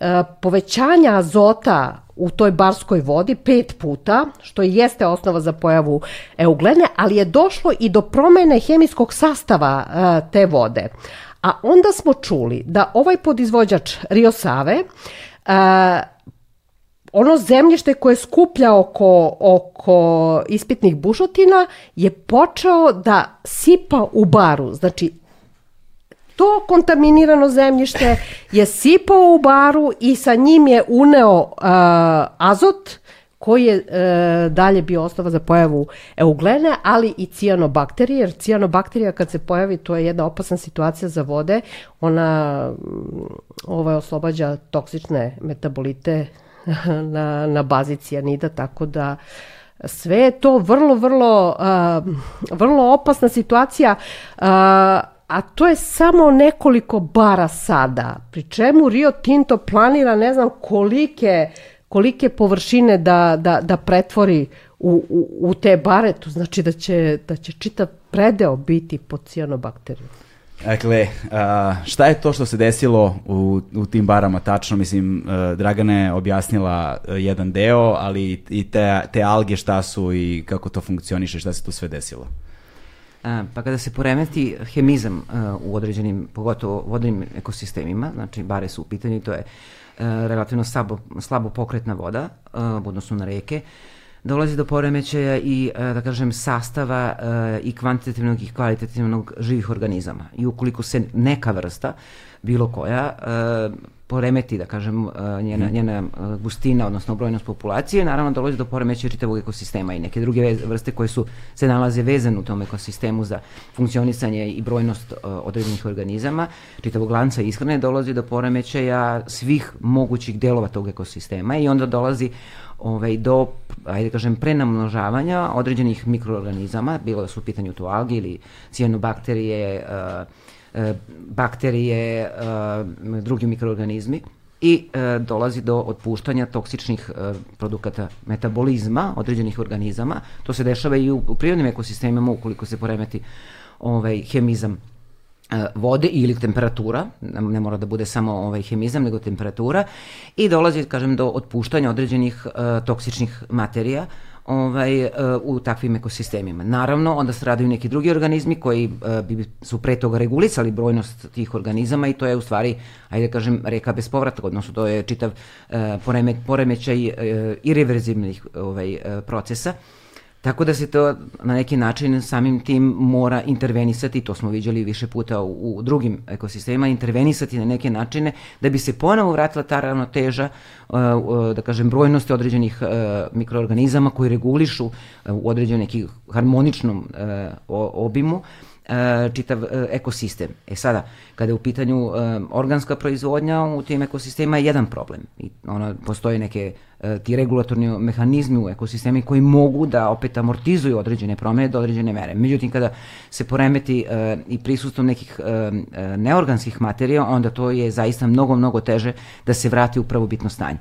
a, povećanja azota u toj barskoj vodi pet puta, što jeste osnova za pojavu euglene, ali je došlo i do promene hemijskog sastava a, te vode. A onda smo čuli da ovaj podizvođač Rio Save a, ono zemljište koje skuplja oko, oko ispitnih bušotina je počeo da sipa u baru. Znači, to kontaminirano zemljište je sipao u baru i sa njim je uneo uh, azot koji je e, dalje bio osnova za pojavu euglene, ali i cijanobakterije, jer cijanobakterija kad se pojavi, to je jedna opasna situacija za vode, ona ovaj, oslobađa toksične metabolite na, na bazi cijanida, tako da sve je to vrlo, vrlo, uh, vrlo opasna situacija, uh, a to je samo nekoliko bara sada, pri čemu Rio Tinto planira ne znam kolike, kolike površine da, da, da pretvori u, u, u te bare, to znači da će, da će čitav predeo biti pod cijanobakterijom. Dakle, šta je to što se desilo u, u tim barama tačno? Mislim, Dragana je objasnila jedan deo, ali i te, te alge šta su i kako to funkcioniše, šta se tu sve desilo? Pa kada se poremeti hemizam u određenim, pogotovo vodnim ekosistemima, znači bare su u pitanju, to je relativno slabo, slabo pokretna voda, u odnosu na reke, dolazi do poremećaja i, da kažem, sastava i kvantitativnog i kvalitativnog živih organizama. I ukoliko se neka vrsta, bilo koja, poremeti, da kažem, njena, mhm. njena gustina, odnosno brojnost populacije, naravno dolazi do poremećaja čitavog ekosistema i neke druge vrste koje su se nalaze vezane u tom ekosistemu za funkcionisanje i brojnost određenih organizama, čitavog lanca ishrane dolazi do poremećaja svih mogućih delova tog ekosistema i onda dolazi ovaj, do, ajde da kažem, prenamnožavanja određenih mikroorganizama, bilo da su u pitanju to algi ili cijanobakterije, uh, uh, bakterije, uh, drugi mikroorganizmi i e, dolazi do otpuštanja toksičnih e, produkata metabolizma određenih organizama. To se dešava i u, prirodnim ekosistemima ukoliko se poremeti ovaj, hemizam E, vode ili temperatura, ne mora da bude samo ovaj hemizam, nego temperatura. I dolazi, kažem, do otpuštanja određenih uh, toksičnih materija ovaj, uh, u takvim ekosistemima. Naravno, onda se radaju neki drugi organizmi koji uh, bi su pre toga regulisali brojnost tih organizama i to je u stvari, ajde da kažem, reka bez povratka, odnosno to je čitav uh, poreme, poremećaj irreverzibilnih ovaj, procesa. Tako da se to na neki način samim tim mora intervenisati, to smo viđali više puta u, u drugim ekosistemima, intervenisati na neke načine da bi se ponovo vratila ta ravnoteža, uh, da kažem, brojnosti određenih uh, mikroorganizama koji regulišu u određenom neki harmoničnom obimu. E, čitav e, ekosistem. E sada, kada je u pitanju e, organska proizvodnja, u tim ekosistema je jedan problem. I ono, postoje neke ti regulatorni mehanizmi u ekosistemi koji mogu da opet amortizuju određene promene do određene mere. Međutim, kada se poremeti i prisustvom nekih neorganskih materija, onda to je zaista mnogo, mnogo teže da se vrati u prvobitno stanje.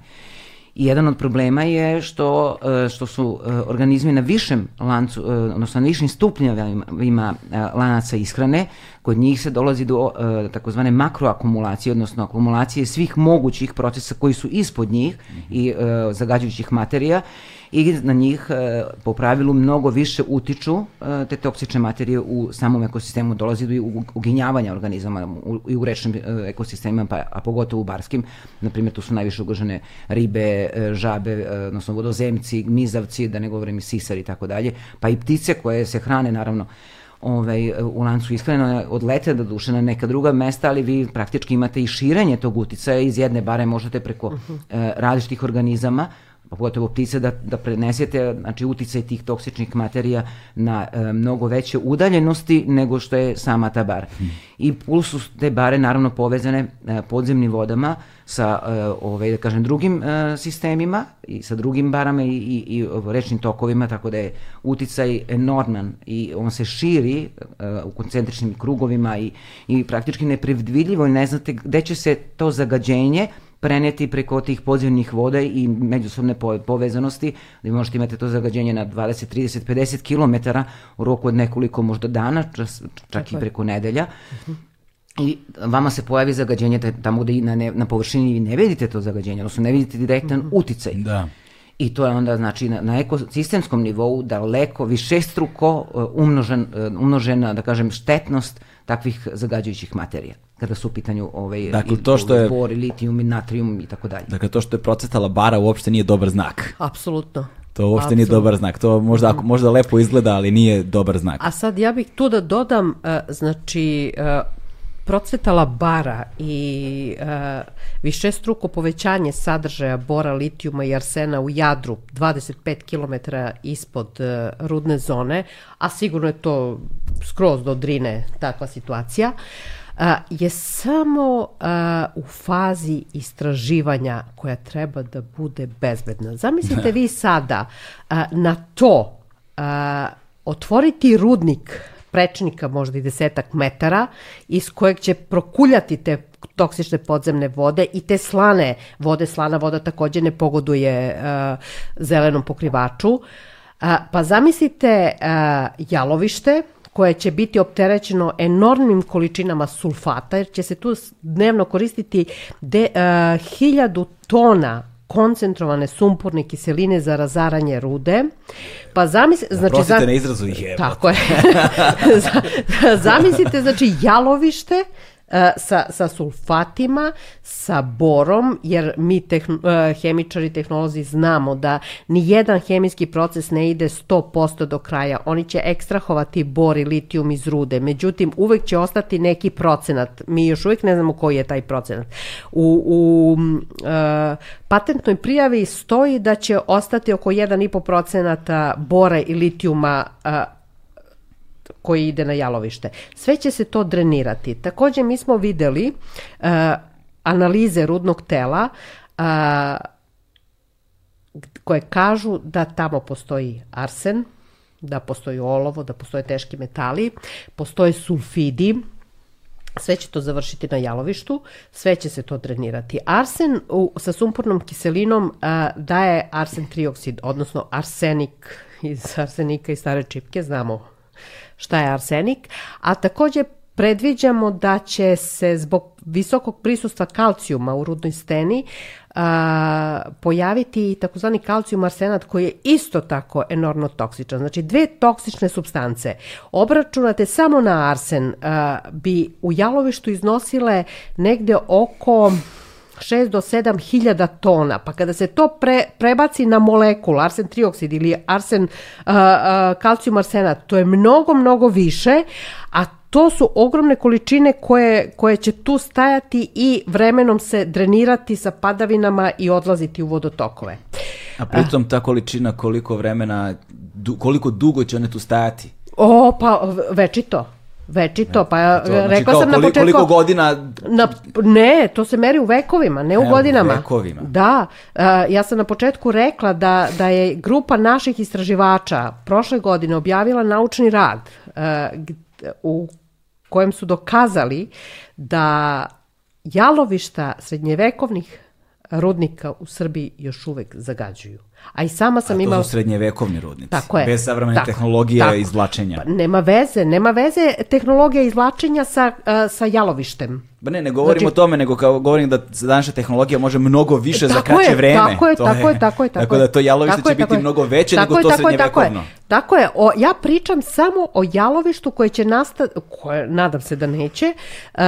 I jedan od problema je što, e, što su e, organizmi na višem lancu, e, odnosno na višim stupnjevima lanaca ishrane, kod njih se dolazi do takozvane makroakumulacije, odnosno akumulacije svih mogućih procesa koji su ispod njih i zagađujućih materija i na njih e, po pravilu mnogo više utiču e, te toksične materije u samom ekosistemu, dolazi do uginjavanja organizama i u rečnim e, ekosistemima, pa, a pogotovo u barskim, na primjer tu su najviše ugrožene ribe, žabe, odnosno vodozemci, mizavci, da ne govorim i sisari i tako dalje, pa i ptice koje se hrane naravno ovaj, u lancu ishrane odlete da duše na neka druga mesta, ali vi praktički imate i širenje tog uticaja iz jedne bare možete preko uh -huh. e, različitih organizama pogotovo ptice, da, da prenesete znači, uticaj tih toksičnih materija na e, mnogo veće udaljenosti nego što je sama ta bara. Hmm. I plus su te bare naravno povezane e, podzemnim vodama sa e, ovaj, da kažem, drugim e, sistemima i sa drugim barama i, i, i rečnim tokovima, tako da je uticaj enorman i on se širi e, u koncentričnim krugovima i, i praktički nepredvidljivo i ne znate gde će se to zagađenje preneti preko tih podzemnih voda i međusobne povezanosti, da možete imati to zagađenje na 20, 30, 50 km u roku od nekoliko možda dana, čas, čak i preko nedelja. Uh -huh. I vama se pojavi zagađenje tamo gde na, ne, na površini vi ne vidite to zagađenje, odnosno ne vidite direktan -huh. uticaj. Da. I to je onda znači na, na ekosistemskom nivou daleko višestruko uh, umnožen, uh, umnožena, da kažem, štetnost takvih zagađujućih materija kada su u pitanju ovaj, dakle, to što je, bor, litijum i natrium i tako dalje. Dakle, to što je procetala bara uopšte nije dobar znak. Apsolutno. To uopšte Absolutno. nije dobar znak. To možda, ako, možda lepo izgleda, ali nije dobar znak. A sad ja bih tu da dodam, uh, znači, procvetala bara i uh, više struko povećanje sadržaja bora, litijuma i arsena u Jadru 25 km ispod uh, rudne zone, a sigurno je to skroz do Drine takva situacija, uh, je samo uh, u fazi istraživanja koja treba da bude bezbedna. Zamislite vi sada uh, na to uh, otvoriti rudnik prečnika možda i desetak metara iz kojeg će prokuljati te toksične podzemne vode i te slane vode, slana voda takođe ne pogoduje uh, zelenom pokrivaču. Uh, pa zamislite uh, jalovište koje će biti opterećeno enormnim količinama sulfata, jer će se tu dnevno koristiti de, uh, hiljadu tona koncentrovane sumporne kiseline za razaranje rude. Pa zamislite, znači Prostite na izrazu ih je. Tako je. Zamislite znači jalovište sa, sa sulfatima, sa borom, jer mi tehn, e, hemičari, tehnolozi znamo da ni jedan hemijski proces ne ide 100% do kraja. Oni će ekstrahovati bor i litijum iz rude, međutim uvek će ostati neki procenat. Mi još uvek ne znamo koji je taj procenat. U, u uh, patentnoj prijavi stoji da će ostati oko 1,5 procenata bora i litijuma uh, koji ide na jalovište. Sve će se to drenirati. Takođe mi smo videli uh, analize rudnog tela uh, koje kažu da tamo postoji arsen, da postoji olovo, da postoje teški metali, postoje sulfidi, sve će to završiti na jalovištu, sve će se to drenirati. Arsen u, sa sumpornom kiselinom a, daje arsen trioksid, odnosno arsenik iz arsenika i stare čipke, znamo šta je arsenik, a takođe predviđamo da će se zbog visokog prisustva kalcijuma u rudnoj steni a, pojaviti takozvani kalcijum arsenat koji je isto tako enormno toksičan. Znači dve toksične substance obračunate samo na arsen a, bi u jalovištu iznosile negde oko 6 do 7 hiljada tona, pa kada se to pre, prebaci na molekul, arsen trioksid ili arsen uh, uh, kalcijum arsenat, to je mnogo, mnogo više, a to su ogromne količine koje, koje će tu stajati i vremenom se drenirati sa padavinama i odlaziti u vodotokove. A pritom ta količina koliko vremena, du, koliko dugo će one tu stajati? O, pa večito. Večito, pa to, znači, rekla sam na početku... Koliko godina... Na, ne, to se meri u vekovima, ne u e, godinama. U vekovima. Da, uh, ja sam na početku rekla da, da je grupa naših istraživača prošle godine objavila naučni rad uh, u kojem su dokazali da jalovišta srednjevekovnih rudnika u Srbiji još uvek zagađuju. A i sama sam imala... A to su srednjevekovni rudnici. Tako je. Bez savremene tako, tehnologije tako. izvlačenja. Pa, nema veze, nema veze tehnologija izvlačenja sa, uh, sa jalovištem. Ba ne, ne govorim znači, o tome, nego kao govorim da današnja tehnologija može mnogo više za kraće je, vreme. Tako je, to tako je, tako je. Tako, tako da to jalovište tako će je, biti je. mnogo veće tako nego je, to srednjevekovno. Tako je, o, ja pričam samo o jalovištu koje će nastati, koje nadam se da neće, uh,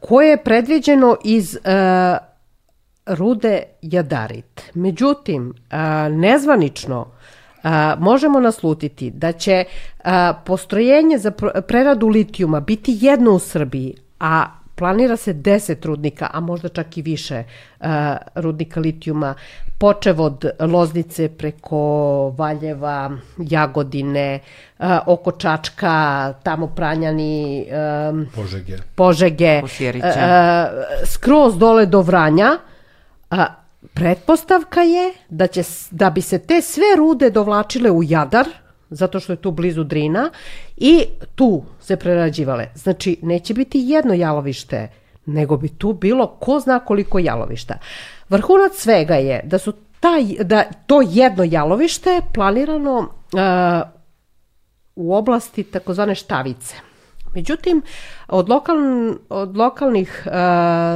koje je predviđeno iz uh, rude jadarit. Međutim, nezvanično možemo naslutiti da će postrojenje za preradu litijuma biti jedno u Srbiji, a planira se 10 rudnika, a možda čak i više rudnika litijuma počev od Loznice preko Valjeva, Jagodine, oko Čačka, tamo Pranjani, Požege. Požege, uh, skroz dole do Vranja, a pretpostavka je da, će, da bi se te sve rude dovlačile u Jadar, zato što je tu blizu Drina, i tu se prerađivale. Znači, neće biti jedno jalovište, nego bi tu bilo ko zna koliko jalovišta. Vrhunac svega je da su taj, da to jedno jalovište planirano uh, u oblasti takozvane štavice. Međutim, od, lokal, od lokalnih e,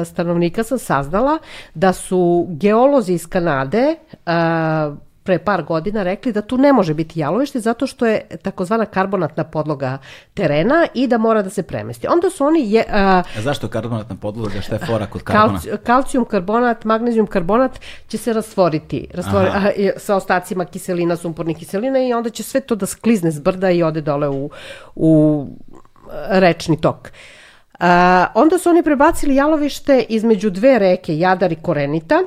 stanovnika sam saznala da su geolozi iz Kanade e, pre par godina rekli da tu ne može biti jalovište zato što je takozvana karbonatna podloga terena i da mora da se premesti. Onda su oni je, e, A zašto karbonatna podloga, šta je fora kod karbona? Kalci, kalcijum karbonat, magnezijum karbonat će se rastvoriti, rastvori, a, sa ostacima kiselina, sumpornih kiselina i onda će sve to da sklizne s brda i ode dole u, u rečni tok. A, onda su oni prebacili jalovište između dve reke, Jadar i Korenita,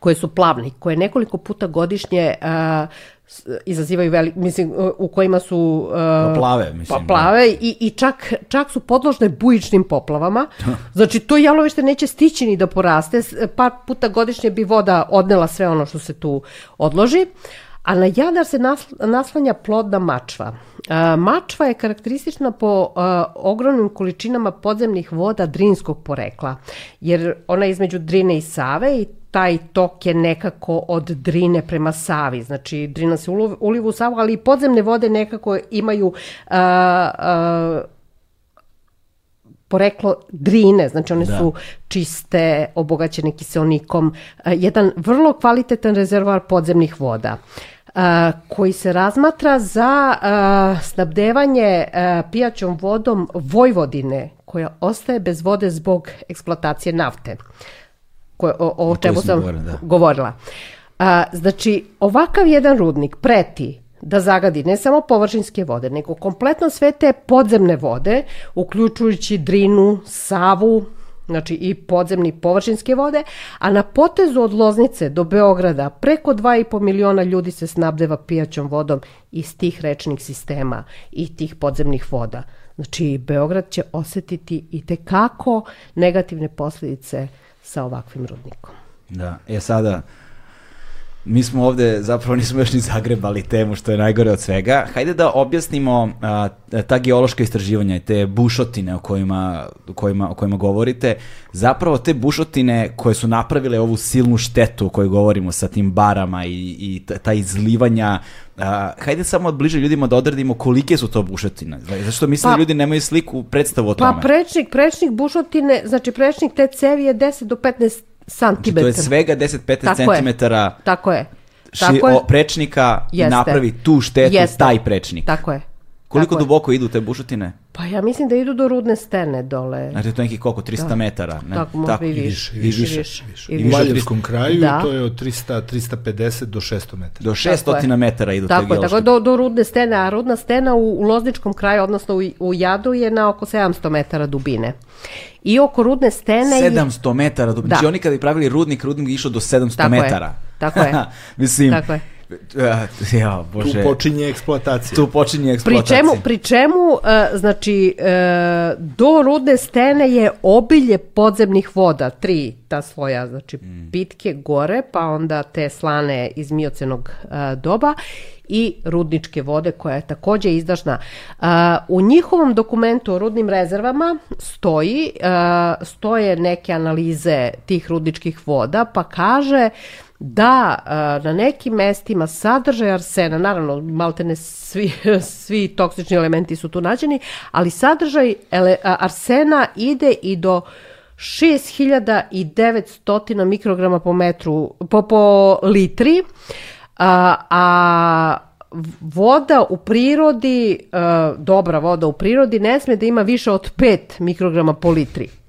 koje su plavne, koje nekoliko puta godišnje a, izazivaju velik, mislim, u kojima su a, Poplave, mislim, poplave i, i čak, čak su podložne bujičnim poplavama. Znači, to jalovište neće stići ni da poraste. Par puta godišnje bi voda odnela sve ono što se tu odloži. A na Jadar se nasl- naslanja plodna mačva. A, mačva je karakteristična po a, ogromnim količinama podzemnih voda drinskog porekla, jer ona je između Drine i Save i taj tok je nekako od Drine prema Savi. Znači, Drina se uliva u Savu, ali i podzemne vode nekako imaju a, a, poreklo drine, znači one Da. su čiste, obogaćene kiselnikom, a, jedan vrlo kvalitetan rezervoar podzemnih voda a, koji se razmatra za a, snabdevanje pijaćom vodom Vojvodine koja ostaje bez vode zbog eksploatacije nafte koje, o, o kojoj čemu sam govorili, da. govorila. A, znači, ovakav jedan rudnik preti da zagadi ne samo površinske vode, nego kompletno sve te podzemne vode, uključujući Drinu, Savu, znači i podzemni površinske vode, a na potezu od Loznice do Beograda preko 2,5 miliona ljudi se snabdeva pijaćom vodom iz tih rečnih sistema i tih podzemnih voda. Znači, Beograd će osetiti i tekako negativne posljedice sa ovakvim rudnikom. Da, e sada, mi smo ovde, zapravo nismo još ni zagrebali temu što je najgore od svega. Hajde da objasnimo a, ta geološka istraživanja i te bušotine o kojima, o, kojima, o kojima govorite. Zapravo te bušotine koje su napravile ovu silnu štetu o kojoj govorimo sa tim barama i, i ta, izlivanja, a, hajde samo od bliže ljudima da odredimo kolike su to bušotine. Zato što mislim Pa- da ljudi nemaju sliku, predstavu o tome. Pa prečnik, prečnik bušotine, znači prečnik te cevi je 10 do 15 Znači, cm. to je svega 10-15 Tako je. Tako je. ši, Tako je. o, prečnika Jeste. napravi tu štetu Jeste. taj prečnik. Tako je. Koliko Tako je. duboko idu te bušotine? Pa ja mislim da idu do rudne stene dole. Znači to je neki koliko, 300 Da. metara? Ne? Tako, možda i više. i više, I više, više. više. I U više. Valjevskom kraju Da. to je od 300, 350 do 600 metara. Do Tako 600 je. metara idu te Tako je, geološke. tako je, do, do rudne stene, a rudna stena u, u Lozničkom kraju, odnosno u, u Jadu je na oko 700 metara dubine. I oko rudne stene... je- 700 metara. Do... Da. Znači oni kada bi pravili rudnik, rudnik je išao do 700 Tako je. metara. Tako je. Mislim, Tako je. Uh, ja, Tu bože, počinje eksploatacija. tu počinje Pri eksploatacija. čemu, pri čemu e, znači, e, do rudne stene je obilje podzemnih voda, tri ta svoja, znači pitke gore, pa onda te slane iz miocenog e, doba i rudničke vode koja je takođe izdašna. U njihovom dokumentu o rudnim rezervama stoji, stoje neke analize tih rudničkih voda, pa kaže da na nekim mestima sadržaj arsena, naravno maltene svi, svi toksični elementi su tu nađeni, ali sadržaj ele, arsena ide i do 6900 mikrograma po metru, po, po litri, a, a voda u prirodi, dobra voda u prirodi ne sme da ima više od 5 mikrograma po litri.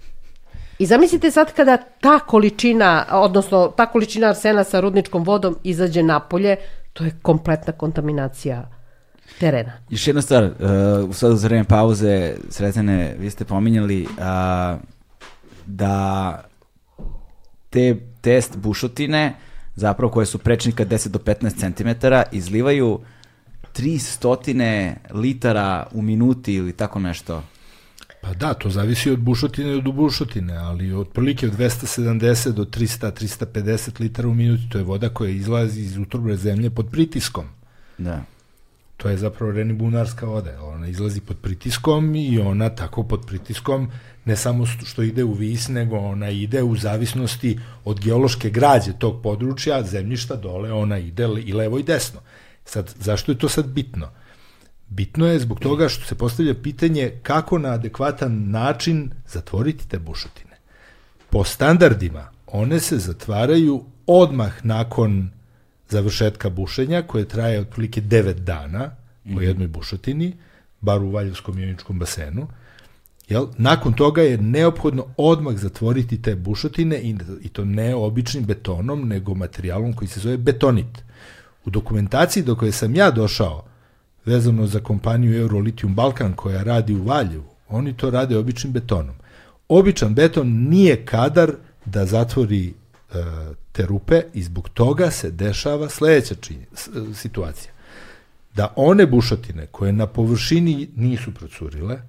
I zamislite sad kada ta količina, odnosno ta količina arsena sa rudničkom vodom izađe napolje, to je kompletna kontaminacija terena. Još jedna stvar, uh, sad za vreme pauze, Sretene, vi ste pominjali uh, da te test bušotine zapravo koje su prečnika 10 do 15 cm, izlivaju 300 litara u minuti ili tako nešto. Pa da, to zavisi od bušotine do bušotine, ali otprilike od 270 do 300-350 litara u minuti, to je voda koja izlazi iz utrobre zemlje pod pritiskom. Da. To je zapravo renibunarska voda, ona izlazi pod pritiskom i ona tako pod pritiskom ne samo što ide u vis, nego ona ide u zavisnosti od geološke građe tog područja, zemljišta dole, ona ide i levo i desno. Sad, zašto je to sad bitno? Bitno je zbog toga što se postavlja pitanje kako na adekvatan način zatvoriti te bušotine. Po standardima one se zatvaraju odmah nakon završetka bušenja koje traje otprilike 9 dana mm u jednoj bušotini, bar u Valjevskom ioničkom basenu. Jel? Nakon toga je neophodno odmah zatvoriti te bušotine i, i to ne običnim betonom, nego materijalom koji se zove betonit. U dokumentaciji do koje sam ja došao, vezano za kompaniju Eurolitium Balkan koja radi u Valjevu, oni to rade običnim betonom. Običan beton nije kadar da zatvori e, te rupe i zbog toga se dešava sledeća činje, situacija. Da one bušotine koje na površini nisu procurile,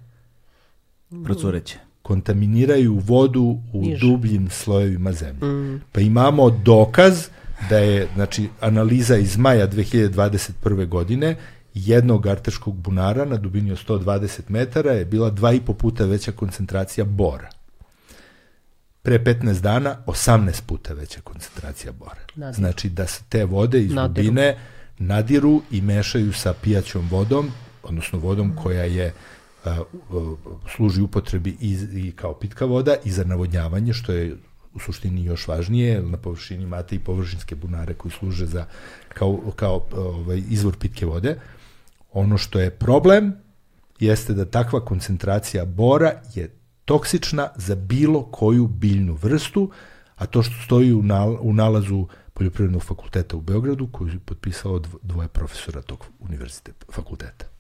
procureće kontaminiraju vodu u Niže. dubljim slojevima zemlje. Mm. Pa imamo dokaz da je znači analiza iz maja 2021. godine jednog arteškog bunara na dubini od 120 metara je bila dva i po puta veća koncentracija bora. Pre 15 dana 18 puta veća koncentracija bora. Nadiru. Znači da se te vode iz nadiru. dubine nadiru i mešaju sa pijaćom vodom, odnosno vodom koja je a, služi upotrebi i, i kao pitka voda i za navodnjavanje, što je u suštini još važnije, na površini imate i površinske bunare koji služe za kao, kao ovaj, izvor pitke vode. Ono što je problem jeste da takva koncentracija bora je toksična za bilo koju biljnu vrstu, a to što stoji u, nal, u nalazu Poljoprivrednog fakulteta u Beogradu, koji je potpisao dvoje profesora tog univerziteta, fakulteta.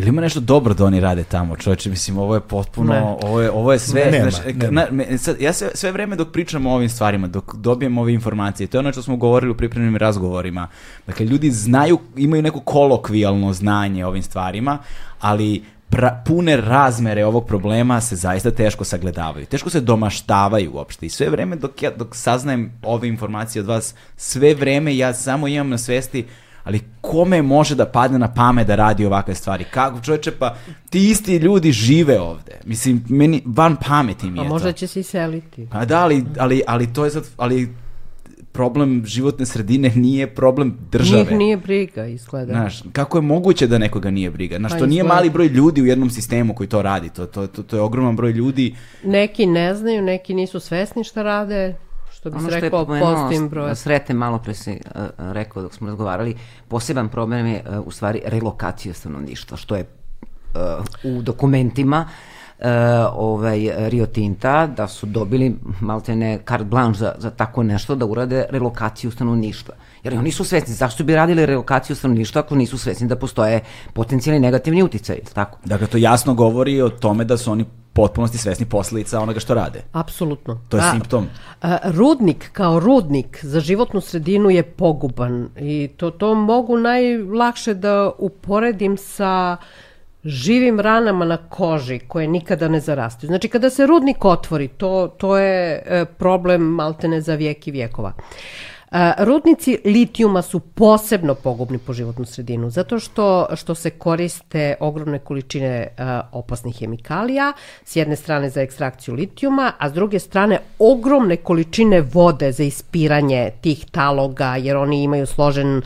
Ili ima nešto dobro da oni rade tamo, čoveče, mislim, ovo je potpuno, ne. ovo je, ovo je sve, ne, nema, znaš, nema. Na, sad, ja sve, sve vreme dok pričam o ovim stvarima, dok dobijem ove informacije, to je ono što smo govorili u pripremnim razgovorima, dakle, ljudi znaju, imaju neko kolokvijalno znanje o ovim stvarima, ali pra, pune razmere ovog problema se zaista teško sagledavaju. Teško se domaštavaju uopšte. I sve vreme dok, ja, dok saznajem ove informacije od vas, sve vreme ja samo imam na svesti ali kome može da padne na pamet da radi ovakve stvari? Kako, čoveče, pa ti isti ljudi žive ovde. Mislim, meni van pameti mi je A možda to. će se iseliti. Pa da, ali, ali, ali to je sad, ali problem životne sredine nije problem države. Njih nije briga, izgleda. Znaš, kako je moguće da nekoga nije briga? Znaš, pa to nije mali broj ljudi u jednom sistemu koji to radi, to, to, to, to je ogroman broj ljudi. Neki ne znaju, neki nisu svesni šta rade, što bi ono se rekao postim broj. Srete malo pre si uh, rekao dok smo razgovarali, poseban problem je uh, u stvari relokacija stanovništva, što je uh, u dokumentima uh, ovaj, Rio Tinta da su dobili maltene carte blanche za, za tako nešto da urade relokaciju stanovništva. Jer oni su svesni, zašto bi radili relokaciju stanovništva ako nisu svesni da postoje potencijalni negativni uticaj, tako? Dakle, to jasno govori o tome da su oni potpunosti svesni posledica onoga što rade. Apsolutno. To je a, simptom. A, rudnik kao rudnik za životnu sredinu je poguban i to, to mogu najlakše da uporedim sa živim ranama na koži koje nikada ne zarastu. Znači kada se rudnik otvori, to, to je e, problem maltene za vijek i vjekova. Uh, Rudnici litijuma su posebno pogubni po životnu sredinu, zato što, što se koriste ogromne količine opasnih hemikalija, s jedne strane za ekstrakciju litijuma, a s druge strane ogromne količine vode za ispiranje tih taloga, jer oni imaju složen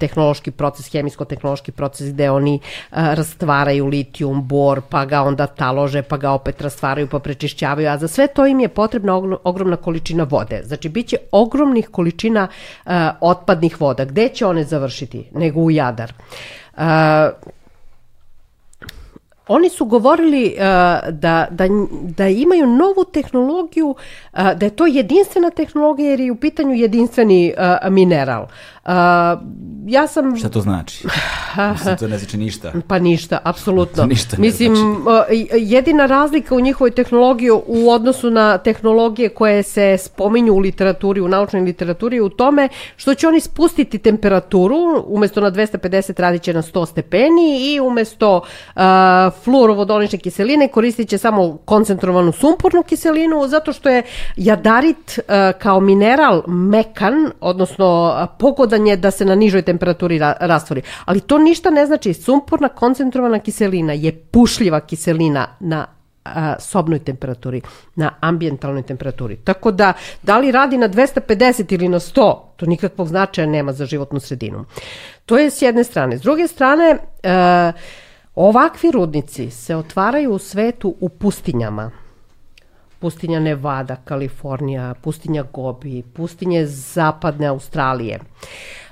tehnološki proces, hemijsko-tehnološki proces gde oni rastvaraju litijum, bor, pa ga onda talože, pa ga opet rastvaraju, pa prečišćavaju, a za sve to im je potrebna ogromna količina vode. Znači, bit će ogromnih količina količina uh, otpadnih voda. Gde će one završiti? Nego u Jadar. Oni su govorili uh, da, da, da imaju novu tehnologiju, uh, da je to jedinstvena tehnologija jer je u pitanju jedinstveni uh, mineral. Uh, ja sam... Šta to znači? Mislim, to ne znači ništa. Pa ništa, apsolutno. ništa ne Mislim, znači. jedina razlika u njihovoj tehnologiji u odnosu na tehnologije koje se spominju u literaturi, u naučnoj literaturi, u tome što će oni spustiti temperaturu, umesto na 250 radit će na 100 stepeni i umesto uh, fluorovodonične kiseline koristit će samo koncentrovanu sumpurnu kiselinu, zato što je jadarit uh, kao mineral mekan, odnosno pogodan je da se na nižoj temperaturi ra rastvori. Ali to ništa ne znači. Sumpurna koncentrovana kiselina je pušljiva kiselina na a, sobnoj temperaturi, na ambijentalnoj temperaturi. Tako da, da li radi na 250 ili na 100, to nikakvog značaja nema za životnu sredinu. To je s jedne strane. S druge strane, e, ovakvi rudnici se otvaraju u svetu u pustinjama. Pustinja Nevada, Kalifornija, pustinja Gobi, pustinje zapadne Australije.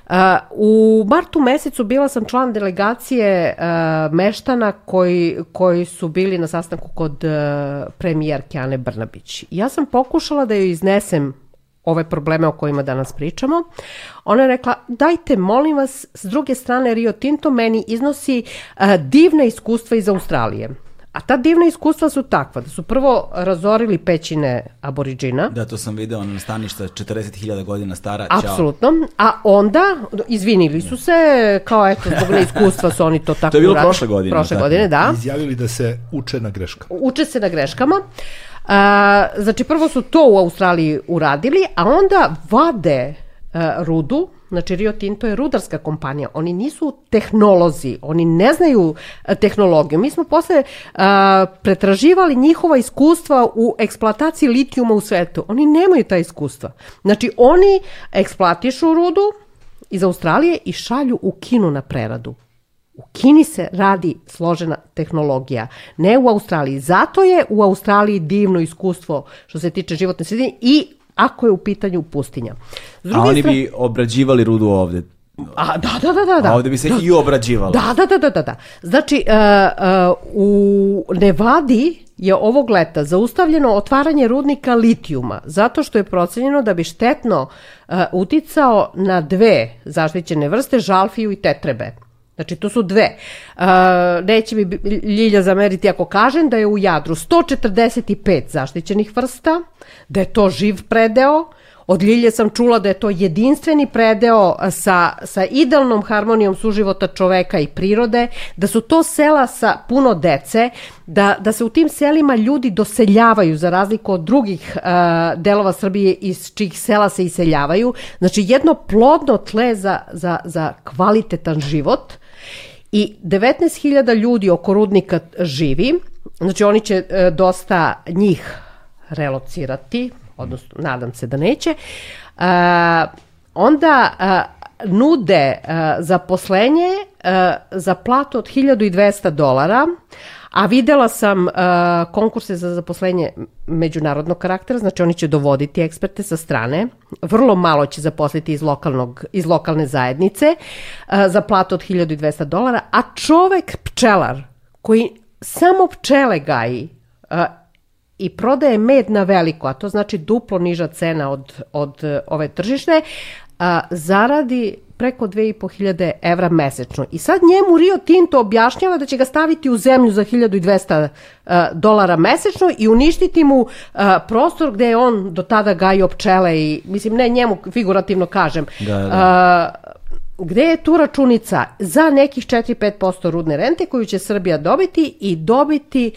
Uh, u martu mesecu bila sam član delegacije uh, meštana koji, koji su bili na sastanku kod uh, premijerke Ane Brnabić. Ja sam pokušala da joj iznesem ove probleme o kojima danas pričamo. Ona je rekla, dajte, molim vas, s druge strane Rio Tinto meni iznosi uh, divne iskustva iz Australije. A ta divna iskustva su takva, da su prvo razorili pećine aboriđina. Da, to sam video, ono staništa 40.000 godina stara. Apsolutno. A onda, izvinili su se, kao eto, zbog neiskustva su oni to tako To je bilo prošle godine. Prošle tako. godine, da. Izjavili da se uče na greškama. Uče se na greškama. A, znači, prvo su to u Australiji uradili, a onda vade a, rudu, Znači Rio Tinto je rudarska kompanija, oni nisu tehnolozi, oni ne znaju e, tehnologiju. Mi smo posle a, e, pretraživali njihova iskustva u eksploataciji litijuma u svetu. Oni nemaju ta iskustva. Znači oni eksploatišu rudu iz Australije i šalju u Kinu na preradu. U Kini se radi složena tehnologija, ne u Australiji. Zato je u Australiji divno iskustvo što se tiče životne sredine i ako je u pitanju pustinja. A oni stran... bi obrađivali rudu ovde. A, da, da, da, da, da. A ovde bi se da. i obrađivalo. Da, da, da, da, da. da. Znači, uh, uh, u Nevadi je ovog leta zaustavljeno otvaranje rudnika litijuma, zato što je procenjeno da bi štetno uh, uticao na dve zaštićene vrste, žalfiju i tetrebe. Znači, to su dve. Uh, neće mi Ljilja zameriti ako kažem da je u Jadru 145 zaštićenih vrsta, da je to živ predeo, Od Ljilje sam čula da je to jedinstveni predeo sa, sa idealnom harmonijom suživota čoveka i prirode, da su to sela sa puno dece, da, da se u tim selima ljudi doseljavaju za razliku od drugih uh, delova Srbije iz čih sela se iseljavaju. Znači jedno plodno tle za, za, za kvalitetan život i 19.000 ljudi oko rudnika živi, znači oni će uh, dosta njih relocirati, odnosno nadam se da neće, uh, onda uh, nude uh, zaposlenje za platu od 1200 dolara, a videla sam uh, konkurse za zaposlenje međunarodnog karaktera, znači oni će dovoditi eksperte sa strane, vrlo malo će zaposliti iz, lokalnog, iz lokalne zajednice uh, za platu od 1200 dolara, a čovek pčelar koji samo pčele gaji uh, i prodaje med na veliko, a to znači duplo niža cena od, od uh, ove tržišne, a, zaradi preko 2500 evra mesečno. I sad njemu Rio Tinto objašnjava da će ga staviti u zemlju za 1200 uh, dolara mesečno i uništiti mu uh, prostor gde je on do tada gajio pčele i, mislim, ne njemu figurativno kažem, da, da. Uh, gde je tu računica za nekih 4-5% rudne rente koju će Srbija dobiti i dobiti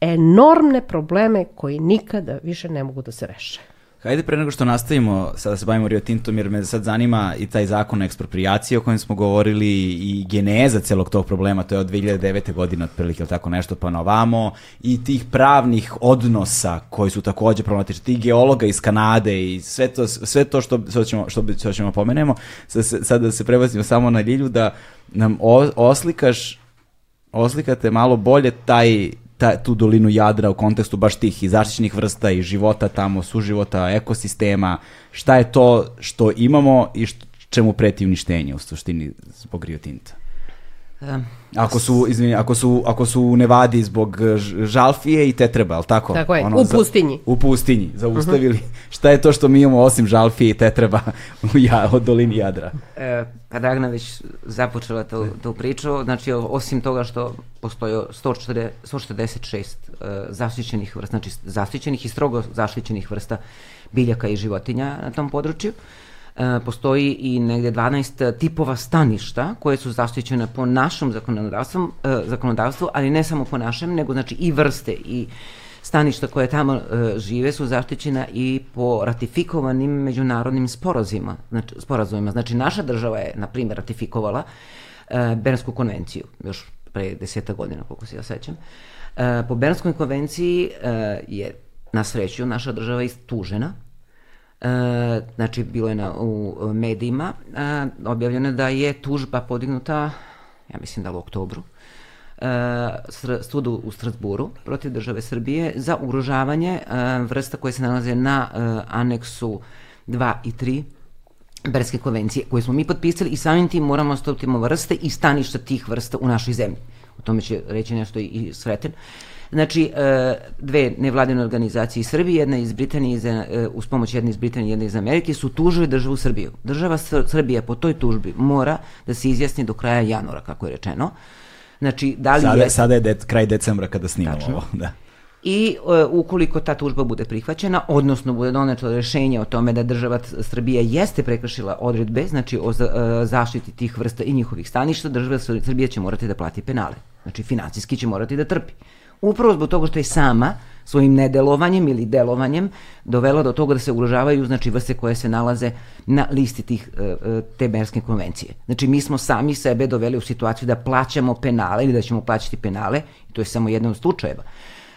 enormne probleme koji nikada više ne mogu da se reše. Hajde pre nego što nastavimo, sada se bavimo Rio Tintom, jer me sad zanima i taj zakon o ekspropriaciji o kojem smo govorili i geneza celog tog problema, to je od 2009. godine otprilike ili tako nešto pa na ovamo, i tih pravnih odnosa koji su takođe problematični, tih geologa iz Kanade i sve to, sve to što, što, ćemo, što, što ćemo pomenemo, sad, sad da se prebacimo samo na Ljilju, da nam oslikaš oslikate malo bolje taj ta, tu dolinu Jadra u kontekstu baš tih i zaštićenih vrsta i života tamo, suživota, ekosistema, šta je to što imamo i što, čemu preti uništenje u suštini zbog Rio Tinta? Ako su, izvini, ako su, ako su u Nevadi zbog e, žalfije i tetreba, ali tako? Tako je, ono, u pustinji. Za, u pustinji, zaustavili. Uh -huh. Šta je to što mi imamo osim žalfije i tetreba u ja, od dolini Jadra? E, kad Agna već započela tu, tu priču, znači osim toga što postoji 140, 146 uh, zaštićenih vrsta, znači zaštićenih i strogo zaštićenih vrsta biljaka i životinja na tom području, uh, E, postoji i negde 12 tipova staništa koje su zaštićene po našem zakonodavstvu, e, zakonodavstvu, ali ne samo po našem, nego znači i vrste i staništa koje tamo e, žive su zaštićena i po ratifikovanim međunarodnim sporazima, znači, sporazumima. Znači, naša država je, na primjer, ratifikovala Bernsku konvenciju, još pre deseta godina, koliko se ja sećam. Po Bernskoj konvenciji je, na sreću, naša država istužena E, znači bilo je na, u medijima e, objavljeno da je tužba podignuta, ja mislim da u oktobru, e, sudu u Strasburu protiv države Srbije za ugrožavanje e, vrsta koje se nalaze na e, aneksu 2 i 3 Berske konvencije koje smo mi potpisali i samim tim moramo stopiti vrste i staništa tih vrsta u našoj zemlji. O tome će reći nešto i Sreten. Znači, e, dve nevladine organizacije iz Srbije, jedna iz Britanije, iz, e, uz pomoć jedne iz Britanije, jedna iz Amerike, su tužili državu Srbiju. Država Srbija po toj tužbi mora da se izjasni do kraja januara, kako je rečeno. Znači, da li sada, je... Sada je de, kraj decembra kada snimamo Tačno. ovo. Da. I e, ukoliko ta tužba bude prihvaćena, odnosno bude doneto rešenje o tome da država Srbija jeste prekršila odredbe, znači o e, zaštiti tih vrsta i njihovih staništa, država Srbija će morati da plati penale. Znači, financijski će morati da trpi upravo zbog toga što je sama svojim nedelovanjem ili delovanjem dovela do toga da se ugrožavaju znači vrste koje se nalaze na listi tih e, e, te Berske konvencije. Znači mi smo sami sebe doveli u situaciju da plaćamo penale ili da ćemo plaćati penale, i to je samo jedan od slučajeva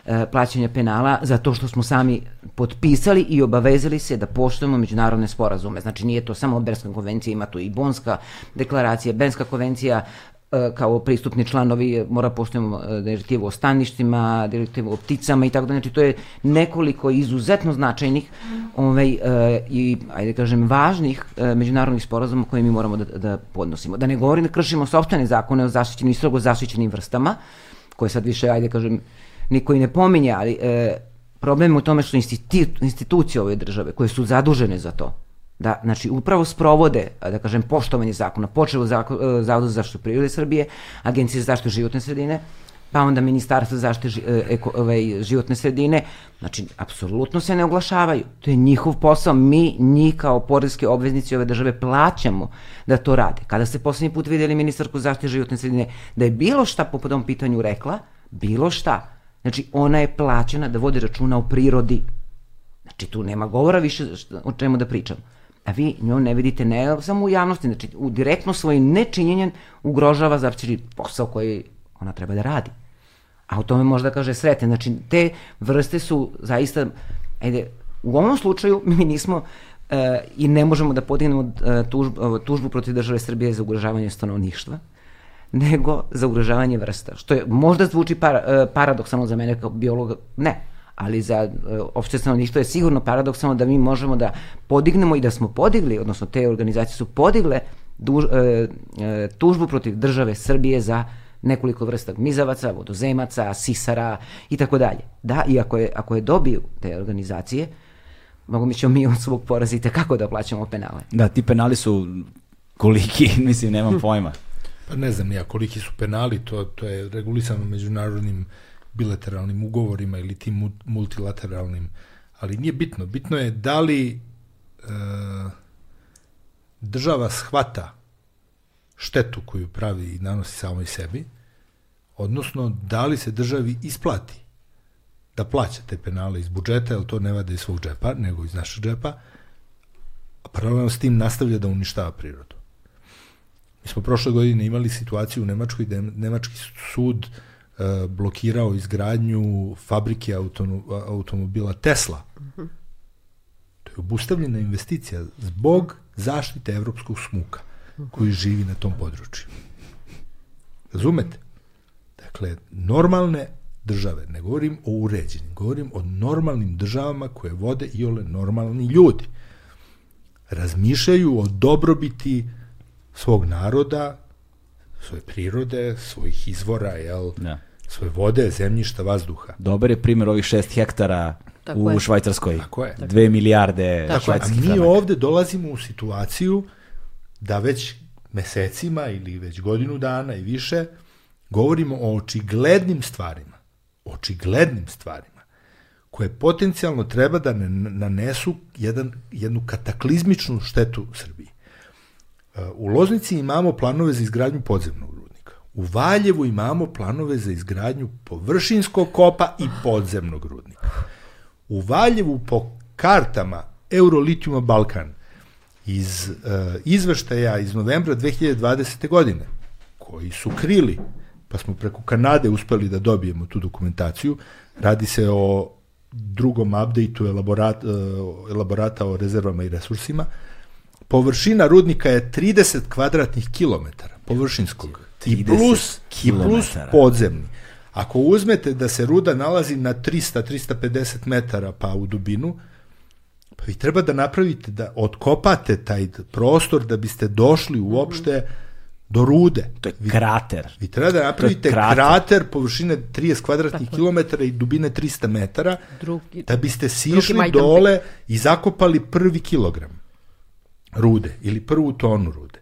e, plaćanja penala za to što smo sami potpisali i obavezali se da poštujemo međunarodne sporazume. Znači nije to samo Berska konvencija, ima tu i Bonska deklaracija, Benska konvencija kao pristupni članovi mora poštojemo e, direktivu o staništima, direktivu o pticama i tako da, znači to je nekoliko izuzetno značajnih ovaj, e, i, ajde kažem, važnih međunarodnih sporazuma koje mi moramo da, da podnosimo. Da ne govorim da kršimo sobstvene zakone o zaštićenim i strogo zaštićenim vrstama, koje sad više, ajde kažem, niko i ne pominje, ali e, problem je u tome što institucije ove države koje su zadužene za to, da znači upravo sprovode da kažem poštovanje zakona počevo zakon, e, Zavod za zaštitu prirode Srbije, Agencija za zaštitu životne sredine, pa onda Ministarstvo za zaštitu e, eko, ovaj, životne sredine, znači, apsolutno se ne oglašavaju. To je njihov posao. Mi, njih kao porezke obveznici ove države plaćamo da to rade. Kada ste poslednji put videli ministarku zaštite životne sredine da je bilo šta po tom pitanju rekla, bilo šta. Znači, ona je plaćena da vodi računa o prirodi. Znači, tu nema govora više o čemu da pričam a vi nju ne vidite ne samo u javnosti, znači u direktno svojim nečinjenjem ugrožava znači posao koji ona treba da radi. A o tome možda kaže sretne. Znači, te vrste su zaista, ajde, u ovom slučaju mi nismo uh, i ne možemo da podignemo uh, tužbu, tužbu protiv države Srbije za ugrožavanje stanovništva, nego za ugrožavanje vrsta. Što je, možda zvuči para, uh, paradoksalno za mene kao biologa, ne, ali za uh, opšte stanovništvo je sigurno paradoksalno da mi možemo da podignemo i da smo podigli, odnosno te organizacije su podigle duž, uh, uh, tužbu protiv države Srbije za nekoliko vrsta mizavaca, vodozemaca, sisara i tako dalje. Da, i ako je, ako je dobiju te organizacije, mogu mi ćemo mi od svog porazite kako da plaćamo penale. Da, ti penali su koliki, mislim, nemam pojma. Pa ne znam ja koliki su penali, to, to je regulisano međunarodnim uh, bilateralnim ugovorima ili tim multilateralnim, ali nije bitno. Bitno je da li e, država shvata štetu koju pravi i nanosi samoj sebi, odnosno da li se državi isplati da plaća te penale iz budžeta, jer to ne vade iz svog džepa, nego iz našeg džepa, a paralelno s tim nastavlja da uništava prirodu. Mi smo prošle godine imali situaciju u Nemačkoj da je Nemački sud blokirao izgradnju fabrike automobila Tesla. To je obustavljena investicija zbog zaštite evropskog smuka koji živi na tom području. Razumete? Dakle, normalne države, ne govorim o uređenim, govorim o normalnim državama koje vode i ole normalni ljudi. Razmišljaju o dobrobiti svog naroda, svoje prirode, svojih izvora, jel, Da. Svoje vode, zemljišta, vazduha. Dobar je primjer ovih šest hektara Tako u je. Švajcarskoj. Tako je. Dve milijarde Tako je. A švajcarskih mi franaka. ovde dolazimo u situaciju da već mesecima ili već godinu dana i više govorimo o očiglednim stvarima, očiglednim stvarima, koje potencijalno treba da ne nanesu jedan, jednu kataklizmičnu štetu Srbiji. E, U Loznici imamo planove za izgradnju podzemnog. U Valjevu imamo planove za izgradnju površinskog kopa i podzemnog rudnika. U Valjevu po kartama Eurolitijuma Balkan iz uh, izveštaja iz novembra 2020. godine, koji su krili, pa smo preko Kanade uspeli da dobijemo tu dokumentaciju, radi se o drugom updateu elaborat, uh, elaborata o rezervama i resursima, površina rudnika je 30 kvadratnih kilometara površinskog i 30 plus, i plus podzemni. Ako uzmete da se ruda nalazi na 300-350 metara pa u dubinu, pa vi treba da napravite, da otkopate taj prostor da biste došli uopšte do rude. To je krater. Vi treba da napravite krater. krater. površine 30 kvadratnih kilometara i dubine 300 metara Drugi- da biste sišli dole i zakopali prvi kilogram rude ili prvu tonu rude.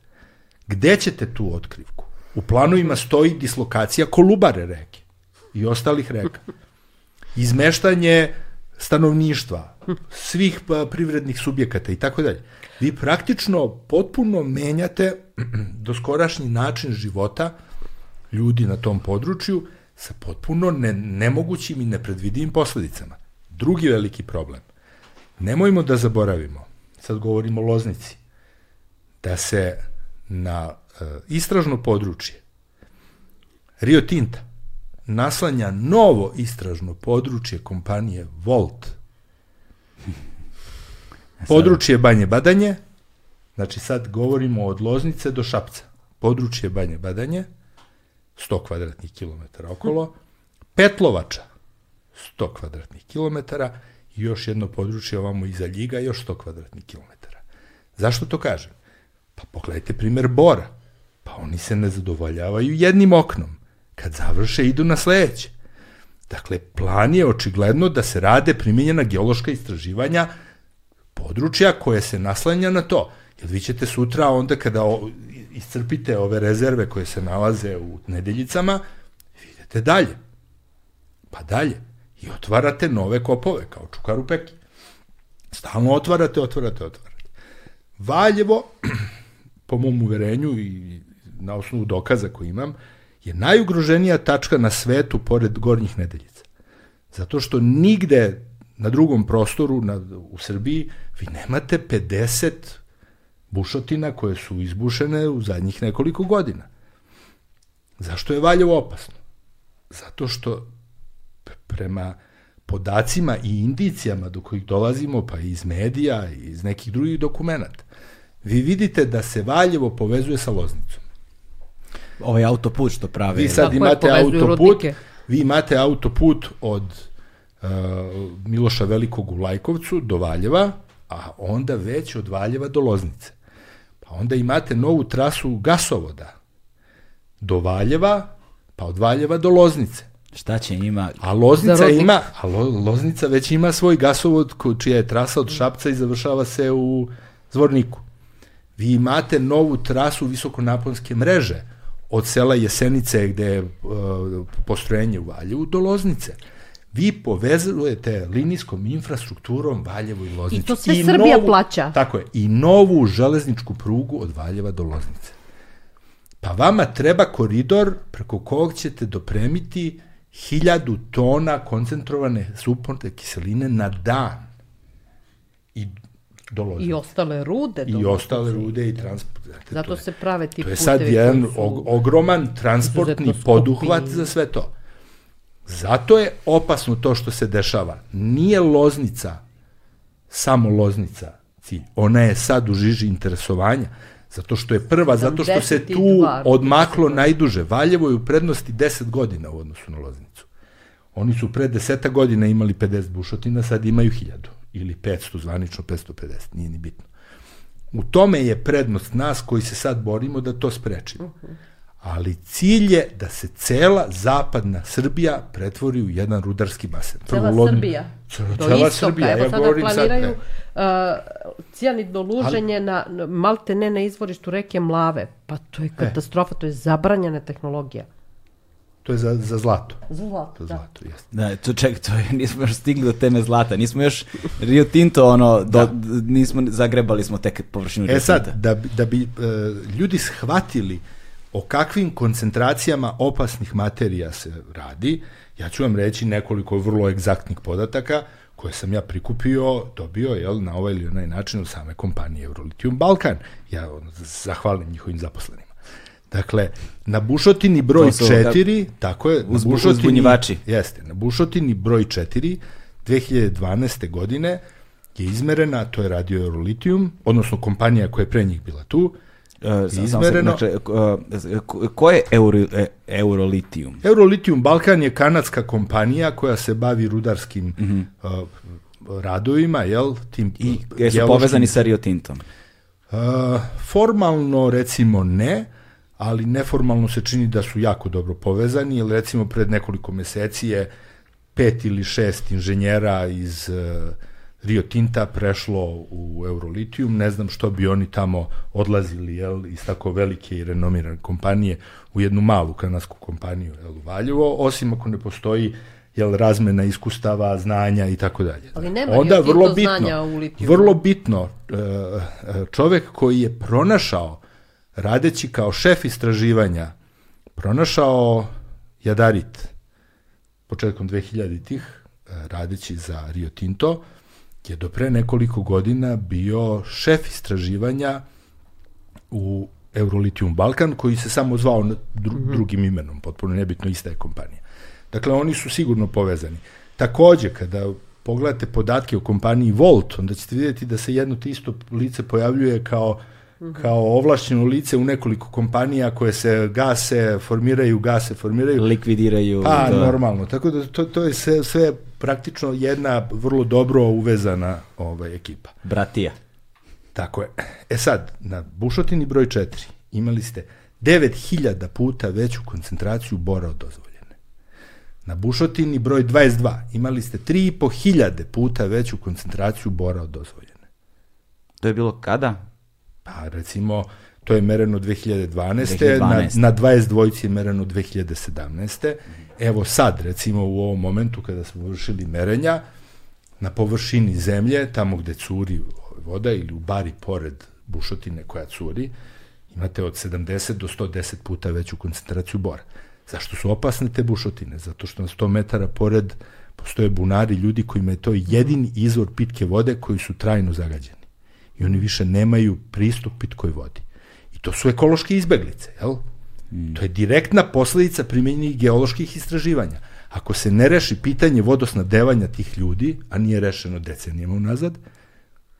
Gde ćete tu otkrivku? U planovima stoji dislokacija Kolubare reke i ostalih reka. Izmeštanje stanovništva, svih pa, privrednih subjekata i tako dalje. Vi praktično potpuno menjate doskorašnji način života ljudi na tom području sa potpuno ne, nemogućim i nepredvidivim posledicama. Drugi veliki problem. Nemojmo da zaboravimo, sad govorimo o Loznici, da se na istražno područje Rio Tinta naslanja novo istražno područje kompanije Volt. Područje Banje Badanje, znači sad govorimo od Loznice do Šapca. Područje Banje Badanje, 100 kvadratnih kilometara okolo, Petlovača, 100 kvadratnih kilometara i još jedno područje ovamo iza Ljiga, još 100 kvadratnih kilometara. Zašto to kažem? Pa pogledajte primer Bora. Pa oni se ne zadovoljavaju jednim oknom. Kad završe, idu na sledeće. Dakle, plan je očigledno da se rade primjenjena geološka istraživanja područja koje se naslanja na to. Jer vi ćete sutra onda kada iscrpite ove rezerve koje se nalaze u nedeljicama, idete dalje. Pa dalje. I otvarate nove kopove, kao čukaru peki. Stalno otvarate, otvarate, otvarate. Valjevo, po mom uverenju i na osnovu dokaza koji imam, je najugroženija tačka na svetu pored gornjih nedeljica. Zato što nigde na drugom prostoru na, u Srbiji vi nemate 50 bušotina koje su izbušene u zadnjih nekoliko godina. Zašto je Valjevo opasno? Zato što prema podacima i indicijama do kojih dolazimo, pa iz medija i iz nekih drugih dokumenta, vi vidite da se Valjevo povezuje sa Loznicom. Ovaj autoput što prave. Vi sad Tako je, imate povezuju autoput, rudnike. vi imate autoput od uh, Miloša Velikog u Lajkovcu do Valjeva, a onda već od Valjeva do Loznice. Pa onda imate novu trasu gasovoda do Valjeva, pa od Valjeva do Loznice. Šta će njima? A Loznica ima, a Lo, Loznica već ima svoj gasovod ko- čija je trasa od Šapca i završava se u Zvorniku. Vi imate novu trasu visokonaponske mreže od sela Jesenice gde je postrojenje u Valjevu do Loznice. Vi povezujete linijskom infrastrukturom Valjevo i Loznicu. I to sve Srbija plaća. Tako je. I novu železničku prugu od Valjeva do Loznice. Pa vama treba koridor preko kog ćete dopremiti hiljadu tona koncentrovane suporne kiseline na dan. I do Loznice. I ostale rude. I ostale rude i transport. Znate, Zato to je- se prave ti To je putevi sad jedan og- ogroman transportni poduhvat za sve to. Zato je opasno to što se dešava. Nije loznica, samo loznica cilj. Ona je sad u žiži interesovanja. Zato što je prva, zato što se tu 72 odmaklo najduže. Valjevo je u prednosti 10 godina u odnosu na loznicu. Oni su pre deseta godina imali 50 bušotina, sad imaju 1000 ili 500, zvanično 550, nije ni bitno. U tome je prednost nas koji se sad borimo da to sprečimo. ali cilj je da se cela zapadna Srbija pretvori u jedan rudarski basen. Cela Prvo, Srbija. Cela, Do cela istoka. Srbija. Evo ja sada sad, planiraju ne. uh, cijanidno luženje na, na malte ne na izvorištu reke Mlave. Pa to E. je katastrofa, to je zabranjena tehnologija. To je za, za zlato. Za zlato, Za da. zlato, jeste. Da, to ček, to je, nismo još stigli do teme zlata, nismo još Rio Tinto, ono, do, d- nismo, zagrebali smo tek površinu Rio E sad, Tinta. da, bi- da bi e, ljudi shvatili o kakvim koncentracijama opasnih materija se radi, ja ću vam reći nekoliko vrlo egzaktnih podataka koje sam ja prikupio, dobio jel, na ovaj ili onaj način od same kompanije Eurolitium Balkan. Ja ono, zahvalim njihovim zaposlenima. Dakle, na bušotini broj su 4, tako je, na uzbu- bušotini, jeste, na bušotini broj 4 2012. godine je izmerena, to je radio Eurolitium, odnosno kompanija koja je pre njih bila tu, E, samo izmereno- Znači, ko- je Euro, e, Eurolitium? Eurolitium Balkan je kanadska kompanija koja se bavi rudarskim uh, radovima, jel? Tim. I jesu povezani sa Rio Tintom? Uh, formalno recimo ne, ali neformalno se čini da su jako dobro povezani, jer recimo pred nekoliko meseci je pet ili šest inženjera iz uh, Rio Tinta prešlo u Eurolitium, ne znam što bi oni tamo odlazili jel, iz tako velike i renomirane kompanije u jednu malu kanadsku kompaniju jel, u Valjevo, osim ako ne postoji jel, razmena iskustava, znanja i tako dalje. Ali nema Onda vrlo bitno, vrlo bitno, e, e, čovek koji je pronašao, radeći kao šef istraživanja, pronašao jadarit početkom 2000-ih, e, radeći za Rio Tinto, je do pre nekoliko godina bio šef istraživanja u Eurolitium Balkan, koji se samo zvao dru, drugim imenom, potpuno nebitno ista je kompanija. Dakle, oni su sigurno povezani. Takođe, kada pogledate podatke o kompaniji Volt, onda ćete vidjeti da se jedno te isto lice pojavljuje kao kao ovlašćeno lice u nekoliko kompanija koje se gase, formiraju, gase, formiraju. Likvidiraju... Pa, da. normalno. Tako da to, to je sve, sve praktično jedna vrlo dobro uvezana ovaj, ekipa. Bratija. Tako je. E sad, na bušotini broj 4 imali ste 9000 puta veću koncentraciju bora od dozvoljene. Na bušotini broj 22 imali ste 3500 puta veću koncentraciju bora od dozvoljene. To je bilo kada? Pa recimo, to je mereno 2012. 2012. Na, na 22 je mereno 2017. Evo sad, recimo u ovom momentu kada smo vršili merenja, na površini zemlje, tamo gde curi voda ili u bari pored bušotine koja curi, imate od 70 do 110 puta veću koncentraciju bora. Zašto su opasne te bušotine? Zato što na 100 metara pored postoje bunari, ljudi kojima je to jedini izvor pitke vode koji su trajno zagađeni. I oni više nemaju pristup pitkoj vodi. I to su ekološke izbeglice, jel? To je direktna posledica primjenjenih geoloških istraživanja. Ako se ne reši pitanje vodosnadevanja tih ljudi, a nije rešeno decenijama unazad,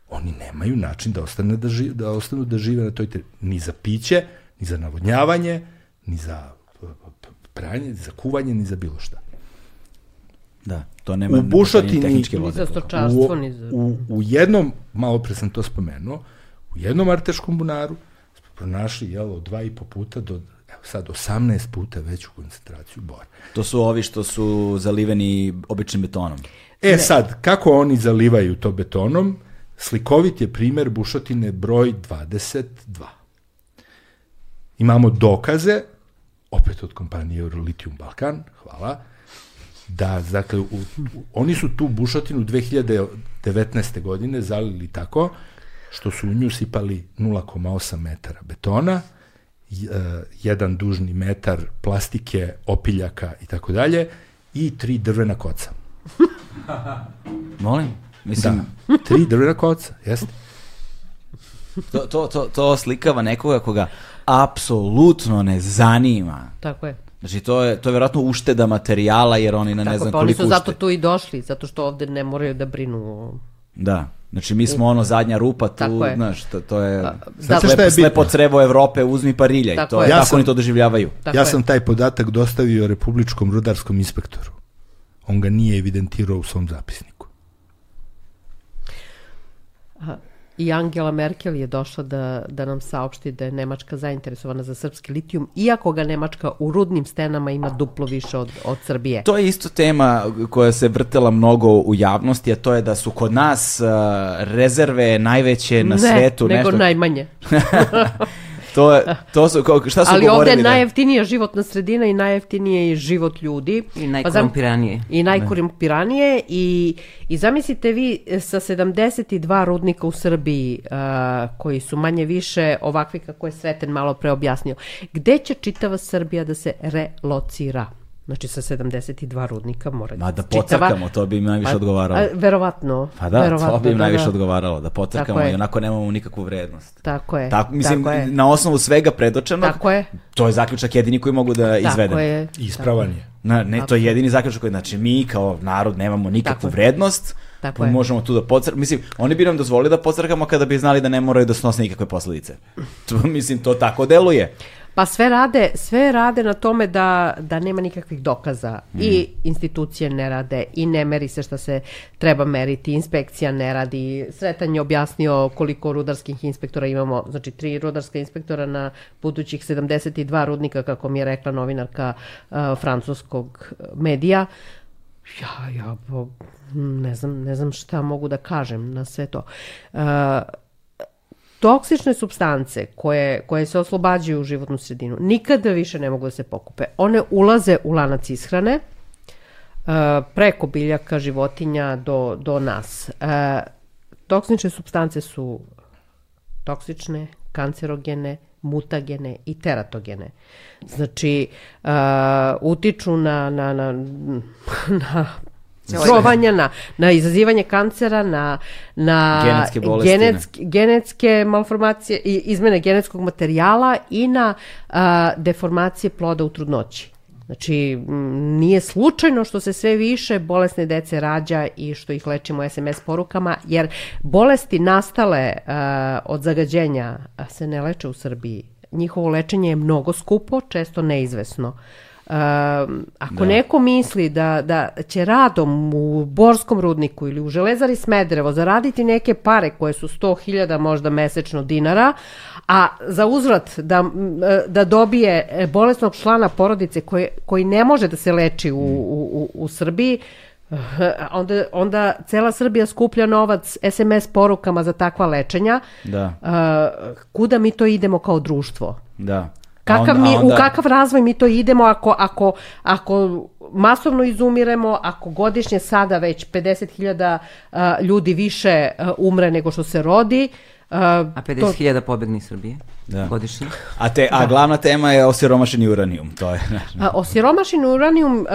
oni nemaju način da, ostane da, ži, da ostanu da žive na toj teritoriji. Ni za piće, ni za navodnjavanje, ni za pranje, ni za kuvanje, ni za bilo šta. Da, to nema U nema bušotini- tehničke Ni vode. za koliko. stočarstvo, U, ni za... u, u jednom, malo pre sam to spomenuo, u jednom arteškom bunaru smo pronašli, jel, od dva i po puta do, evo sad, 18 puta veću koncentraciju bora. To su ovi što su zaliveni običnim betonom. E sad, kako oni zalivaju to betonom? Slikovit je primer bušotine broj 22. Imamo dokaze, opet od kompanije Eurolitium Balkan, hvala, da, dakle, u, u, oni su tu bušotinu 2019. godine zalili tako što su u nju sipali 0,8 metara betona, j- e, jedan dužni metar plastike, opiljaka i tako dalje i tri drvena koca. Molim? Mislim, Da, tri drvena koca, jeste. to, to, to, to slikava nekoga koga apsolutno ne zanima. Tako je. Znači, to je, to je vjerojatno ušteda materijala, jer oni na ne Tako, znam pa oni koliko su zato ušte. tu i došli, zato što ovde ne moraju da brinu o... Da. Znači, mi smo ono zadnja rupa tu, Tako je. znaš, to, to je Znate slepo, šta je bitno? slepo crevo Evrope, uzmi pariljaj. Tako to je, Ja tako sam- oni to doživljavaju. Tako ja je. sam taj podatak dostavio Republičkom rudarskom inspektoru. On ga nije evidentirao u svom zapisniku. I Angela Merkel je došla da, da nam saopšti da je Nemačka zainteresovana za srpski litijum, iako ga Nemačka u rudnim stenama ima duplo više od, od Srbije. To je isto tema koja se vrtela mnogo u javnosti, a to je da su kod nas uh, rezerve najveće na ne, svetu. nego nešto... najmanje. to, je, to su, kao, šta su Ali govorili? ovde je najjeftinija životna sredina i najjeftinije je život ljudi. I Pa najkorumpiranije. I najkorumpiranije i, i zamislite vi e, sa 72 rudnika u Srbiji uh, koji su manje više ovakvi kako je Sreten malo pre objasnio. Gde će čitava Srbija da se relocira? Znači sa 72 rudnika mora Ma da čitava- pocrkamo, to bi im najviše Pa, odgovaralo. a, verovatno. Pa da, verovatno, to bi im da, najviše da. odgovaralo, da pocrkamo je. i onako nemamo nikakvu vrednost. Tako je. Tako, mislim, tako je. na osnovu svega predočenog, Tako je. to je zaključak jedini koji mogu da izvedem. Tako je. Ispravan je. Na, ne, to je jedini zaključak koji, znači, mi kao narod nemamo nikakvu Tako vrednost, Tako je. možemo tu da pocrkamo. Mislim, oni bi nam dozvolili da pocrkamo kada bi znali da ne moraju da snose nikakve posledice. To, mislim, to tako deluje. Pa sve rade, sve rade na tome da, da nema nikakvih dokaza. I Mhm. institucije ne rade i ne meri se šta se treba meriti, inspekcija ne radi. Sretan je objasnio koliko rudarskih inspektora imamo, znači tri rudarska inspektora na budućih 72 rudnika, kako mi je rekla novinarka uh, francuskog medija. Ja, ja, bo, ne znam, ne znam šta mogu da kažem na sve to. Uh, toksične substance koje, koje se oslobađaju u životnu sredinu nikada više ne mogu da se pokupe. One ulaze u lanac ishrane uh, preko biljaka, životinja do, do nas. Uh, toksične substance su toksične, kancerogene, mutagene i teratogene. Znači, uh, utiču na, na, na, na trovanja, na, na izazivanje kancera, na, na Genetske bolesti, genetske, genetske malformacije i izmene genetskog materijala i na a, deformacije ploda u trudnoći. Znači, nije slučajno što se sve više bolesne dece rađa i što ih lečimo SMS porukama, jer bolesti nastale a, od zagađenja se ne leče u Srbiji. Njihovo lečenje je mnogo skupo, često neizvesno. Um, ako da. neko misli da, da će radom u Borskom rudniku ili u Železari Smederevo zaraditi neke pare koje su 100.000 možda mesečno dinara, a za uzvrat da, e, da dobije e, bolesnog člana porodice koji, koji ne može da se leči u, u, u, u Srbiji, onda, onda cela Srbija skuplja novac SMS porukama za takva lečenja. Da. Uh, kuda mi to idemo kao društvo? Da. Kakav onda- mi, onda- U kakav razvoj mi to idemo ako, ako, ako masovno izumiremo, ako godišnje sada već 50.000 uh, ljudi više uh, umre nego što se rodi, uh, A to- 50.000 pobegni iz Srbije Da. godišnje. A, te, a glavna tema je osiromašeni uranijum, to je... A, Osiromašeni uranijum uh,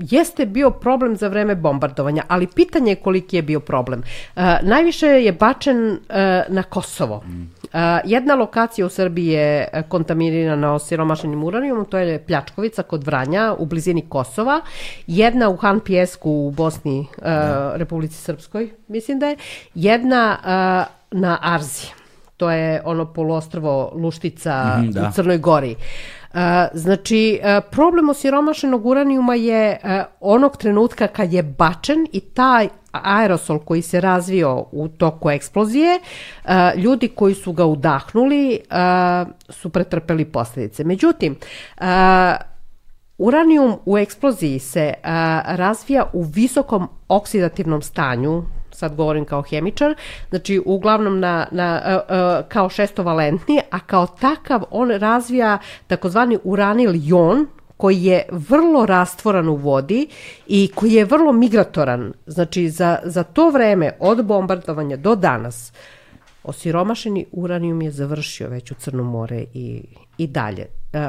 jeste bio problem za vreme bombardovanja, ali pitanje je koliki je bio problem. Uh, najviše je bačen uh, na Kosovo. Uh, jedna lokacija u Srbiji je kontaminirana osiromašenim uranijumom, to je Pljačkovica kod Vranja u blizini Kosova. Jedna u Han Pijesku u Bosni, uh, Republici Srpskoj, mislim da je. Jedna uh, na Arzi. To je ono poluostrvo Luštica Mhm, da. u Crnoj Gori. Uh, znači, uh, problem osiromašenog uranijuma je uh, onog trenutka kad je bačen i taj aerosol koji se razvio u toku eksplozije, ljudi koji su ga udahnuli su pretrpeli posljedice. Međutim, Uranijum u eksploziji se razvija u visokom oksidativnom stanju, sad govorim kao hemičar, znači uglavnom na, na, a, a, kao šestovalentni, a kao takav on razvija takozvani uranil jon, koji je vrlo rastvoran u vodi i koji je vrlo migratoran. Znači, za, za to vreme od bombardovanja do danas osiromašeni uranijum je završio već u Crno more i, i dalje. Uh,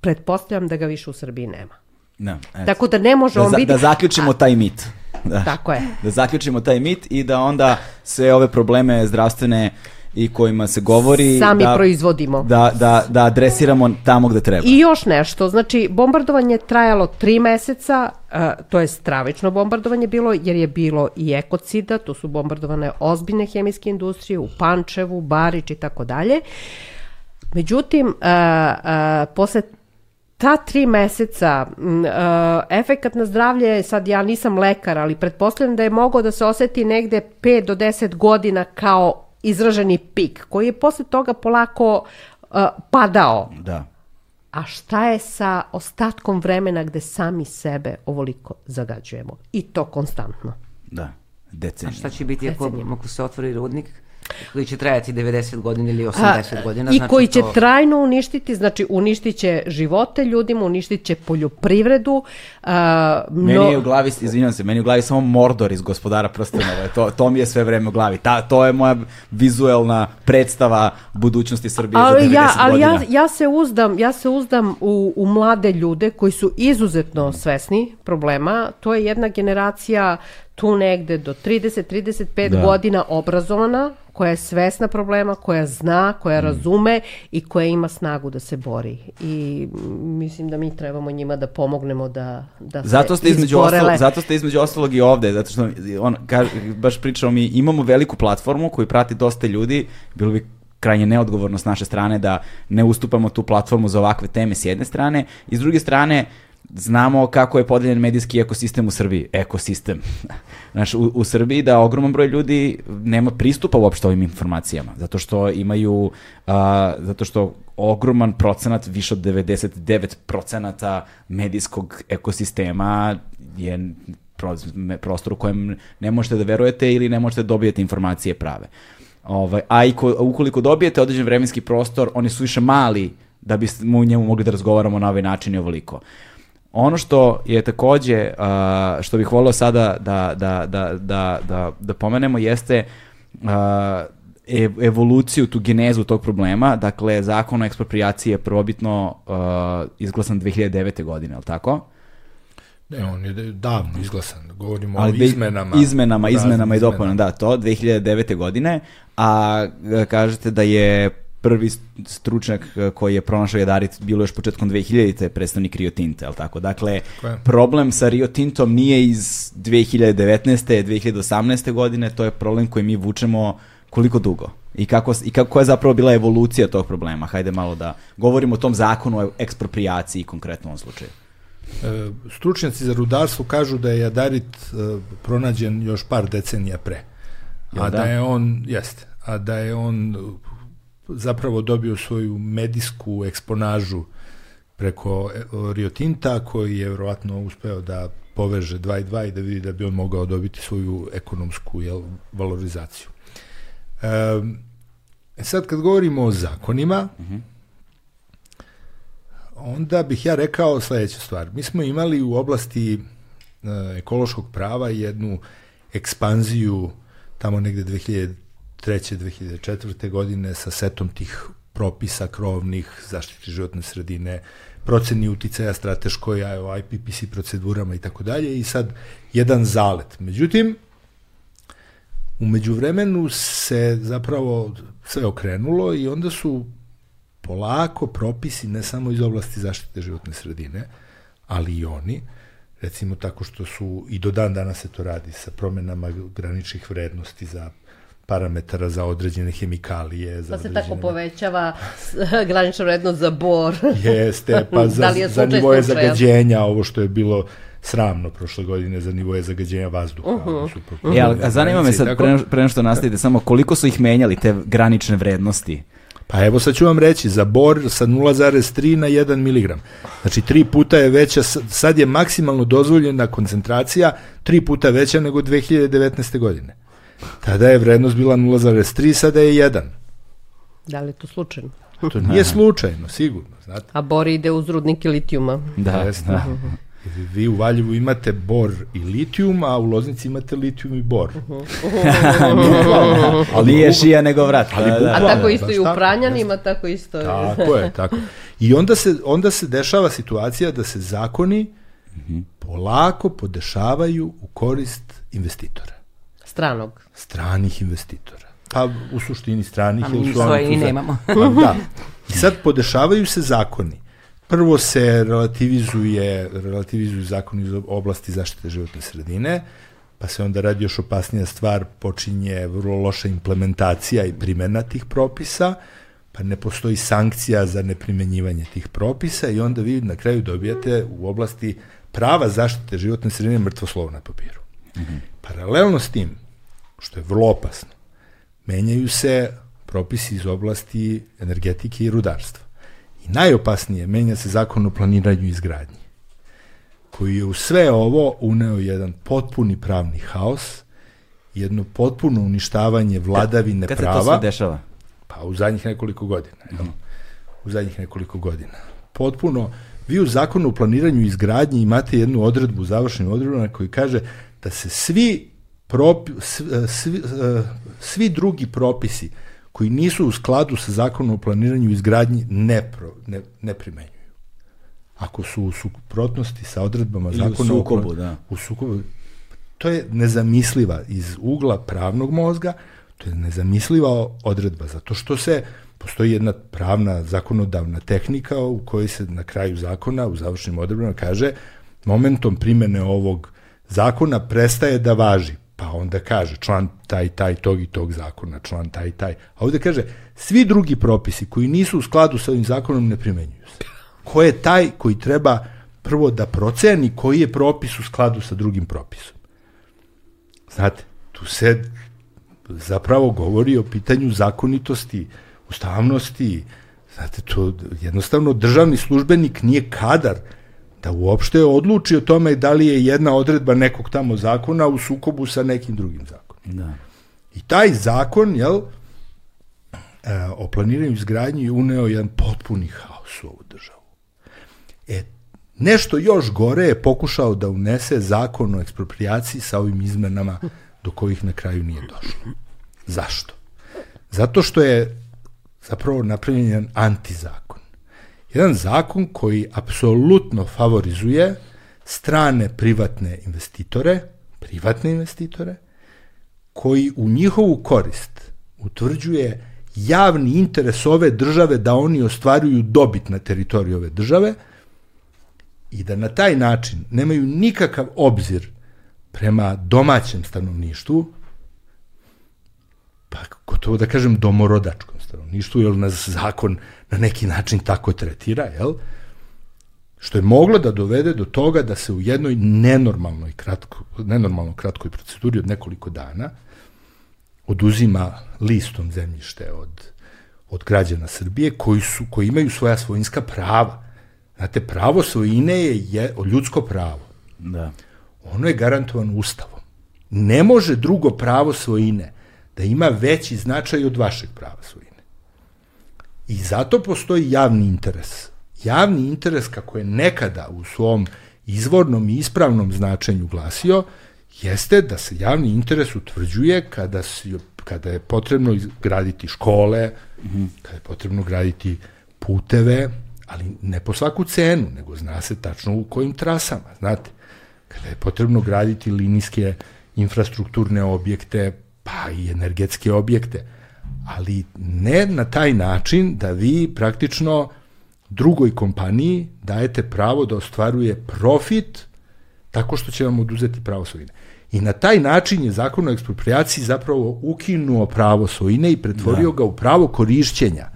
pretpostavljam da ga više u Srbiji nema. Da, eto. Tako da ne može da, on biti... da zaključimo taj mit. Da. Tako je. Da zaključimo taj mit i da onda sve ove probleme zdravstvene i kojima se govori Sami da, proizvodimo. da, da, da adresiramo tamo gde treba. I još nešto, znači bombardovanje je trajalo tri meseca, uh, to je stravično bombardovanje bilo, jer je bilo i ekocida, to su bombardovane ozbiljne hemijske industrije u Pančevu, Barič i tako dalje. Međutim, uh, uh, posle ta tri meseca uh, efekat na zdravlje, sad ja nisam lekar, ali pretpostavljam da je mogao da se oseti negde 5 do 10 godina kao izraženi pik koji je posle toga polako uh, padao. Da. A šta je sa ostatkom vremena gde sami sebe ovoliko zagađujemo? I to konstantno. Da. A Decenije. šta će biti ako, Decenijama. ako se otvori rudnik koji će trajati 90 godina ili 80 godina? I znači koji će to- trajno uništiti, znači uništit će živote ljudima, uništit će poljoprivredu. A, Meni no- je u glavi, izvinjam se, meni je u glavi samo Mordor iz Gospodara prstenova. To, to mi je sve vreme u glavi. Ta, to je moja vizuelna predstava budućnosti Srbije za 90 ali ja, ali godina. ja, ja se uzdam, ja se uzdam u, u mlade ljude koji su izuzetno svesni problema. To je jedna generacija tu negde do 30-35 Da. godina obrazovana, koja je svesna problema, koja zna, koja Mm. razume i koja ima snagu da se bori. I mislim da mi trebamo njima da pomognemo da, da Zato ste između izborele. ostalog, zato ste između ostalog i ovde, zato što on kaže, baš pričamo mi imamo veliku platformu koju prati dosta ljudi, bilo bi krajnje neodgovorno s naše strane da ne ustupamo tu platformu za ovakve teme s jedne strane i s druge strane znamo kako je podeljen medijski ekosistem u Srbiji, ekosistem. Znaš, u, u Srbiji da ogroman broj ljudi nema pristupa uopšte ovim informacijama, zato što imaju, a, zato što ogroman procenat, više od 99 procenata medijskog ekosistema je prostor u kojem ne možete da verujete ili ne možete da dobijete informacije prave. Ovaj, a i ko, ukoliko dobijete određen vremenski prostor, oni su više mali da bismo u njemu mogli da razgovaramo na ovaj način i ovoliko. Ono što je takođe, a, što bih volio sada da, da, da, da, da, da pomenemo jeste a, ev- evoluciju, tu genezu tog problema. Dakle, zakon o ekspropriaciji je prvobitno a, izglasan 2009. godine, je li tako? Ne, on je davno izglasan. Govorimo Ali o izmenama. izmenama, izmenama i dopunama, da, to, 2009. godine, a e, kažete da je prvi st- stručnjak e, koji je pronašao jadarit bilo još početkom 2000-te predstavnik Rio Tinta, li tako? Dakle, Tako problem sa Rio Tintom nije iz 2019. 2018. godine, to je problem koji mi vučemo koliko dugo? I kako, i kako je zapravo bila evolucija tog problema? Hajde malo da govorimo o tom zakonu o ekspropriaciji konkretno u ovom slučaju. E, Stručnjaci za rudarstvo kažu da je jadarit e, pronađen još par decenija pre. A da? da je on, jeste, a da je on zapravo dobio svoju medijsku eksponažu preko e, Rio Tinta, koji je vjerovatno uspeo da poveže 2 i 2 i da vidi da bi on mogao dobiti svoju ekonomsku jel, valorizaciju. E, sad kad govorimo o zakonima, onda bih ja rekao sledeću stvar. Mi smo imali u oblasti e, ekološkog prava jednu ekspanziju tamo negde 2003. 2004. godine sa setom tih propisa krovnih zaštiti životne sredine, proceni uticaja strateškoj, IPPC procedurama i tako dalje i sad jedan zalet. Međutim, u međuvremenu se zapravo sve okrenulo i onda su polako propisi ne samo iz oblasti zaštite životne sredine, ali i oni, recimo tako što su i do dan danas se to radi sa promenama graničnih vrednosti za parametara za određene hemikalije, za Pa se određene... tako povećava granična vrednost za bor. Jeste, pa za, Da li je za nivoje slučaja? zagađenja, ovo što je bilo sramno prošle godine za nivoje zagađenja vazduha. ovo su po- E, ali, a zanima me sad, tako. pre, nego- pre što nastavite, samo koliko su ih menjali, te granične vrednosti? Pa evo sad ću vam reći, za bor sa 0,3 na 1 mg. Znači tri puta je veća, sad je maksimalno dozvoljena koncentracija tri puta veća nego 2019. godine. Tada je vrednost bila 0,3, sada je 1. Da li je to slučajno? To nije slučajno, sigurno, znate. A bor ide uz rudnike litijuma. Da, da. Vi- Vi u Valjevu imate bor i litijum, a u Loznici imate litijum i bor. Ali nije šija nego vrat. Ali da, da. A tako isto i u Pranjanima, tako isto. Tako je, tako. I onda se, onda se dešava situacija da se zakoni polako podešavaju u korist investitora, stranog. stranih investitora. Pa u suštini stranih. A mi svoje i nemamo. Pa da. I sad podešavaju se zakoni. Prvo se relativizuje, relativizuju zakoni iz oblasti zaštite životne sredine, pa se onda radi još opasnija stvar, počinje vrlo loša implementacija i primjena tih propisa, pa ne postoji sankcija za neprimenjivanje tih propisa i onda vi na kraju dobijate u oblasti prava zaštite životne sredine mrtvo slovo na papiru. Paralelno s tim, što je vrlo opasno, menjaju se propisi iz oblasti energetike i rudarstva. I najopasnije, menja se zakon o planiranju i izgradnji, koji je u sve ovo uneo jedan potpuni pravni haos, jedno potpuno uništavanje vladavine Kad prava. se to sve dešava? Pa u zadnjih nekoliko godina. Jel? U zadnjih nekoliko godina. Potpuno, vi u zakonu o planiranju i izgradnji imate jednu odredbu, završenu odredbu na koji kaže da se svi, propi, svi, svi, svi drugi propisi koji nisu u skladu sa zakonom o planiranju i izgradnji ne, pro, ne, ne primenjuju. Ako su u suprotnosti sa odredbama Ili zakona u sukobu, o, da. u sukobu, to je nezamisliva iz ugla pravnog mozga, to je nezamisliva odredba, zato što se postoji jedna pravna zakonodavna tehnika u kojoj se na kraju zakona, u završnim odredbama kaže momentom primene ovog zakona prestaje da važi, pa onda kaže član taj, taj, tog i tog zakona, član taj, taj. A ovde kaže, svi drugi propisi koji nisu u skladu sa ovim zakonom ne primenjuju se. Ko je taj koji treba prvo da proceni koji je propis u skladu sa drugim propisom? Znate, tu se zapravo govori o pitanju zakonitosti, ustavnosti, znate, to jednostavno državni službenik nije kadar da uopšte odluči o tome da li je jedna odredba nekog tamo zakona u sukobu sa nekim drugim zakonom. Da. I taj zakon, jel, e, o planiranju izgradnji je uneo jedan potpuni haos u ovu državu. E, nešto još gore je pokušao da unese zakon o ekspropriaciji sa ovim izmenama do kojih na kraju nije došlo. Zašto? Zato što je zapravo napravljen jedan antizakon. Jedan zakon koji apsolutno favorizuje strane privatne investitore, privatne investitore, koji u njihovu korist utvrđuje javni interes ove države da oni ostvaruju dobit na teritoriji ove države i da na taj način nemaju nikakav obzir prema domaćem stanovništvu, pa gotovo da kažem domorodačkom stanovništvu, jer nas zakon na neki način tako tretira, jel? Što je moglo da dovede do toga da se u jednoj nenormalnoj, kratko, nenormalno kratkoj proceduri od nekoliko dana oduzima listom zemljište od, od građana Srbije koji, su, koji imaju svoja svojinska prava. Znate, pravo svojine je, je ljudsko pravo. Da. Ono je garantovano ustavom. Ne može drugo pravo svojine da ima veći značaj od vašeg prava svojine. I zato postoji javni interes. Javni interes, kako je nekada u svom izvornom i ispravnom značenju glasio, jeste da se javni interes utvrđuje kada, si, kada je potrebno graditi škole, mm -hmm. kada je potrebno graditi puteve, ali ne po svaku cenu, nego zna se tačno u kojim trasama, znate. Kada je potrebno graditi linijske infrastrukturne objekte, pa i energetske objekte, ali ne na taj način da vi praktično drugoj kompaniji dajete pravo da ostvaruje profit tako što će vam oduzeti pravo svojine. I na taj način je zakon o ekspropriaciji zapravo ukinuo pravo svojine i pretvorio da. ga u pravo korišćenja.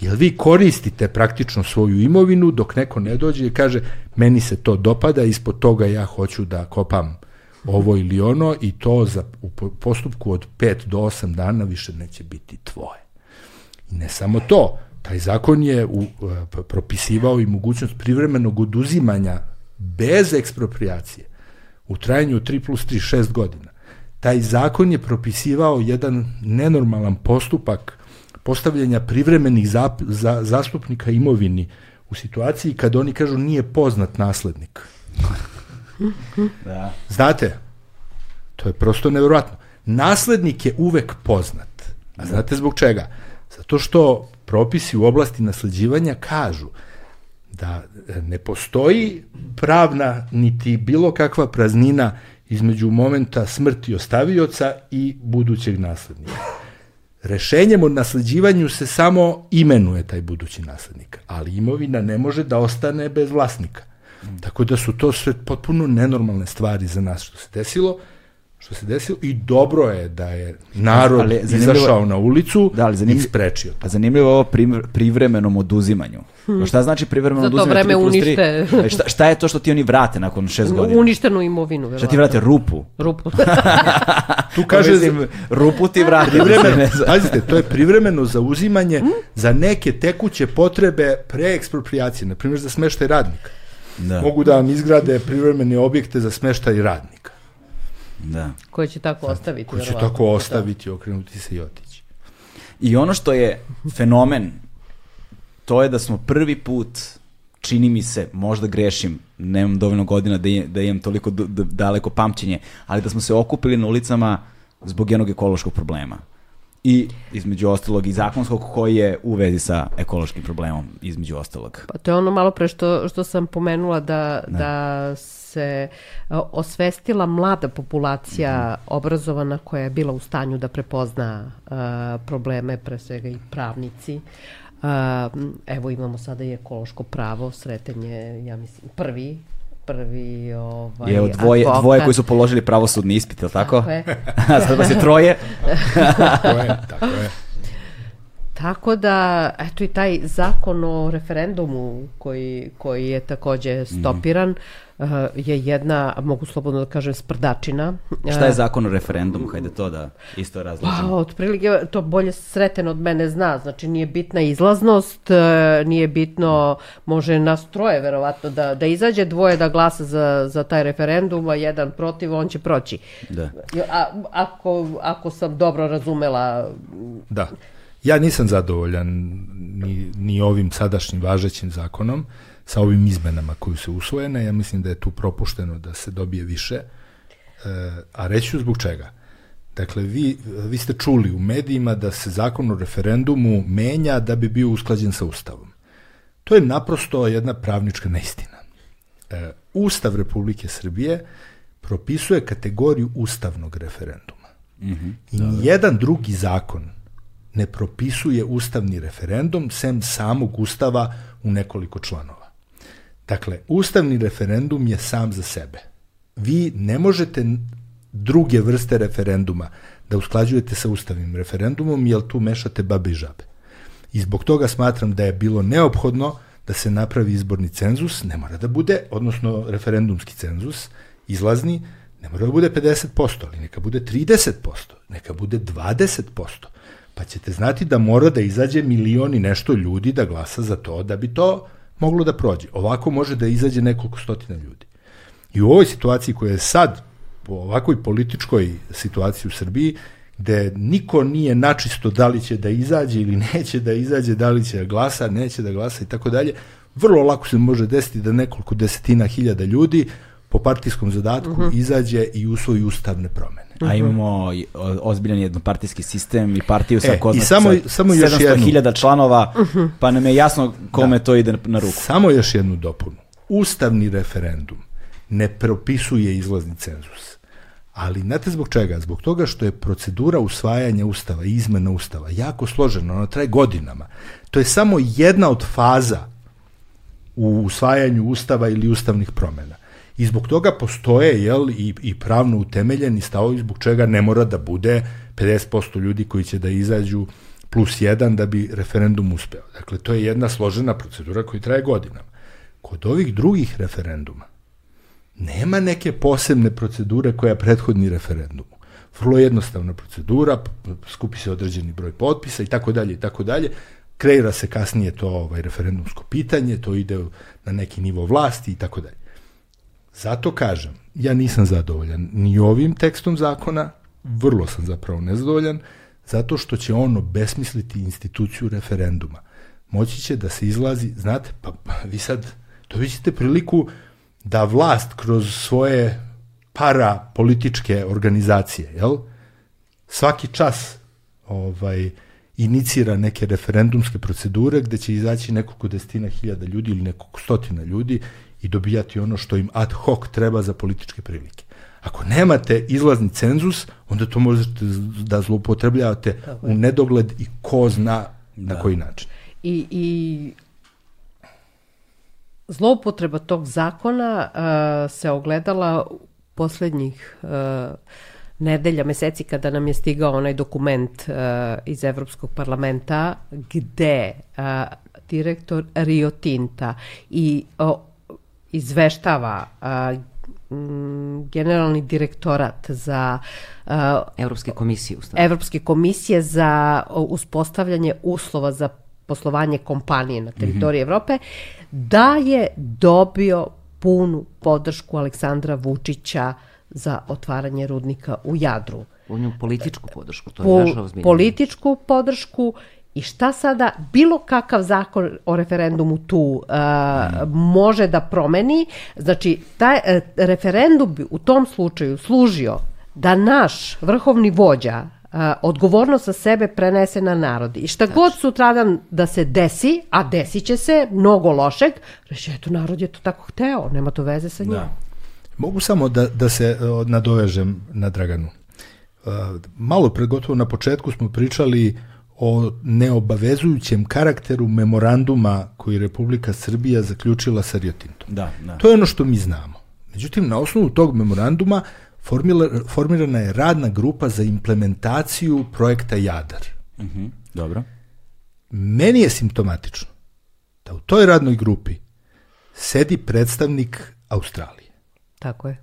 Jer vi koristite praktično svoju imovinu dok neko ne dođe i kaže meni se to dopada, ispod toga ja hoću da kopam ovo ili ono i to za, u postupku od 5 do 8 dana više neće biti tvoje. I ne samo to, taj zakon je u, propisivao i mogućnost privremenog oduzimanja bez ekspropriacije u trajanju 3 plus 3, 6 godina. Taj zakon je propisivao jedan nenormalan postupak postavljanja privremenih zap, za, zastupnika imovini u situaciji kad oni kažu nije poznat naslednik. Da. Znate, to je prosto nevjerojatno. Naslednik je uvek poznat. A znate zbog čega? Zato što propisi u oblasti nasleđivanja kažu da ne postoji pravna niti bilo kakva praznina između momenta smrti ostavioca i budućeg naslednika. Rešenjem o nasleđivanju se samo imenuje taj budući naslednik, ali imovina ne može da ostane bez vlasnika. Tako da su to sve potpuno nenormalne stvari za nas što se desilo, što se desilo i dobro je da je narod Ali izašao na ulicu Da, ali i zanimljivo- sprečio to. Pa zanimljivo je ovo prim- privremenom oduzimanju. Pa šta znači privremeno Za to oduzimanje? vreme 3 plus 3? unište. E, Šta, šta je to što ti oni vrate nakon šest godina? Uništenu imovinu, Šta ti verovatno. vrate? Rupu. Rupu. Tu kaže, Mislim, rupu ti vrate. privremeno, pazite, to je privremeno zauzimanje za neke tekuće potrebe preekspropriacije, na primjer za smeštaj radnika. Da, Mogu da vam izgrade privremene objekte za smeštaj radnika. da. Koje će tako ostaviti. Koji će tako ostaviti, okrenuti se i otići. I ono što je fenomen, to je da smo prvi put, čini mi se, možda grešim, nemam dovoljno godina da, je- da imam toliko daleko pamćenje, ali da smo se okupili na ulicama zbog jednog ekološkog problema. I između ostalog i zakonskog koji je u vezi sa ekološkim problemom, između ostalog. Pa to je ono malo pre što, što sam pomenula da, da se a, osvestila mlada populacija obrazovana koja je bila u stanju da prepozna a, probleme, pre svega i pravnici. M, evo imamo sada i ekološko pravo, sreten je, ja mislim, prvi prvi ovaj, Je od dvoje, advokat. dvoje koji su položili pravosudni ispit, je li tako? Tako je. A sad vas je troje. Tako je, tako je. Tako da, eto i taj zakon o referendumu koji, koji je takođe stopiran eh, je jedna, mogu slobodno da kažem, sprdačina. Šta je Eh, zakon o referendumu? Hajde to da isto Pa, razložimo. otprilike, to bolje sreten od mene zna, znači nije bitna izlaznost, eh, nije bitno, može nas troje verovatno da, da izađe, dvoje da glasa za, za taj referendum, a jedan protiv, on će proći. Da. A, ako, ako sam dobro razumela Da. Ja nisam zadovoljan ni, ni ovim sadašnjim važećim zakonom, sa ovim izmenama koji su usvojene. Ja mislim da je tu propušteno da se dobije više. E, a reći ću zbog čega. Dakle, vi, vi ste čuli u medijima da se zakon o referendumu menja da bi bio usklađen sa Ustavom. To je naprosto jedna pravnička neistina. E, Ustav Republike Srbije propisuje kategoriju ustavnog referenduma. I nijedan drugi zakon ne propisuje ustavni referendum sem samog ustava u nekoliko članova. Dakle, ustavni referendum je sam za sebe. Vi ne možete druge vrste referenduma da usklađujete sa ustavnim referendumom, jer tu mešate babe i žabe. I zbog toga smatram da je bilo neophodno da se napravi izborni cenzus, ne mora da bude, odnosno referendumski cenzus, izlazni, ne mora da bude 50%, ali neka bude 30%, neka bude 20%, pa ćete znati da mora da izađe milion i nešto ljudi da glasa za to da bi to moglo da prođe. Ovako može da izađe nekoliko stotina ljudi. I u ovoj situaciji koja je sad, po ovakvoj političkoj situaciji u Srbiji, gde niko nije načisto da li će da izađe ili neće da izađe, da li će da glasa, neće da glasa i tako dalje, vrlo lako se može desiti da nekoliko desetina hiljada ljudi po partijskom zadatku izađe i usvoji ustavne promene. A imamo ozbiljan jednopartijski sistem i partiju sa E, i samo- sa samo još 700.000 članova, pa nam je jasno kome to ide na ruku. Samo još jednu dopunu. Ustavni referendum ne propisuje izlazni cenzus. Ali znate zbog čega? Zbog toga što je procedura usvajanja ustava i izmena ustava jako složena, ona traje godinama. To je samo jedna od faza u usvajanju ustava ili ustavnih promena. I zbog toga postoje jel, i, i pravno utemeljeni stavovi zbog čega ne mora da bude 50% ljudi koji će da izađu plus jedan da bi referendum uspeo. Dakle, to je jedna složena procedura koja traje godinama. Kod ovih drugih referenduma nema neke posebne procedure koja prethodni referendumu. Vrlo jednostavna procedura, skupi se određeni broj potpisa i tako dalje i tako dalje. Kreira se kasnije to ovaj referendumsko pitanje, to ide na neki nivo vlasti i tako dalje. Zato kažem, ja nisam zadovoljan ni ovim tekstom zakona, vrlo sam zapravo nezadovoljan, zato što će on obesmisliti instituciju referenduma. Moći će da se izlazi, znate, pa pa vi sad dobit ćete priliku da vlast kroz svoje para političke organizacije, jel? Svaki čas ovaj inicira neke referendumske procedure gde će izaći nekoliko desetina hiljada ljudi ili nekoliko stotina ljudi i dobijati ono što im ad hoc treba za političke prilike. Ako nemate izlazni cenzus, onda to možete da zloupotrebljavate u nedogled i ko zna na koji način. I, i zloupotreba tog zakona uh, se ogledala poslednjih uh, nedelja, meseci kada nam je stigao onaj dokument uh, iz Evropskog parlamenta gde uh, direktor Rio Tinta i uh, izveštava uh, generalni direktorat za uh, Evropske komisije Evropske komisije za uspostavljanje uslova za poslovanje kompanije na teritoriji mm -hmm. Evrope da je dobio punu podršku Aleksandra Vučića za otvaranje rudnika u Jadru. On političku podršku, to je naša ozbiljna. Političku podršku I šta sada bilo kakav zakon o referendumu tu uh, može da promeni? Znači, taj uh, referendum bi u tom slučaju služio da naš vrhovni vođa uh, odgovornost sa sebe prenese na narod. I šta znači. god sutradan da se desi, a desit će se mnogo lošeg, reći, eto, narod je to tako hteo, nema to veze sa njim. Da. Mogu samo da, da se uh, nadovežem na Draganu. Uh, malo pred gotovo na početku smo pričali o neobavezujućem karakteru memoranduma koji Republika Srbija zaključila sa Rio Tintom. Da, da. To je ono što mi znamo. Međutim, na osnovu tog memoranduma formila, formirana je radna grupa za implementaciju projekta Jadar. Uh mhm, -huh, dobro. Meni je simptomatično da u toj radnoj grupi sedi predstavnik Australije. Tako je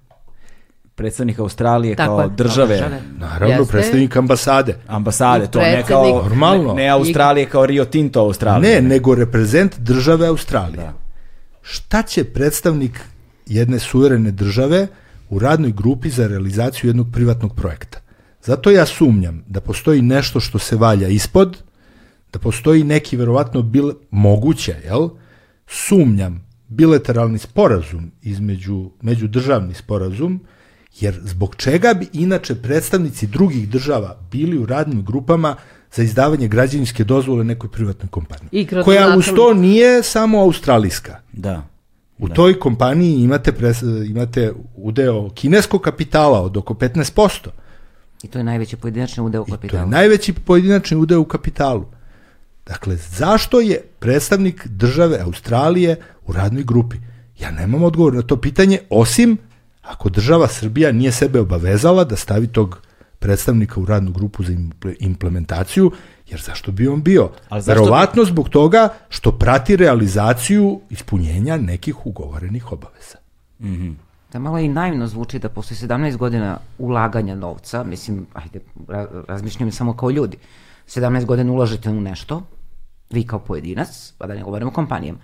predstavnik Australije Tako kao je. države. države. Naravno, Jeste. predstavnik ambasade. Ambasade, to ne kao normalno. Ne, ne Australije kao Rio Tinto Australije. Ne, nego reprezent države Australije. Da. Šta će predstavnik jedne suverene države u radnoj grupi za realizaciju jednog privatnog projekta? Zato ja sumnjam da postoji nešto što se valja ispod, da postoji neki verovatno bil, moguće, jel? Sumnjam bilateralni sporazum između međudržavni sporazum Jer zbog čega bi inače predstavnici drugih država bili u radnim grupama za izdavanje građevinske dozvole nekoj privatnoj kompaniji? I koja uz to nije samo australijska. Da. U da. toj kompaniji imate, pres, imate udeo kineskog kapitala od oko 15%. I to je najveći pojedinačni udeo u kapitalu. I to je najveći pojedinačni udeo u kapitalu. Dakle, zašto je predstavnik države Australije u radnoj grupi? Ja nemam odgovor na to pitanje, osim ako država Srbija nije sebe obavezala da stavi tog predstavnika u radnu grupu za implementaciju, jer zašto bi on bio? Zašto... Verovatno zbog toga što prati realizaciju ispunjenja nekih ugovorenih obaveza. Mm -hmm. Da malo i naivno zvuči da posle 17 godina ulaganja novca, mislim, ajde, razmišljam samo kao ljudi, 17 godina ulažete u nešto, vi kao pojedinac, pa da ne govorimo o kompanijama,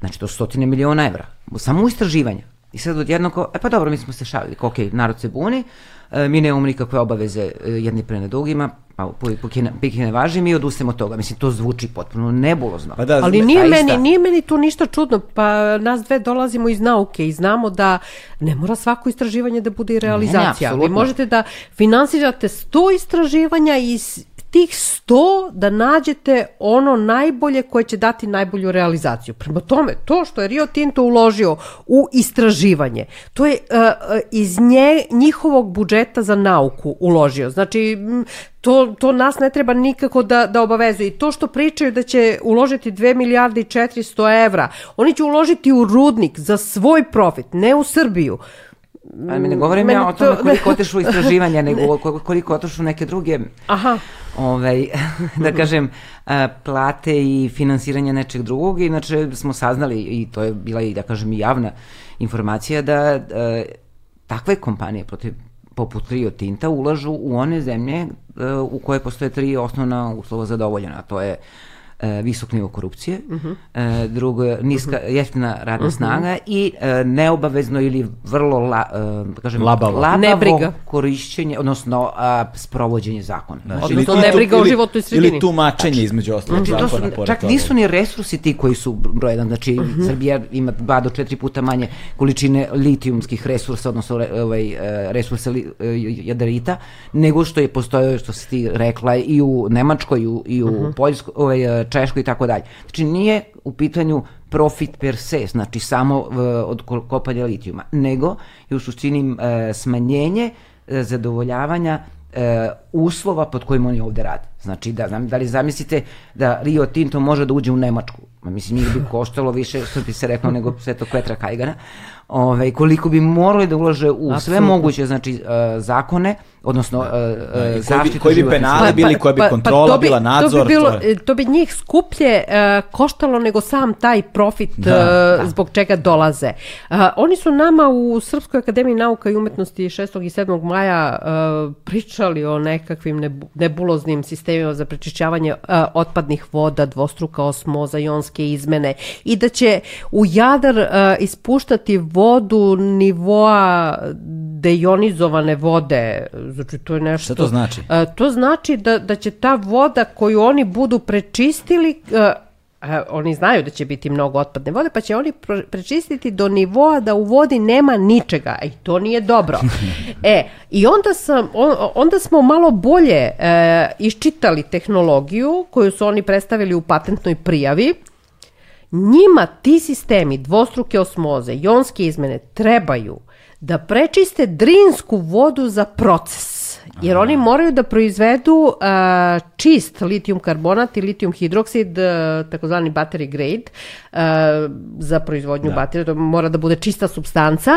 znači to stotine miliona evra, samo u istraživanja. I sad odjedno kao, e pa dobro, mi smo se šalili, kao, ok, narod se buni, e, mi nemamo nikakve obaveze e, jedni pre drugima, pa po, po kine, ne važi, mi odustajemo od toga. Mislim, to zvuči potpuno nebulozno. Pa da, Ali nije meni, nije meni tu ništa čudno, pa nas dve dolazimo iz nauke i znamo da ne mora svako istraživanje da bude i realizacija. Ne, ne, Vi možete da finansirate sto istraživanja i tih 100 da nađete ono najbolje koje će dati najbolju realizaciju. Prema tome, to što je Rio Tinto uložio u istraživanje, to je uh, iz nje, njihovog budžeta za nauku uložio. Znači, to, to nas ne treba nikako da, da obavezuje. I to što pričaju da će uložiti 2 milijarde i 400 evra, oni će uložiti u rudnik za svoj profit, ne u Srbiju. A mi ne govorim Meni ja o tome to... koliko otišu istraživanja, nego koliko otišu neke druge, Aha. Ovaj, da kažem, plate i finansiranje nečeg drugog. Inače smo saznali, i to je bila i, da kažem, javna informacija, da takve kompanije protiv poput Rio Tinta ulažu u one zemlje u koje postoje tri osnovna uslova zadovoljena. To je visok nivo korupcije, uh -huh. e, drugo niska uh -huh. jeftina radna uh -huh. snaga i e, neobavezno ili vrlo la, e, da kažem labavo, labavo nebriga. korišćenje, odnosno a, sprovođenje zakona. Znači, odnosno nebriga o životnoj sredini. Ili tumačenje znači, između ostalog znači, zakona. Su, čak toga. nisu ni resursi ti koji su broj jedan, znači uh -huh. Srbija ima dva do četiri puta manje količine litijumskih resursa, odnosno re, ovaj, e, resursa li, e, jadarita, nego što je postojao, što si ti rekla, i u Nemačkoj, i u, i u uh -huh. Poljskoj, ovaj, Češkoj i tako dalje. Znači nije u pitanju profit per se, znači samo uh, od kopanja litijuma, nego je u suštini uh, smanjenje uh, zadovoljavanja uh, uslova pod kojim oni ovde rade. Znači, da, da li zamislite da Rio Tinto može da uđe u Nemačku? Ma mislim, njih bi koštalo više, što bi se reklo, nego sve to Petra Kajgana. Ove, koliko bi morali da ulaže u Absolutno. sve moguće znači, uh, zakone, odnosno uh, uh, zaštitu koji bi, koji bi penali pa, bili, koja bi pa, kontrola pa, to bi, bila, nadzor. To bi, bilo, to, je... to bi njih skuplje uh, koštalo nego sam taj profit da, uh, da. zbog čega dolaze. Uh, oni su nama u Srpskoj akademiji nauka i umetnosti 6. i 7. maja uh, pričali o nekakvim nebuloznim sistemima za prečišćavanje uh, otpadnih voda, dvostruka osmoza, jonske izmene i da će u Jadar uh, ispuštati vodu nivoa deionizovane vode, znači to je nešto... Šta to znači? A, to znači da, da će ta voda koju oni budu prečistili, a, a, oni znaju da će biti mnogo otpadne vode, pa će oni prečistiti do nivoa da u vodi nema ničega, i to nije dobro. e, i onda, sam, on, onda smo malo bolje e, iščitali tehnologiju koju su oni predstavili u patentnoj prijavi, Njima ti sistemi dvostruke osmoze, jonske izmene trebaju da prečiste drinsku vodu za proces jer oni moraju da proizvedu uh, čist litijum karbonat i litijum hidroksid, uh, takozvani battery grade, uh, za proizvodnju da. baterija, to mora da bude čista substanca.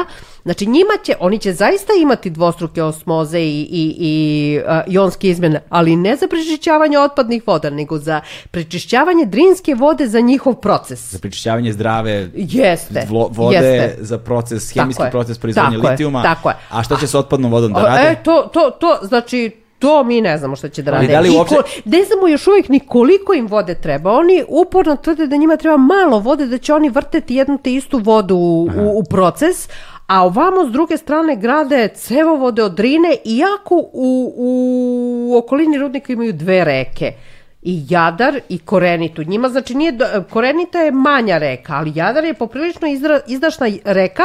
Znači njima će, oni će zaista imati dvostruke osmoze i, i, i uh, jonske izmene, ali ne za prečišćavanje otpadnih voda, nego za prečišćavanje drinske vode za njihov proces. Za prečišćavanje zdrave jeste, vode jeste. za proces, hemijski proces proizvodnje litijuma. tako je. A što će sa otpadnom vodom da rade? E, to, to, to, znači to mi ne znamo šta će da rade. Da li uopšte... ne znamo još uvijek ni koliko im vode treba. Oni uporno tvrde da njima treba malo vode, da će oni vrteti jednu te istu vodu u, u, u proces, a ovamo s druge strane grade cevovode od Drine, iako u, u okolini rudnika imaju dve reke i Jadar i Korenitu. Njima znači nije, Korenita je manja reka, ali Jadar je poprilično izdra, izdašna reka,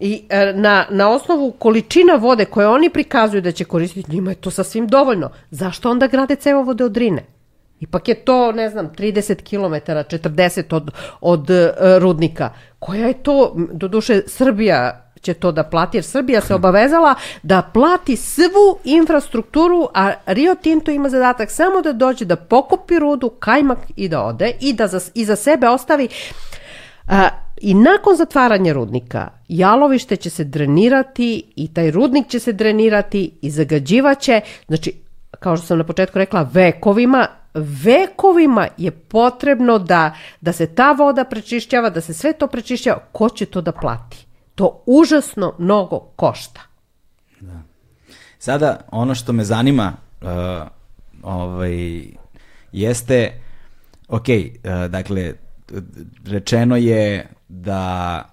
I e, na, na osnovu količina vode koje oni prikazuju da će koristiti, njima je to sasvim dovoljno. Zašto onda grade cevovode od Drine? Ipak je to, ne znam, 30 km, 40 od, od uh, rudnika. Koja je to, doduše, Srbija će to da plati, jer Srbija se obavezala da plati svu infrastrukturu, a Rio Tinto ima zadatak samo da dođe da pokupi rudu, kajmak i da ode i da za, i za sebe ostavi I nakon zatvaranja rudnika, jalovište će se drenirati i taj rudnik će se drenirati i zagađivaće, znači, kao što sam na početku rekla, vekovima, vekovima je potrebno da, da se ta voda prečišćava, da se sve to prečišćava. Ko će to da plati? To užasno mnogo košta. Da. Sada, ono što me zanima, uh, ovaj, jeste, ok, uh, dakle, rečeno je da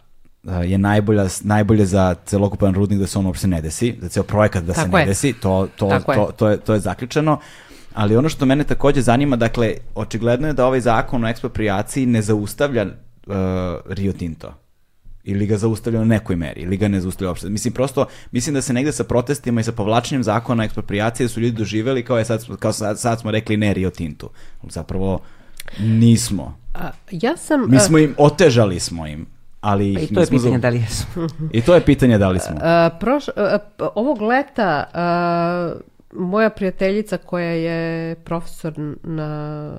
je najbolja, najbolje za celokupan rudnik da se on uopšte ne desi, za ceo projekat da Tako se ne desi, to, to, to, to, to, je, to je zaključeno. Ali ono što mene takođe zanima, dakle, očigledno je da ovaj zakon o ekspropriaciji ne zaustavlja uh, Rio Tinto ili ga zaustavlja u nekoj meri, ili ga ne zaustavlja uopšte. Mislim, prosto, mislim da se negde sa protestima i sa povlačenjem zakona o ekspropriaciji su ljudi doživeli kao, je sad, kao sad, sad smo rekli ne Rio Tinto. Zapravo nismo. A, ja sam... Mi smo im, otežali smo im, ali I to je pitanje da li jesmo. I to je pitanje da li smo. A, proš, a, ovog leta a, moja prijateljica koja je profesor na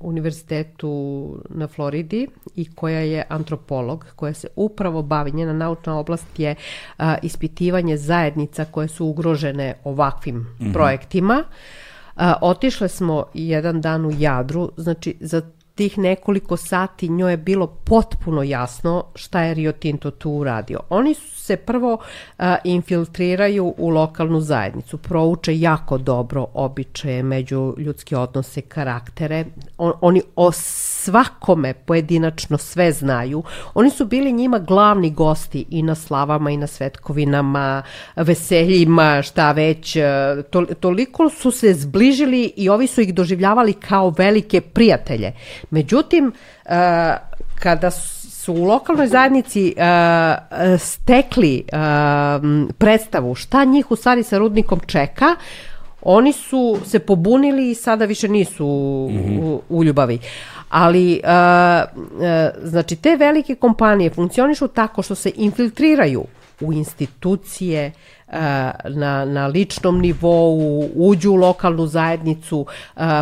univerzitetu na Floridi i koja je antropolog, koja se upravo bavi, njena naučna oblast je a, ispitivanje zajednica koje su ugrožene ovakvim mm -hmm. projektima. A, otišle smo jedan dan u Jadru, znači za tih nekoliko sati njoj je bilo potpuno jasno šta je Rio Tinto tu uradio. Oni se prvo a, infiltriraju u lokalnu zajednicu, prouče jako dobro običaje, među ljudske odnose, karaktere. On, oni o svakome pojedinačno sve znaju. Oni su bili njima glavni gosti i na slavama i na svetkovinama, veseljima, šta već. To, toliko su se zbližili i ovi su ih doživljavali kao velike prijatelje. Međutim, kada su u lokalnoj zajednici uh, stekli uh, predstavu šta njih u stvari sa rudnikom čeka, oni su se pobunili i sada više nisu mm -hmm. u, u ljubavi. Ali, uh, uh, znači, te velike kompanije funkcionišu tako što se infiltriraju u institucije, na, na ličnom nivou, uđu u lokalnu zajednicu,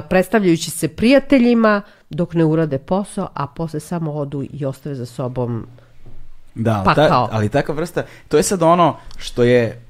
predstavljajući se prijateljima dok ne urade posao, a posle samo odu i ostave za sobom Da, ali, ta, ali takva vrsta, to je sad ono što je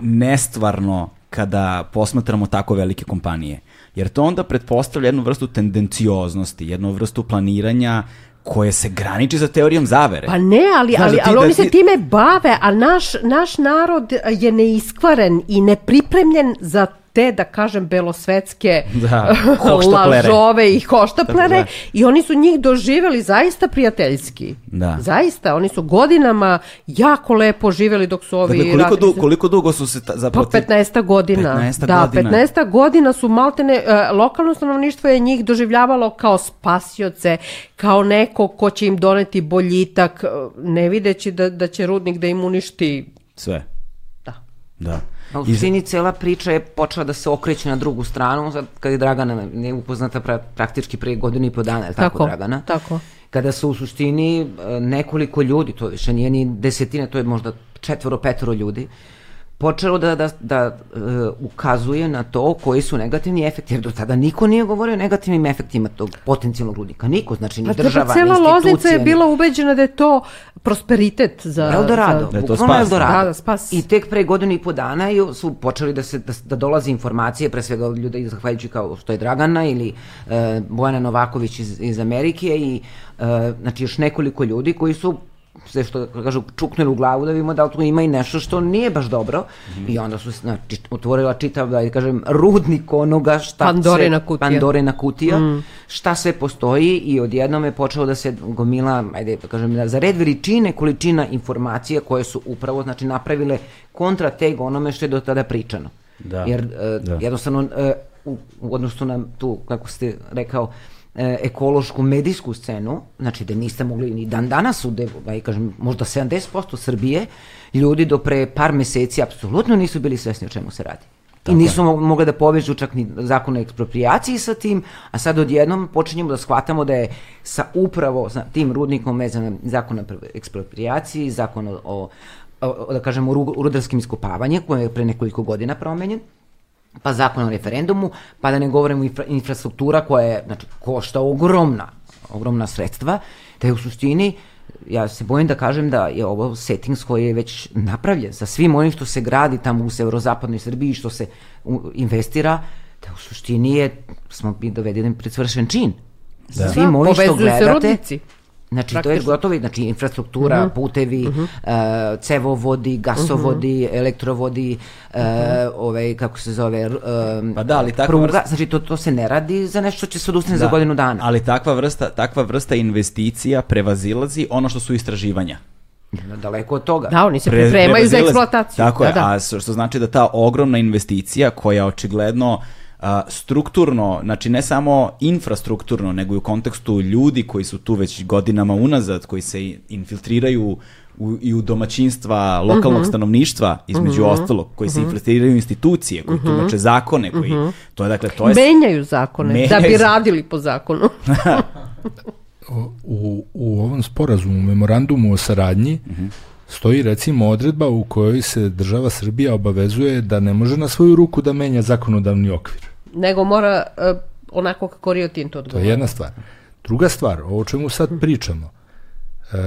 nestvarno kada posmatramo tako velike kompanije. Jer to onda pretpostavlja jednu vrstu tendencioznosti, jednu vrstu planiranja koje se graniči za teorijom zavere. Pa ne, ali, Znaš, ali, da ali da oni se time bave, a naš, naš narod je neiskvaren i nepripremljen za te, da kažem, belosvetske da, lažove i hoštaplere i oni su njih doživeli zaista prijateljski. Da. Zaista, oni su godinama jako lepo živeli dok su ovi... Dakle, koliko, du, koliko dugo su se ta, zapravo... Pa 15 godina. 15 da, godina. 15 godina su maltene, uh, lokalno stanovništvo je njih doživljavalo kao spasioce, kao neko ko će im doneti boljitak, ne videći da, da će rudnik da im uništi sve. Da. Da. A u suštini cela priča je počela da se okreće na drugu stranu, sad kad je Dragana ne upoznata pra, praktički pre godinu i po dana, je tako, tako Dragana? Tako. Kada su u suštini e, nekoliko ljudi, to više nije ni desetine, to je možda četvoro, petoro ljudi, počelo da, da, da uh, ukazuje na to koji su negativni efekti, jer do tada niko nije govorio o negativnim efektima tog potencijalnog rudnika. Niko, znači ni država, ni institucije. Cela Loznica je bila ubeđena da je to prosperitet za... Eldorado, za, da je spas. Eldorado. Da, da, spas. I tek pre godinu i po dana su počeli da, se, da, da dolaze informacije, pre svega od ljudi zahvaljujući kao što je Dragana ili uh, Bojana Novaković iz, iz Amerike i uh, znači još nekoliko ljudi koji su sve što kažu čuknuli u glavu da vidimo da tu ima i nešto što nije baš dobro mm -hmm. i onda su znači, otvorila čitav da kažem rudnik onoga šta Pandorina sve, kutija, Pandorina kutija mm. šta sve postoji i odjednom je počelo da se gomila ajde da kažem da za red veličine količina informacija koje su upravo znači napravile kontra teg onome što je do tada pričano da. jer uh, da. jednostavno uh, u, u odnosu na tu kako ste rekao E, ekološku medijsku scenu, znači da niste mogli ni dan danas u, aj kažem, možda 70% Srbije, ljudi do pre par meseci apsolutno nisu bili svesni o čemu se radi. Tako I nisu mogli da povežu čak ni zakon o ekspropriaciji sa tim, a sad odjednom počinjemo da shvatamo da je sa upravo sa tim rudnikom vezan zakon o ekspropriaciji, zakon o, o, o da kažemo, rudarskim iskopavanjem, koji je pre nekoliko godina promenjen, pa zakon o referendumu, pa da ne govorimo infra, infrastruktura koja je, znači, košta ogromna, ogromna sredstva, da je u suštini, ja se bojim da kažem da je ovo settings koji je već napravljen sa svim onim što se gradi tamo u severozapadnoj Srbiji, što se investira, da u suštini je, smo bi dovedeni pred svršen čin. Da. Svim ovim što gledate, se rudnici. Znači, to je gotovo, znači, infrastruktura, uh mhm. -huh. putevi, uh -huh. uh, cevovodi, gasovodi, uh mhm. -huh. elektrovodi, uh, -huh. ovaj, kako se zove, uh, pa da, ali takva pruga, vrsta... znači, to, to se ne radi za nešto što će se odustane da, za godinu dana. Ali takva vrsta, takva vrsta investicija prevazilazi ono što su istraživanja. Daleko od toga. Da, oni se pripremaju za eksploataciju. Tako da, je, da. a što znači da ta ogromna investicija koja očigledno a, strukturno, znači ne samo infrastrukturno, nego i u kontekstu ljudi koji su tu već godinama unazad, koji se infiltriraju u, i u domaćinstva lokalnog uh mhm. -huh. stanovništva, između uh mhm. -huh. ostalog, koji se uh mhm. -huh. infiltriraju institucije, koji uh -huh. tumače zakone, koji, uh -huh. to je dakle, to je... Menjaju zakone, menjaju da bi radili po zakonu. u, u ovom sporazumu, memorandumu o saradnji, uh -huh stoji recimo odredba u kojoj se država Srbija obavezuje da ne može na svoju ruku da menja zakonodavni okvir. Nego mora uh, onako kako Rio Tinto odgovara. To je jedna stvar. Druga stvar, o čemu sad pričamo, uh,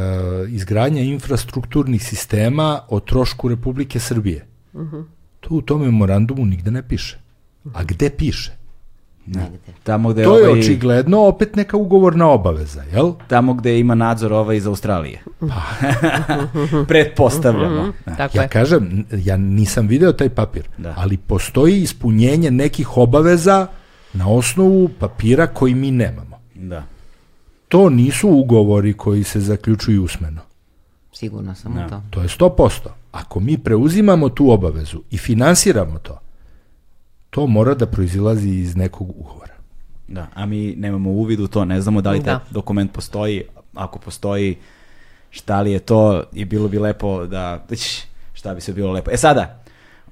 izgradnja infrastrukturnih sistema o trošku Republike Srbije. Uh mhm. -huh. To u tom memorandumu nigde ne piše. A gde piše? Negde. Tamo gde to je ovaj, očigledno opet neka ugovorna obaveza, jel? Tamo gde ima nadzor ovaj iz Australije. Pa. Pretpostavljamo. Mm -hmm, tako ja je. kažem, ja nisam video taj papir, da. ali postoji ispunjenje nekih obaveza na osnovu papira koji mi nemamo. Da. To nisu ugovori koji se zaključuju usmeno. Sigurno sam da. to. To je 100%. Ako mi preuzimamo tu obavezu i finansiramo to, to mora da proizilazi iz nekog ugovora. Da, a mi nemamo uvid u to, ne znamo da li taj da. dokument postoji, ako postoji, šta li je to, i bilo bi lepo da, šta bi se bilo lepo. E sada,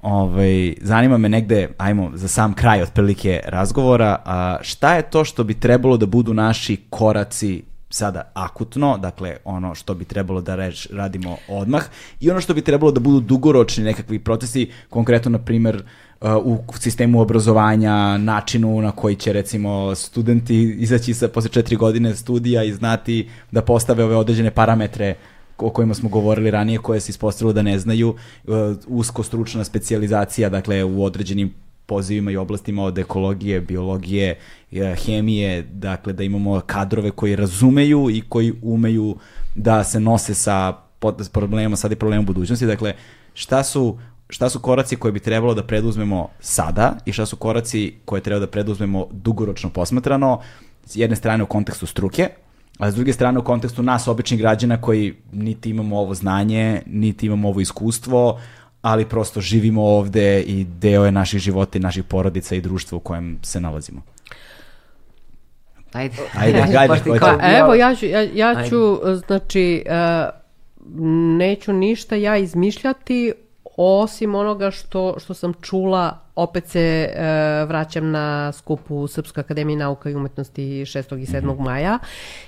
ovaj, zanima me negde, ajmo, za sam kraj otprilike razgovora, a šta je to što bi trebalo da budu naši koraci sada akutno, dakle ono što bi trebalo da reč, radimo odmah i ono što bi trebalo da budu dugoročni nekakvi procesi, konkretno na primer uh, u sistemu obrazovanja, načinu na koji će recimo studenti izaći sa posle četiri godine studija i znati da postave ove određene parametre o kojima smo govorili ranije, koje se ispostavilo da ne znaju, uh, usko stručna specijalizacija, dakle u određenim pozivima i oblastima od ekologije, biologije, e, hemije, dakle da imamo kadrove koji razumeju i koji umeju da se nose sa problemima sada i problemima budućnosti. Dakle, šta su šta su koraci koje bi trebalo da preduzmemo sada i šta su koraci koje treba da preduzmemo dugoročno posmatrano, s jedne strane u kontekstu struke, a s druge strane u kontekstu nas, običnih građana koji niti imamo ovo znanje, niti imamo ovo iskustvo, ali prosto živimo ovde i deo je naših života i naših porodica i društva u kojem se nalazimo. Ajde. Ajde, ajde. ajde. Pa, evo, ja ću, ja, ja ću znači, uh, neću ništa ja izmišljati osim onoga što, što sam čula, opet se uh, vraćam na skupu Srpske akademije nauka i umetnosti 6. i 7. Mm -hmm. maja,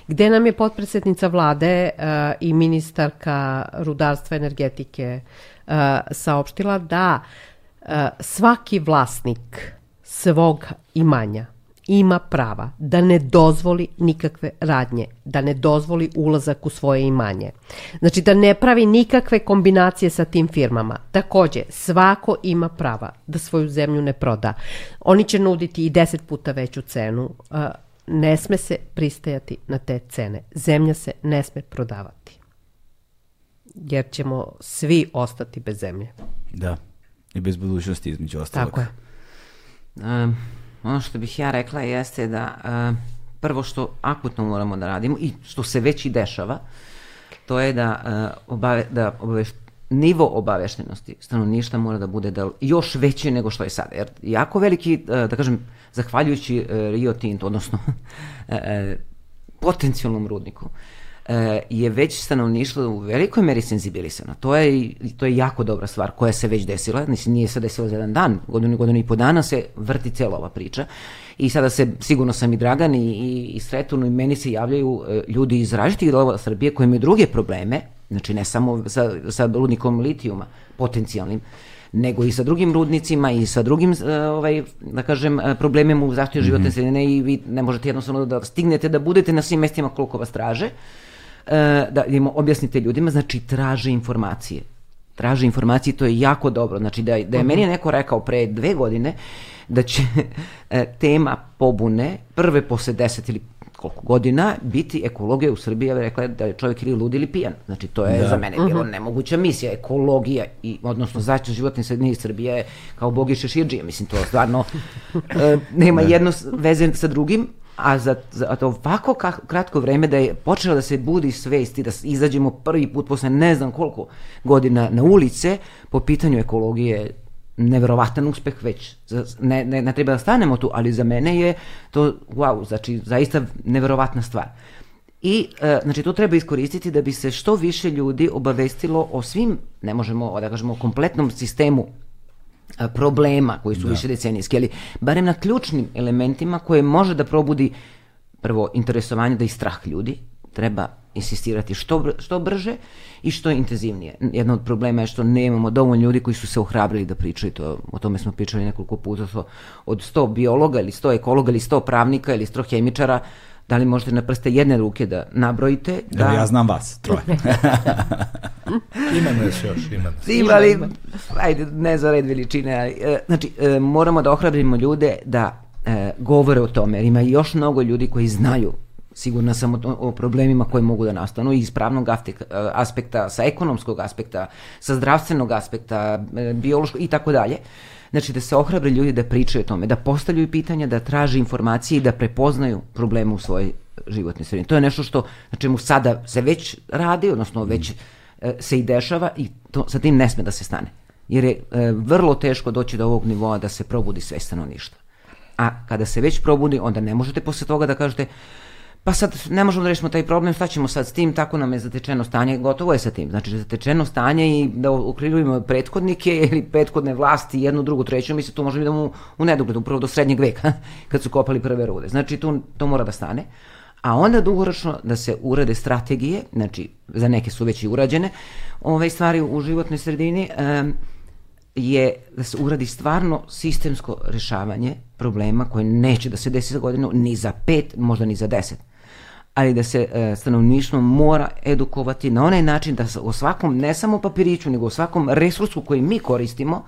gde nam je potpredsednica vlade uh, i ministarka rudarstva energetike uh, saopštila da uh, svaki vlasnik svog imanja ima prava da ne dozvoli nikakve radnje, da ne dozvoli ulazak u svoje imanje. Znači da ne pravi nikakve kombinacije sa tim firmama. Takođe, svako ima prava da svoju zemlju ne proda. Oni će nuditi i deset puta veću cenu. Ne sme se pristajati na te cene. Zemlja se ne sme prodavati. Jer ćemo svi ostati bez zemlje. Da. I bez budućnosti između ostalog. Tako je. Um, ono što bih ja rekla jeste da uh, prvo što akutno moramo da radimo i što se već i dešava, to je da, uh, obave, da obaveš, nivo obaveštenosti stanovništva mora da bude da još veći nego što je sada. Jer jako veliki, uh, da kažem, zahvaljujući uh, Rio Tinto, odnosno uh, potencijalnom rudniku, E, je već stanovništvo u velikoj meri senzibilisano. To je, to je jako dobra stvar koja se već desila, mislim nije se desila za jedan dan, godinu, godinu i po dana se vrti cela ova priča i sada se, sigurno sam i Dragan i, i, i Sretunu i meni se javljaju e, ljudi iz različitih delova Srbije koji imaju druge probleme, znači ne samo sa, sa rudnikom litijuma potencijalnim, nego i sa drugim rudnicima i sa drugim e, ovaj da kažem problemima u zaštiti životne mm -hmm. sredine i vi ne možete jednostavno da stignete da budete na svim mestima koliko vas traže. E, da im objasnite ljudima, znači traže informacije. Traže informacije, to je jako dobro. Znači da, da je meni neko rekao pre dve godine da će e, tema pobune prve posle deset ili koliko godina biti ekologija u Srbiji, ja bih rekla da je čovjek ili lud ili pijan. Znači to je da. za mene bilo mhm. nemoguća misija. Ekologija, i, odnosno zaštita životne sredine Srbije je kao bogi šeširđija. Mislim, to stvarno e, nema da. jedno veze sa drugim, a za, za ovako kratko vreme da je počela da se budi svest i da izađemo prvi put posle ne znam koliko godina na ulice po pitanju ekologije neverovatan uspeh već. Ne, ne, ne treba da stanemo tu, ali za mene je to, wow, znači zaista neverovatna stvar. I, e, znači, to treba iskoristiti da bi se što više ljudi obavestilo o svim, ne možemo da kažemo, o kompletnom sistemu problema koji su da. više decenijski, ali barem na ključnim elementima koje može da probudi prvo interesovanje da i strah ljudi, treba insistirati što, što brže i što intenzivnije. Jedno od problema je što nemamo dovoljno ljudi koji su se ohrabrili da pričaju to, o tome smo pričali nekoliko puta, to, od 100 biologa ili 100 ekologa ili 100 pravnika ili 100 hemičara, da li možete na prste jedne ruke da nabrojite? Da... Evo, ja znam vas, troje. ima nas još, ima nas. Ima, ali, ajde, ne za red veličine, ali, e, znači, e, moramo da ohrabrimo ljude da e, govore o tome, jer ima još mnogo ljudi koji znaju sigurna sam o, o problemima koje mogu da nastanu iz pravnog aspekta, sa ekonomskog aspekta, sa zdravstvenog aspekta, biološkog i tako dalje. Znači da se ohrabre ljudi da pričaju o tome, da postavljaju pitanja, da traže informacije i da prepoznaju probleme u svojoj životnoj sredini. To je nešto što na čemu sada se već radi, odnosno već e, se i dešava i to, sa tim ne sme da se stane. Jer je e, vrlo teško doći do ovog nivoa da se probudi sve stanovništvo. A kada se već probudi, onda ne možete posle toga da kažete pa sad ne možemo da rešimo taj problem, šta ćemo sad s tim, tako nam je zatečeno stanje, gotovo je sa tim. Znači, zatečeno stanje i da ukrivimo prethodnike ili prethodne vlasti, jednu, drugu, treću, mi se tu možemo idemo u, u nedogled, upravo do srednjeg veka, kad su kopali prve rude. Znači, tu, to mora da stane. a onda dugoročno da se urade strategije, znači za neke su već i urađene, ove stvari u životnoj sredini, um, je da se uradi stvarno sistemsko rešavanje problema koje neće da se desi za godinu, ni za pet, možda ni za deset ali da se e, stanovništvo mora edukovati na onaj način da o svakom, ne samo papiriću, nego o svakom resursu koji mi koristimo,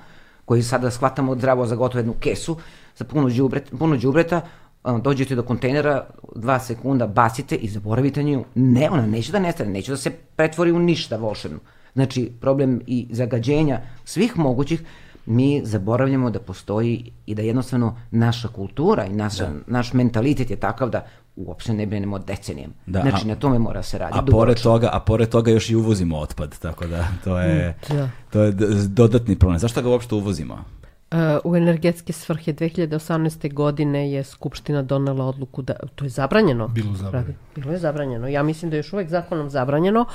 koji sada shvatamo zdravo za gotovo jednu kesu, sa puno, džubret, puno džubreta, dođete do kontejnera, dva sekunda bacite i zaboravite nju. Ne, ona neće da nestane, neće da se pretvori u ništa volšebno. Znači, problem i zagađenja svih mogućih, mi zaboravljamo da postoji i da jednostavno naša kultura i naša, da. naš mentalitet je takav da uopšte ne brinemo decenijama. Da, znači, a, na tome mora se raditi. A pored, toga, a pored toga još i uvozimo otpad, tako da to je, mm, da. to je dodatni problem. Zašto ga uopšte uvozimo? Uh, u energetske svrhe 2018. godine je Skupština donela odluku da, to je zabranjeno. Bilo zabranjeno. Bilo je zabranjeno. Ja mislim da je još uvek zakonom zabranjeno,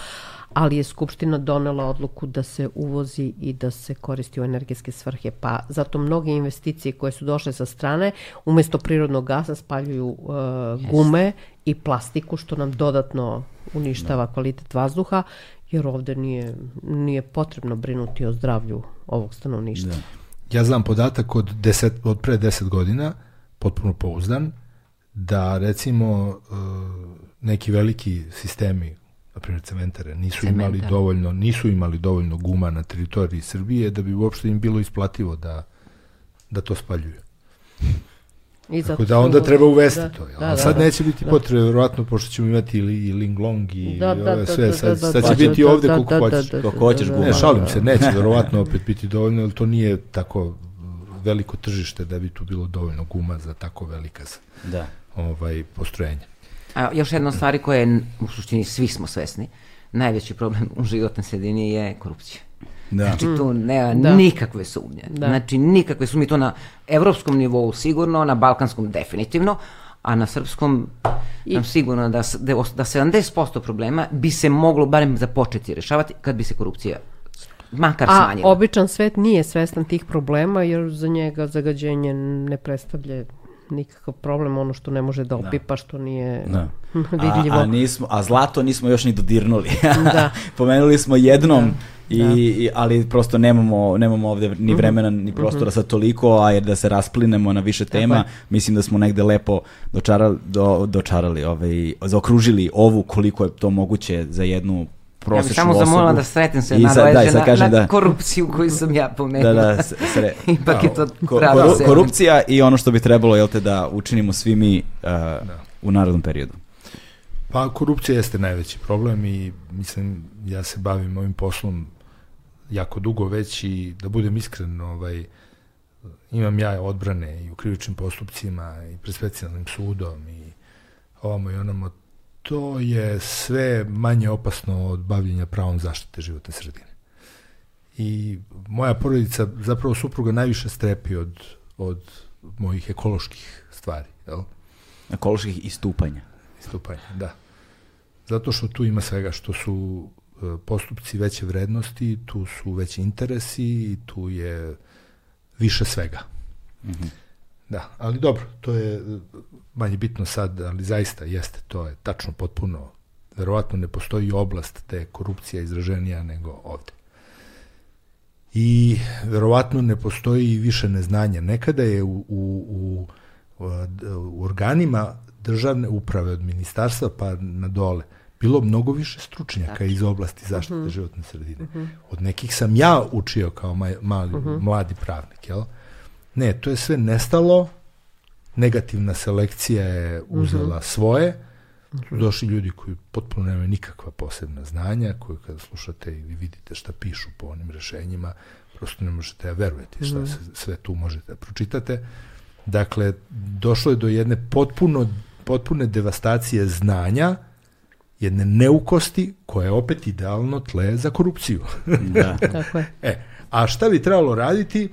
ali je Skupština donela odluku da se uvozi i da se koristi u energetske svrhe. Pa zato mnoge investicije koje su došle sa strane, umesto prirodnog gasa spaljuju uh, gume i plastiku, što nam dodatno uništava da. kvalitet vazduha, jer ovde nije, nije potrebno brinuti o zdravlju ovog stanovništva. Da. Ja znam podatak od, deset, od pre 10 godina, potpuno pouzdan, da recimo uh, neki veliki sistemi na primjer cementare, nisu Cementar. imali dovoljno, nisu imali dovoljno guma na teritoriji Srbije da bi uopšte im bilo isplativo da, da to spaljuju. I Tako da onda treba uvesti da, to. Da, A sad da, neće biti da. potrebe, verovatno, pošto ćemo imati i, i Linglong i da, da, ove sve, sad, sad će biti ovde koliko hoćeš. Koliko hoćeš guma. Ne, šalim se, neće verovatno opet biti dovoljno, ali to nije tako veliko tržište da bi tu bilo dovoljno guma za tako velika da. ovaj, postrojenja. A još jedna stvari koja je, u suštini svi smo svesni, najveći problem u životnoj sredini je korupcija. Da. Znači tu mm. nema da. nikakve sumnje. Da. Znači nikakve sumnje. To na evropskom nivou sigurno, na balkanskom definitivno, a na srpskom I... nam sigurno da, da, da 70% problema bi se moglo barem započeti rešavati kad bi se korupcija makar a, smanjila. A običan svet nije svestan tih problema jer za njega zagađenje ne predstavlja nikakav problem, ono što ne može da, da. opipa, da. što nije da. vidljivo. A, a, nismo, a zlato nismo još ni dodirnuli. da. Pomenuli smo jednom, da. I, da. i, ali prosto nemamo, nemamo ovde ni mhm. vremena ni mhm. prostora mm -hmm. sa toliko, a jer da se rasplinemo na više tema, Tako mislim da smo negde lepo dočarali, do, dočarali ovaj, zaokružili ovu koliko je to moguće za jednu prosječnu osobu. Ja bih samo zamolila da sretim se na, da, na, na da, korupciju koju sam ja pomenula. Da, da, sre, Ipak je to prava koru, Korupcija i ono što bi trebalo, jel te, da učinimo svi mi uh, da. u narodnom periodu. Pa korupcija jeste najveći problem i mislim, ja se bavim ovim poslom jako dugo već i da budem iskren, ovaj, imam ja odbrane i u krivičnim postupcima i pred specijalnim sudom i ovamo i onamo to je sve manje opasno od bavljenja pravom zaštite životne sredine. I moja porodica, zapravo supruga najviše strepi od, od mojih ekoloških stvari. Jel? Ekoloških istupanja. Istupanja, da. Zato što tu ima svega, što su e, postupci veće vrednosti, tu su veći interesi i tu je više svega. Mm -hmm. Da, ali dobro, to je manje bitno sad, ali zaista jeste, to je tačno potpuno, verovatno ne postoji oblast te korupcija izraženija nego ovde. I verovatno ne postoji više neznanja. Nekada je u, u, u, u organima državne uprave od ministarstva pa na dole bilo mnogo više stručnjaka Tačno. iz oblasti zaštite uh mhm. -huh. životne sredine. Uh mhm. -huh. Od nekih sam ja učio kao maj, mali, uh mhm. -huh. mladi pravnik, jel? Ne, to je sve nestalo, negativna selekcija je uzela mm -hmm. svoje, su došli ljudi koji potpuno nemaju nikakva posebna znanja, koji kada slušate ili vidite šta pišu po onim rešenjima, prosto ne možete da verujete šta mm. se, sve tu možete da pročitate. Dakle, došlo je do jedne potpuno, potpune devastacije znanja, jedne neukosti koja je opet idealno tle za korupciju. Da. Tako je. E, a šta bi trebalo raditi?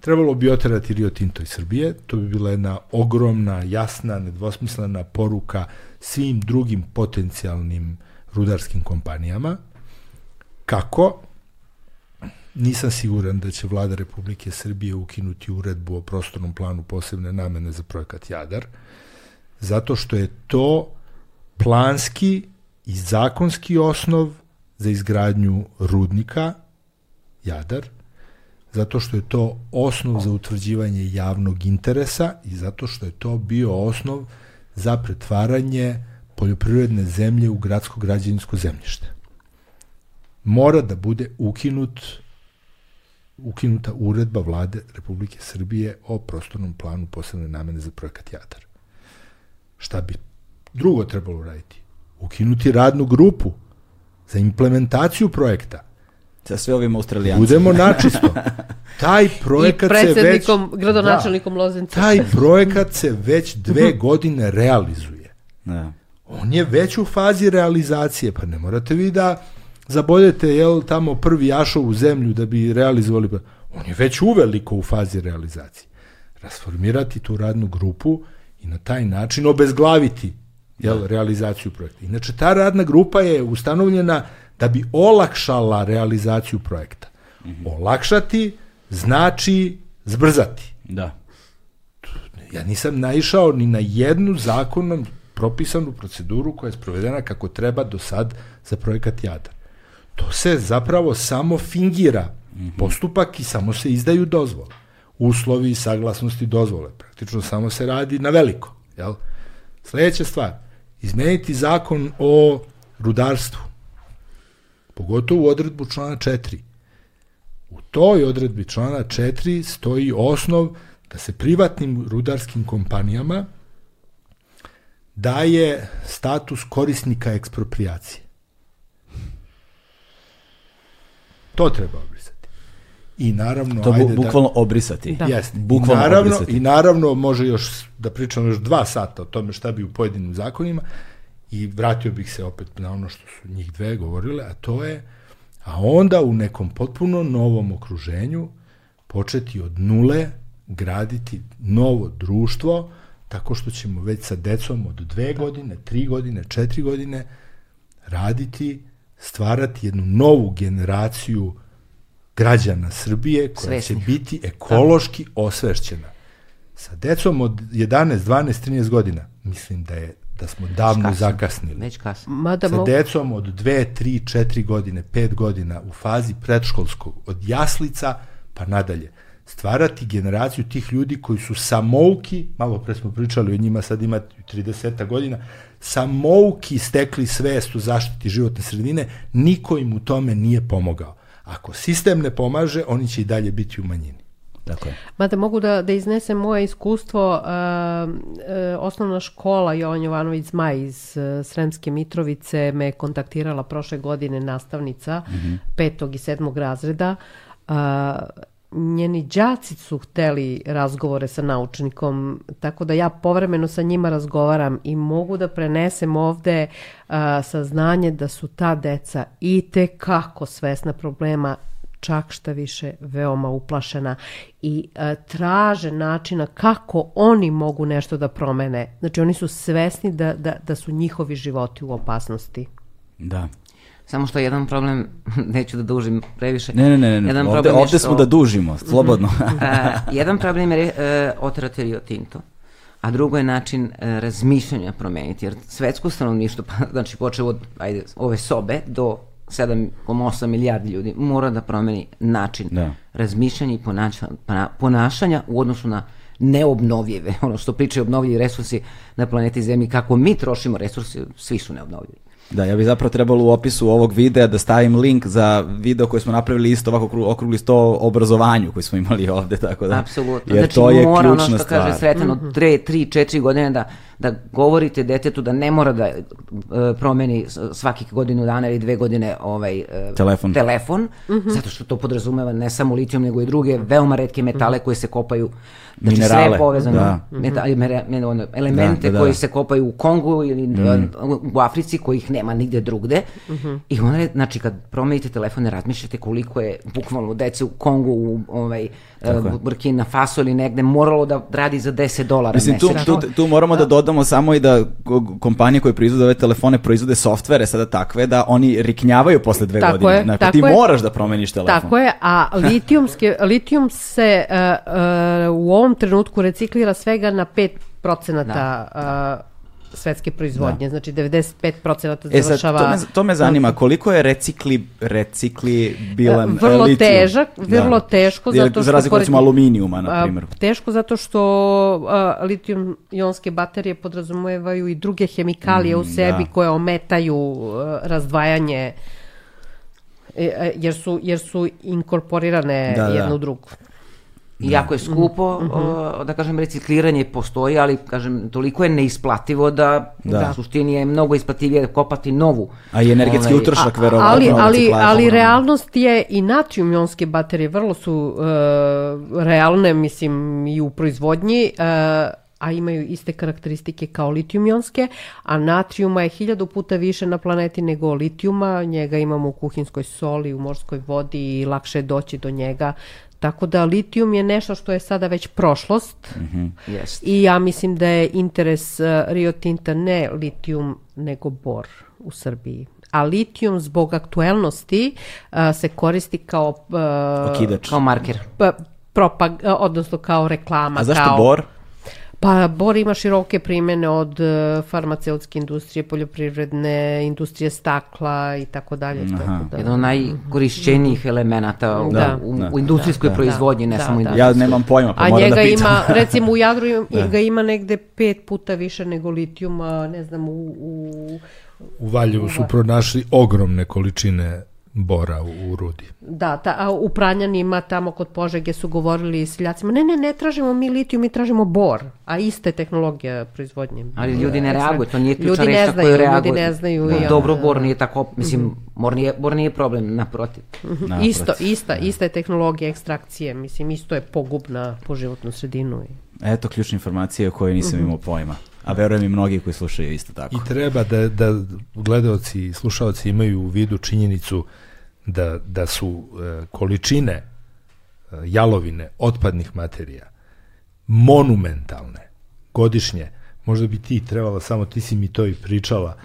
Trebalo bi oterati Rio Tinto iz Srbije, to bi bila jedna ogromna, jasna, nedvosmislena poruka svim drugim potencijalnim rudarskim kompanijama. Kako? Nisam siguran da će vlada Republike Srbije ukinuti uredbu o prostornom planu posebne namene za projekat Jadar, zato što je to planski i zakonski osnov za izgradnju rudnika Jadar, zato što je to osnov za utvrđivanje javnog interesa i zato što je to bio osnov za pretvaranje poljoprivredne zemlje u gradsko građevinsko zemljište. Mora da bude ukinut ukinuta uredba vlade Republike Srbije o prostornom planu posebne namene za projekat Jadar. Šta bi drugo trebalo raditi? Ukinuti radnu grupu za implementaciju projekta. Sa sve ovim australijancima. Budemo načisto. Taj projekat I se već... predsednikom, gradonačelnikom da, Loznica. Taj projekat se već dve godine realizuje. Da. On je već u fazi realizacije, pa ne morate vi da zaboljete jel, tamo prvi jašov u zemlju da bi realizovali, on je već uveliko u fazi realizacije. Rasformirati tu radnu grupu i na taj način obezglaviti jel, realizaciju projekta. Inače, ta radna grupa je ustanovljena da bi olakšala realizaciju projekta. Mm -hmm. Olakšati znači zbrzati. Da. Ja nisam naišao ni na jednu zakonom propisanu proceduru koja je sprovedena kako treba do sad za projekat Jadar. To se zapravo samo fingira mm -hmm. postupak i samo se izdaju dozvole. Uslovi, saglasnosti, dozvole. Praktično samo se radi na veliko. Jel? Sledeća stvar, izmeniti zakon o rudarstvu, pogotovo u odredbu člana 4. U toj odredbi člana 4 stoji osnov da se privatnim rudarskim kompanijama daje status korisnika ekspropriacije. To treba obrisati. I naravno... To bu, ajde bukvalno da, obrisati. Da. Jeste. Bukvalno I naravno, obrisati. I naravno može još da pričamo još dva sata o tome šta bi u pojedinim zakonima i vratio bih se opet na ono što su njih dve govorile, a to je a onda u nekom potpuno novom okruženju početi od nule graditi novo društvo tako što ćemo već sa decom od dve godine, tri godine, četiri godine raditi, stvarati jednu novu generaciju građana Srbije koja Svesnih. će biti ekološki osvešćena. Sa decom od 11, 12, 13 godina, mislim da je da smo davno kasno. zakasnili. Već kasno. Mada Sa mo... decom od 2, 3, 4 godine, 5 godina u fazi predškolskog, od jaslica pa nadalje. Stvarati generaciju tih ljudi koji su samouki, malo pre smo pričali o njima, sad ima 30 godina, samouki stekli svest u zaštiti životne sredine, niko im u tome nije pomogao. Ako sistem ne pomaže, oni će i dalje biti u manjini. Tako je. Mada mogu da, da iznesem moje iskustvo, uh, uh, osnovna škola Jovan Jovanović Zmaj iz uh, Sremske Mitrovice me kontaktirala prošle godine nastavnica mm -hmm. petog i sedmog razreda. Uh, njeni đaci su hteli razgovore sa naučnikom, tako da ja povremeno sa njima razgovaram i mogu da prenesem ovde uh, saznanje da su ta deca i te kako svesna problema čak šta više veoma uplašena i e, traže načina kako oni mogu nešto da promene. Znači oni su svesni da, da, da su njihovi životi u opasnosti. Da. Samo što je jedan problem, neću da dužim previše. Ne, ne, ne, ne. Jedan ovde, ovde što- smo da dužimo, slobodno. A, jedan problem je e, oterati Rio Tinto, a drugo je način e, razmišljanja promeniti, jer svetsko stanovništvo, pa, znači počeo od ajde, ove sobe do 7,8 milijardi ljudi, mora da promeni način Da. razmišljanja i ponaša, pona- ponašanja u odnosu na neobnovljive, ono što pričaju obnovljivi resursi na planeti Zemlji, kako mi trošimo resurse, svi su neobnovljivi. Da, ja bi zapravo trebalo u opisu ovog videa da stavim link za video koji smo napravili isto ovako okru- okrugli sto obrazovanju koji smo imali ovde, tako da. Apsolutno. Jer znači, to je mora ključna ono što stvar. kaže Sretan od 3, 3, 4 godine da, da govorite detetu da ne mora da e, promeni svakih godinu dana ili dve godine ovaj, e, Telefon. telefon zato što to podrazumeva ne samo litijum nego i druge veoma retke metale koje se kopaju Znači sve Minerale, je povezano, da. meta, mere- mere- ono, elemente Da, da, da. koji se kopaju u Kongu ili mm. u Africi kojih nema nigde drugde. I onda, znači, kad promenite telefon, ne razmišljate koliko je bukvalno dece u Kongu, u ovaj, uh, Burkina Faso ili negde moralo da radi za 10 dolara Mislim, tu, tu, tu moramo da dodamo samo i da ko- kompanije koje proizvode ove telefone proizvode softvere sada takve da oni riknjavaju posle dve Tako godine. je, Znači, tako ti je. moraš da promeniš telefon. Tako je, a litijumske, litijum se uh, uh, u ovom trenutku reciklira svega na 5 procenata uh, svetske proizvodnje. Da. Znači 95% e, završava... Sad, to, me, to me zanima, koliko je recikli, recikli bilan e, Vrlo litijum? težak, vrlo da. teško. Zato što za razliku pored, aluminijuma, na primjer. Teško zato što a, litijum-ionske baterije podrazumevaju i druge hemikalije mm, u sebi da. koje ometaju a, razdvajanje e, jer su, jer su inkorporirane da, jedno da. u drugu. Iako je skupo, mm -hmm. da kažem, recikliranje postoji, ali, kažem, toliko je neisplativo da, da. u suštini je mnogo isplativije kopati novu. A i energetski ovaj, utrošak, verovatno. Ali, ali, ali realnost je i natrium-jonske baterije vrlo su uh, realne, mislim, i u proizvodnji, uh, a imaju iste karakteristike kao litijum-jonske, a natrijuma je hiljadu puta više na planeti nego litijuma, njega imamo u kuhinskoj soli, u morskoj vodi i lakše je doći do njega Tako da litijum je nešto što je sada već prošlost mm -hmm. yes. i ja mislim da je interes uh, Rio Tinta ne litijum nego bor u Srbiji. A litijum zbog aktuelnosti uh, se koristi kao... Uh, Okidač. Kao marker. Propag, odnosno kao reklama. A zašto kao, bor? Pa Bor ima široke primene od e, farmaceutske industrije, poljoprivredne, industrije stakla i tako dalje. Da, Jedan od najkorišćenijih elemenata u, da, u, da, u industrijskoj da, proizvodnji, ne da, samo da. Ja nemam pojma, pa A moram da pitam. ima, recimo u Jadru da. ga ima negde pet puta više nego litijuma, ne znam, u... U, u Valjevu su pronašli ogromne količine bora u, u rudi. Da, ta, a u Pranjanima tamo kod Požege su govorili seljacima, ne, ne, ne tražimo mi litijum, mi tražimo bor, a ista je tehnologija proizvodnje. Ali ljudi ne reaguju, to nije ključna reč na koju reaguju. Ljudi ne znaju. Da. Ja, Dobro, bor nije tako, mislim, mm -hmm. bor, nije, bor nije problem, naprotiv. Mm -hmm. naprotiv. Isto, ista, da. ista je tehnologija ekstrakcije, mislim, isto je pogubna po životnu sredinu. Eto ključne informacije o kojoj nisam mm -hmm. imao pojma. A verujem i mnogi koji slušaju isto tako. I treba da, da gledalci i slušalci imaju u vidu činjenicu da, da su e, količine e, jalovine otpadnih materija monumentalne godišnje, možda bi ti trebala, samo ti si mi to i pričala,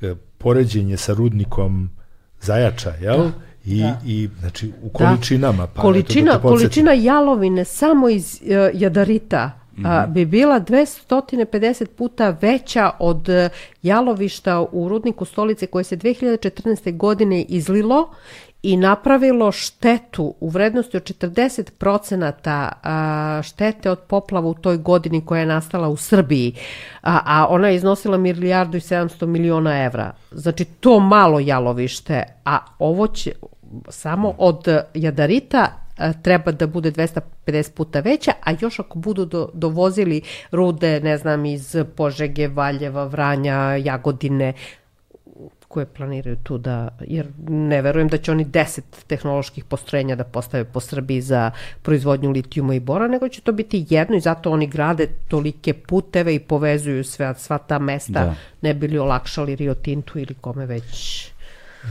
e, poređenje sa rudnikom Zajača, jel? Da. I, da. i znači u da. količinama pa količina da količina jalovine samo iz uh, jadarita mm -hmm. a, bi bila 250 puta veća od jalovišta u rudniku stolice koje se 2014. godine izlilo i napravilo štetu u vrednosti od 40% štete od poplava u toj godini koja je nastala u Srbiji, a, ona je iznosila milijardu i 700 miliona evra. Znači, to malo jalovište, a ovo će samo od jadarita treba da bude 250 puta veća, a još ako budu do, dovozili rude, ne znam, iz Požege, Valjeva, Vranja, Jagodine, koje planiraju tu da, jer ne verujem da će oni 10 tehnoloških postrojenja da postave po Srbiji za proizvodnju litijuma i bora, nego će to biti jedno i zato oni grade tolike puteve i povezuju sve, sva ta mesta, da. ne bili olakšali Rio Tintu ili kome već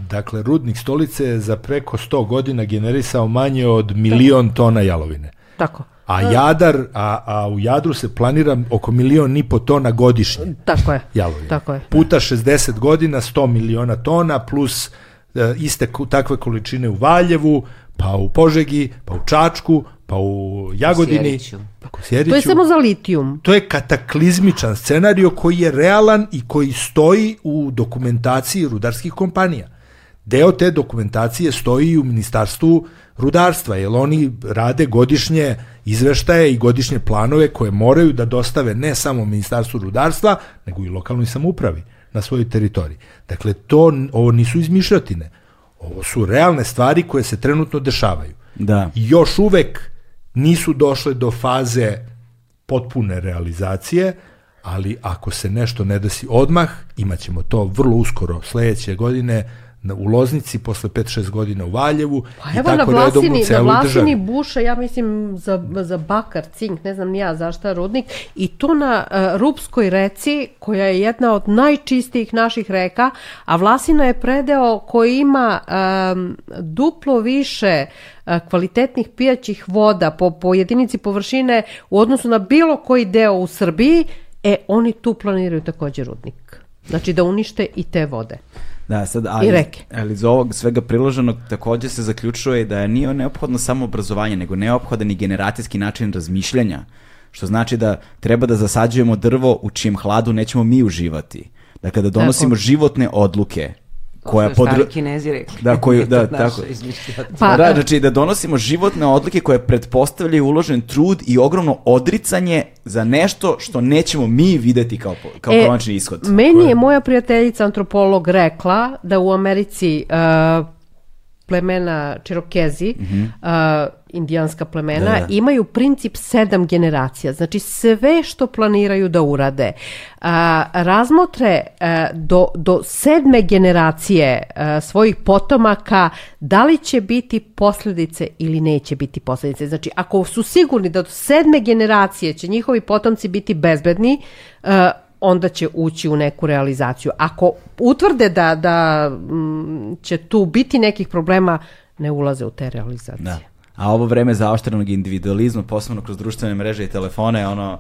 Dakle, rudnik stolice je za preko 100 godina generisao manje od milion tona jalovine. Tako. A Jadar, a, a u Jadru se planira oko milion i po tona godišnje. Tako je. Jalovine. Tako je. Puta 60 godina, 100 miliona tona, plus e, iste takve količine u Valjevu, pa u Požegi, pa u Čačku, pa u Jagodini. Pa to je samo za litijum. To je kataklizmičan scenario koji je realan i koji stoji u dokumentaciji rudarskih kompanija. Deo te dokumentacije stoji u Ministarstvu rudarstva, jer oni rade godišnje izveštaje i godišnje planove koje moraju da dostave ne samo Ministarstvu rudarstva, nego i lokalnoj samoupravi na svojoj teritoriji. Dakle, to, ovo nisu izmišljotine. Ovo su realne stvari koje se trenutno dešavaju. Da. I još uvek nisu došle do faze potpune realizacije, ali ako se nešto ne desi odmah, imaćemo to vrlo uskoro sledeće godine, u Loznici, posle 5-6 godina u Valjevu pa i evo tako na redom u celoj na Vlasini buša, ja mislim za, za bakar, cink, ne znam nija zašta rudnik i to na uh, Rupskoj reci koja je jedna od najčistijih naših reka, a Vlasina je predeo koji ima um, duplo više uh, kvalitetnih pijaćih voda po, po jedinici površine u odnosu na bilo koji deo u Srbiji, e oni tu planiraju takođe rudnik. Znači da unište i te vode. Da, sad, ali, I reke. Ali iz ovog svega priloženog takođe se zaključuje da nije neophodno samo obrazovanje, nego neophodan i generacijski način razmišljanja. što znači da treba da zasađujemo drvo u čijem hladu nećemo mi uživati. Dakle, da donosimo Tako. životne odluke koja Koja podr... podr... Stari kinezi rekli. Da, koju- da, tako. izmišljotina. Pa, da, znači da donosimo životne odluke koje pretpostavljaju uložen trud i ogromno odricanje za nešto što nećemo mi videti kao, kao E, konačni ishod. Meni je moja prijateljica antropolog rekla da u Americi uh, plemena Čirokezi, uh, indijanska plemena. Da, da. imaju princip sedam generacija. Znači sve što planiraju da urade, uh, razmotre uh, do, do sedme generacije uh, svojih potomaka da li će biti posljedice ili neće biti posljedice. Znači ako su sigurni da do sedme generacije će njihovi potomci biti bezbedni, uh, onda će ući u neku realizaciju. Ako utvrde da, da mm, će tu biti nekih problema, ne ulaze u te realizacije. Da. A ovo vreme zaoštrenog individualizma, posebno kroz društvene mreže i telefone, ono,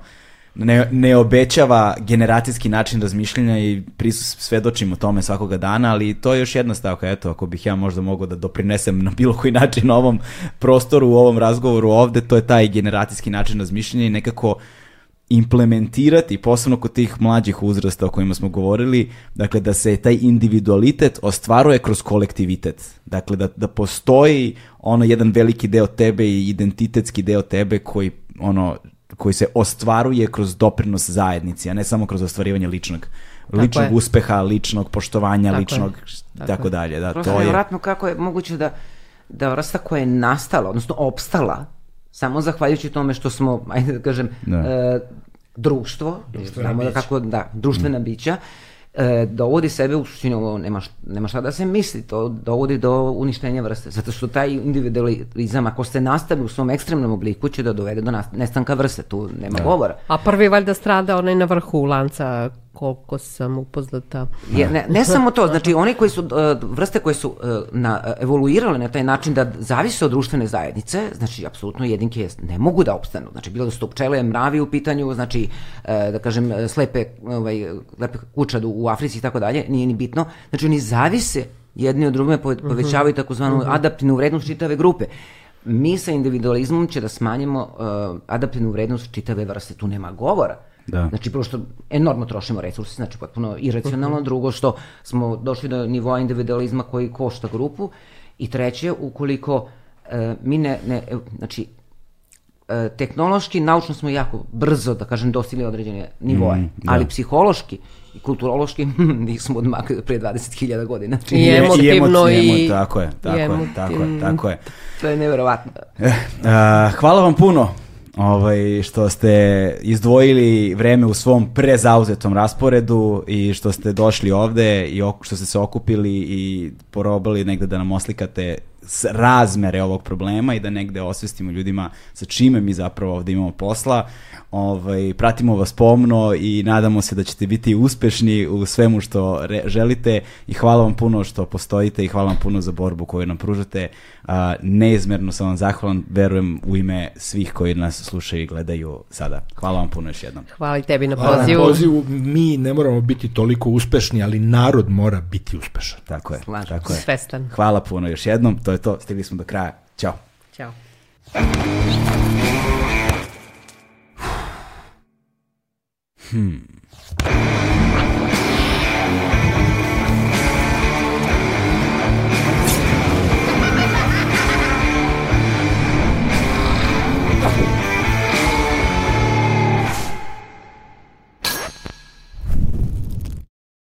ne, ne obećava generacijski način razmišljanja i prisus, svedočimo tome svakoga dana, ali to je još jedna stavka, eto, ako bih ja možda mogao da doprinesem na bilo koji način ovom prostoru, u ovom razgovoru ovde, to je taj generacijski način razmišljanja i nekako implementirati, posebno kod tih mlađih uzrasta o kojima smo govorili, dakle da se taj individualitet ostvaruje kroz kolektivitet. Dakle da, da postoji ono jedan veliki deo tebe i identitetski deo tebe koji ono koji se ostvaruje kroz doprinos zajednici, a ne samo kroz ostvarivanje ličnog ličnog je. uspeha, ličnog poštovanja, Tako je. ličnog Tako tako je. dalje. Da, Prosto to je je nevjerojatno kako je moguće da, da vrsta koja je nastala, odnosno opstala, samo zahvaljujući tome što smo, ajde da kažem, Da. e, društvo, znamo da kako, da, društvena bića, e, dovodi sebe u suštini, ovo nema, š- nema šta da se misli, to dovodi do uništenja vrste, zato što taj individualizam, ako se nastavi u svom ekstremnom obliku, će da dovede do nas- nestanka vrste, tu nema govora. A prvi valjda strada onaj na vrhu lanca, koliko sam upoznata. Je, ne, ne samo to, znači oni koji su, uh, vrste koje su uh, na, evoluirale na taj način da zavise od društvene zajednice, znači apsolutno jedinke ne mogu da opstanu. Znači bilo da su to pčele, mravi u pitanju, znači uh, da kažem slepe, ovaj, lepe kučadu u Africi i tako dalje, nije ni bitno. Znači oni zavise jedni od druge, pove- povećavaju takozvanu adaptivnu vrednost čitave grupe. Mi sa individualizmom će da smanjimo uh, adaptivnu vrednost čitave vrste, tu nema govora. Da. Znači, prvo što enormno trošimo resurse, znači potpuno iracionalno, drugo što smo došli do nivoa individualizma koji košta grupu i treće, ukoliko e, mi ne, ne e, znači, e, tehnološki, naučno smo jako brzo, da kažem, dostigli određene nivoe, Mm, da. ali psihološki i kulturološki nismo odmakli pre 20.000 godina. Znači, I I- emotivno i, i- emo- tako je, tako je, tako je, tako je. to je neverovatno. Eh, a, hvala vam puno ovaj, što ste izdvojili vreme u svom prezauzetom rasporedu i što ste došli ovde i što ste se okupili i porobali negde da nam oslikate razmere ovog problema i da negde osvestimo ljudima sa čime mi zapravo ovde imamo posla. Ovaj, pratimo vas pomno i nadamo se da ćete biti uspešni u svemu što re- želite i hvala vam puno što postojite i hvala vam puno za borbu koju nam pružate. A, neizmerno sam vam zahvalan, verujem u ime svih koji nas slušaju i gledaju sada. Hvala vam puno još jednom. Hvala i tebi na Hvala na pozivu. pozivu. Mi ne moramo biti toliko uspešni, ali narod mora biti uspešan. Tako je, Slažem tako je. Svestan. Hvala puno još jednom, to je to, stigli smo do kraja. Ćao. Ćao. Hmm.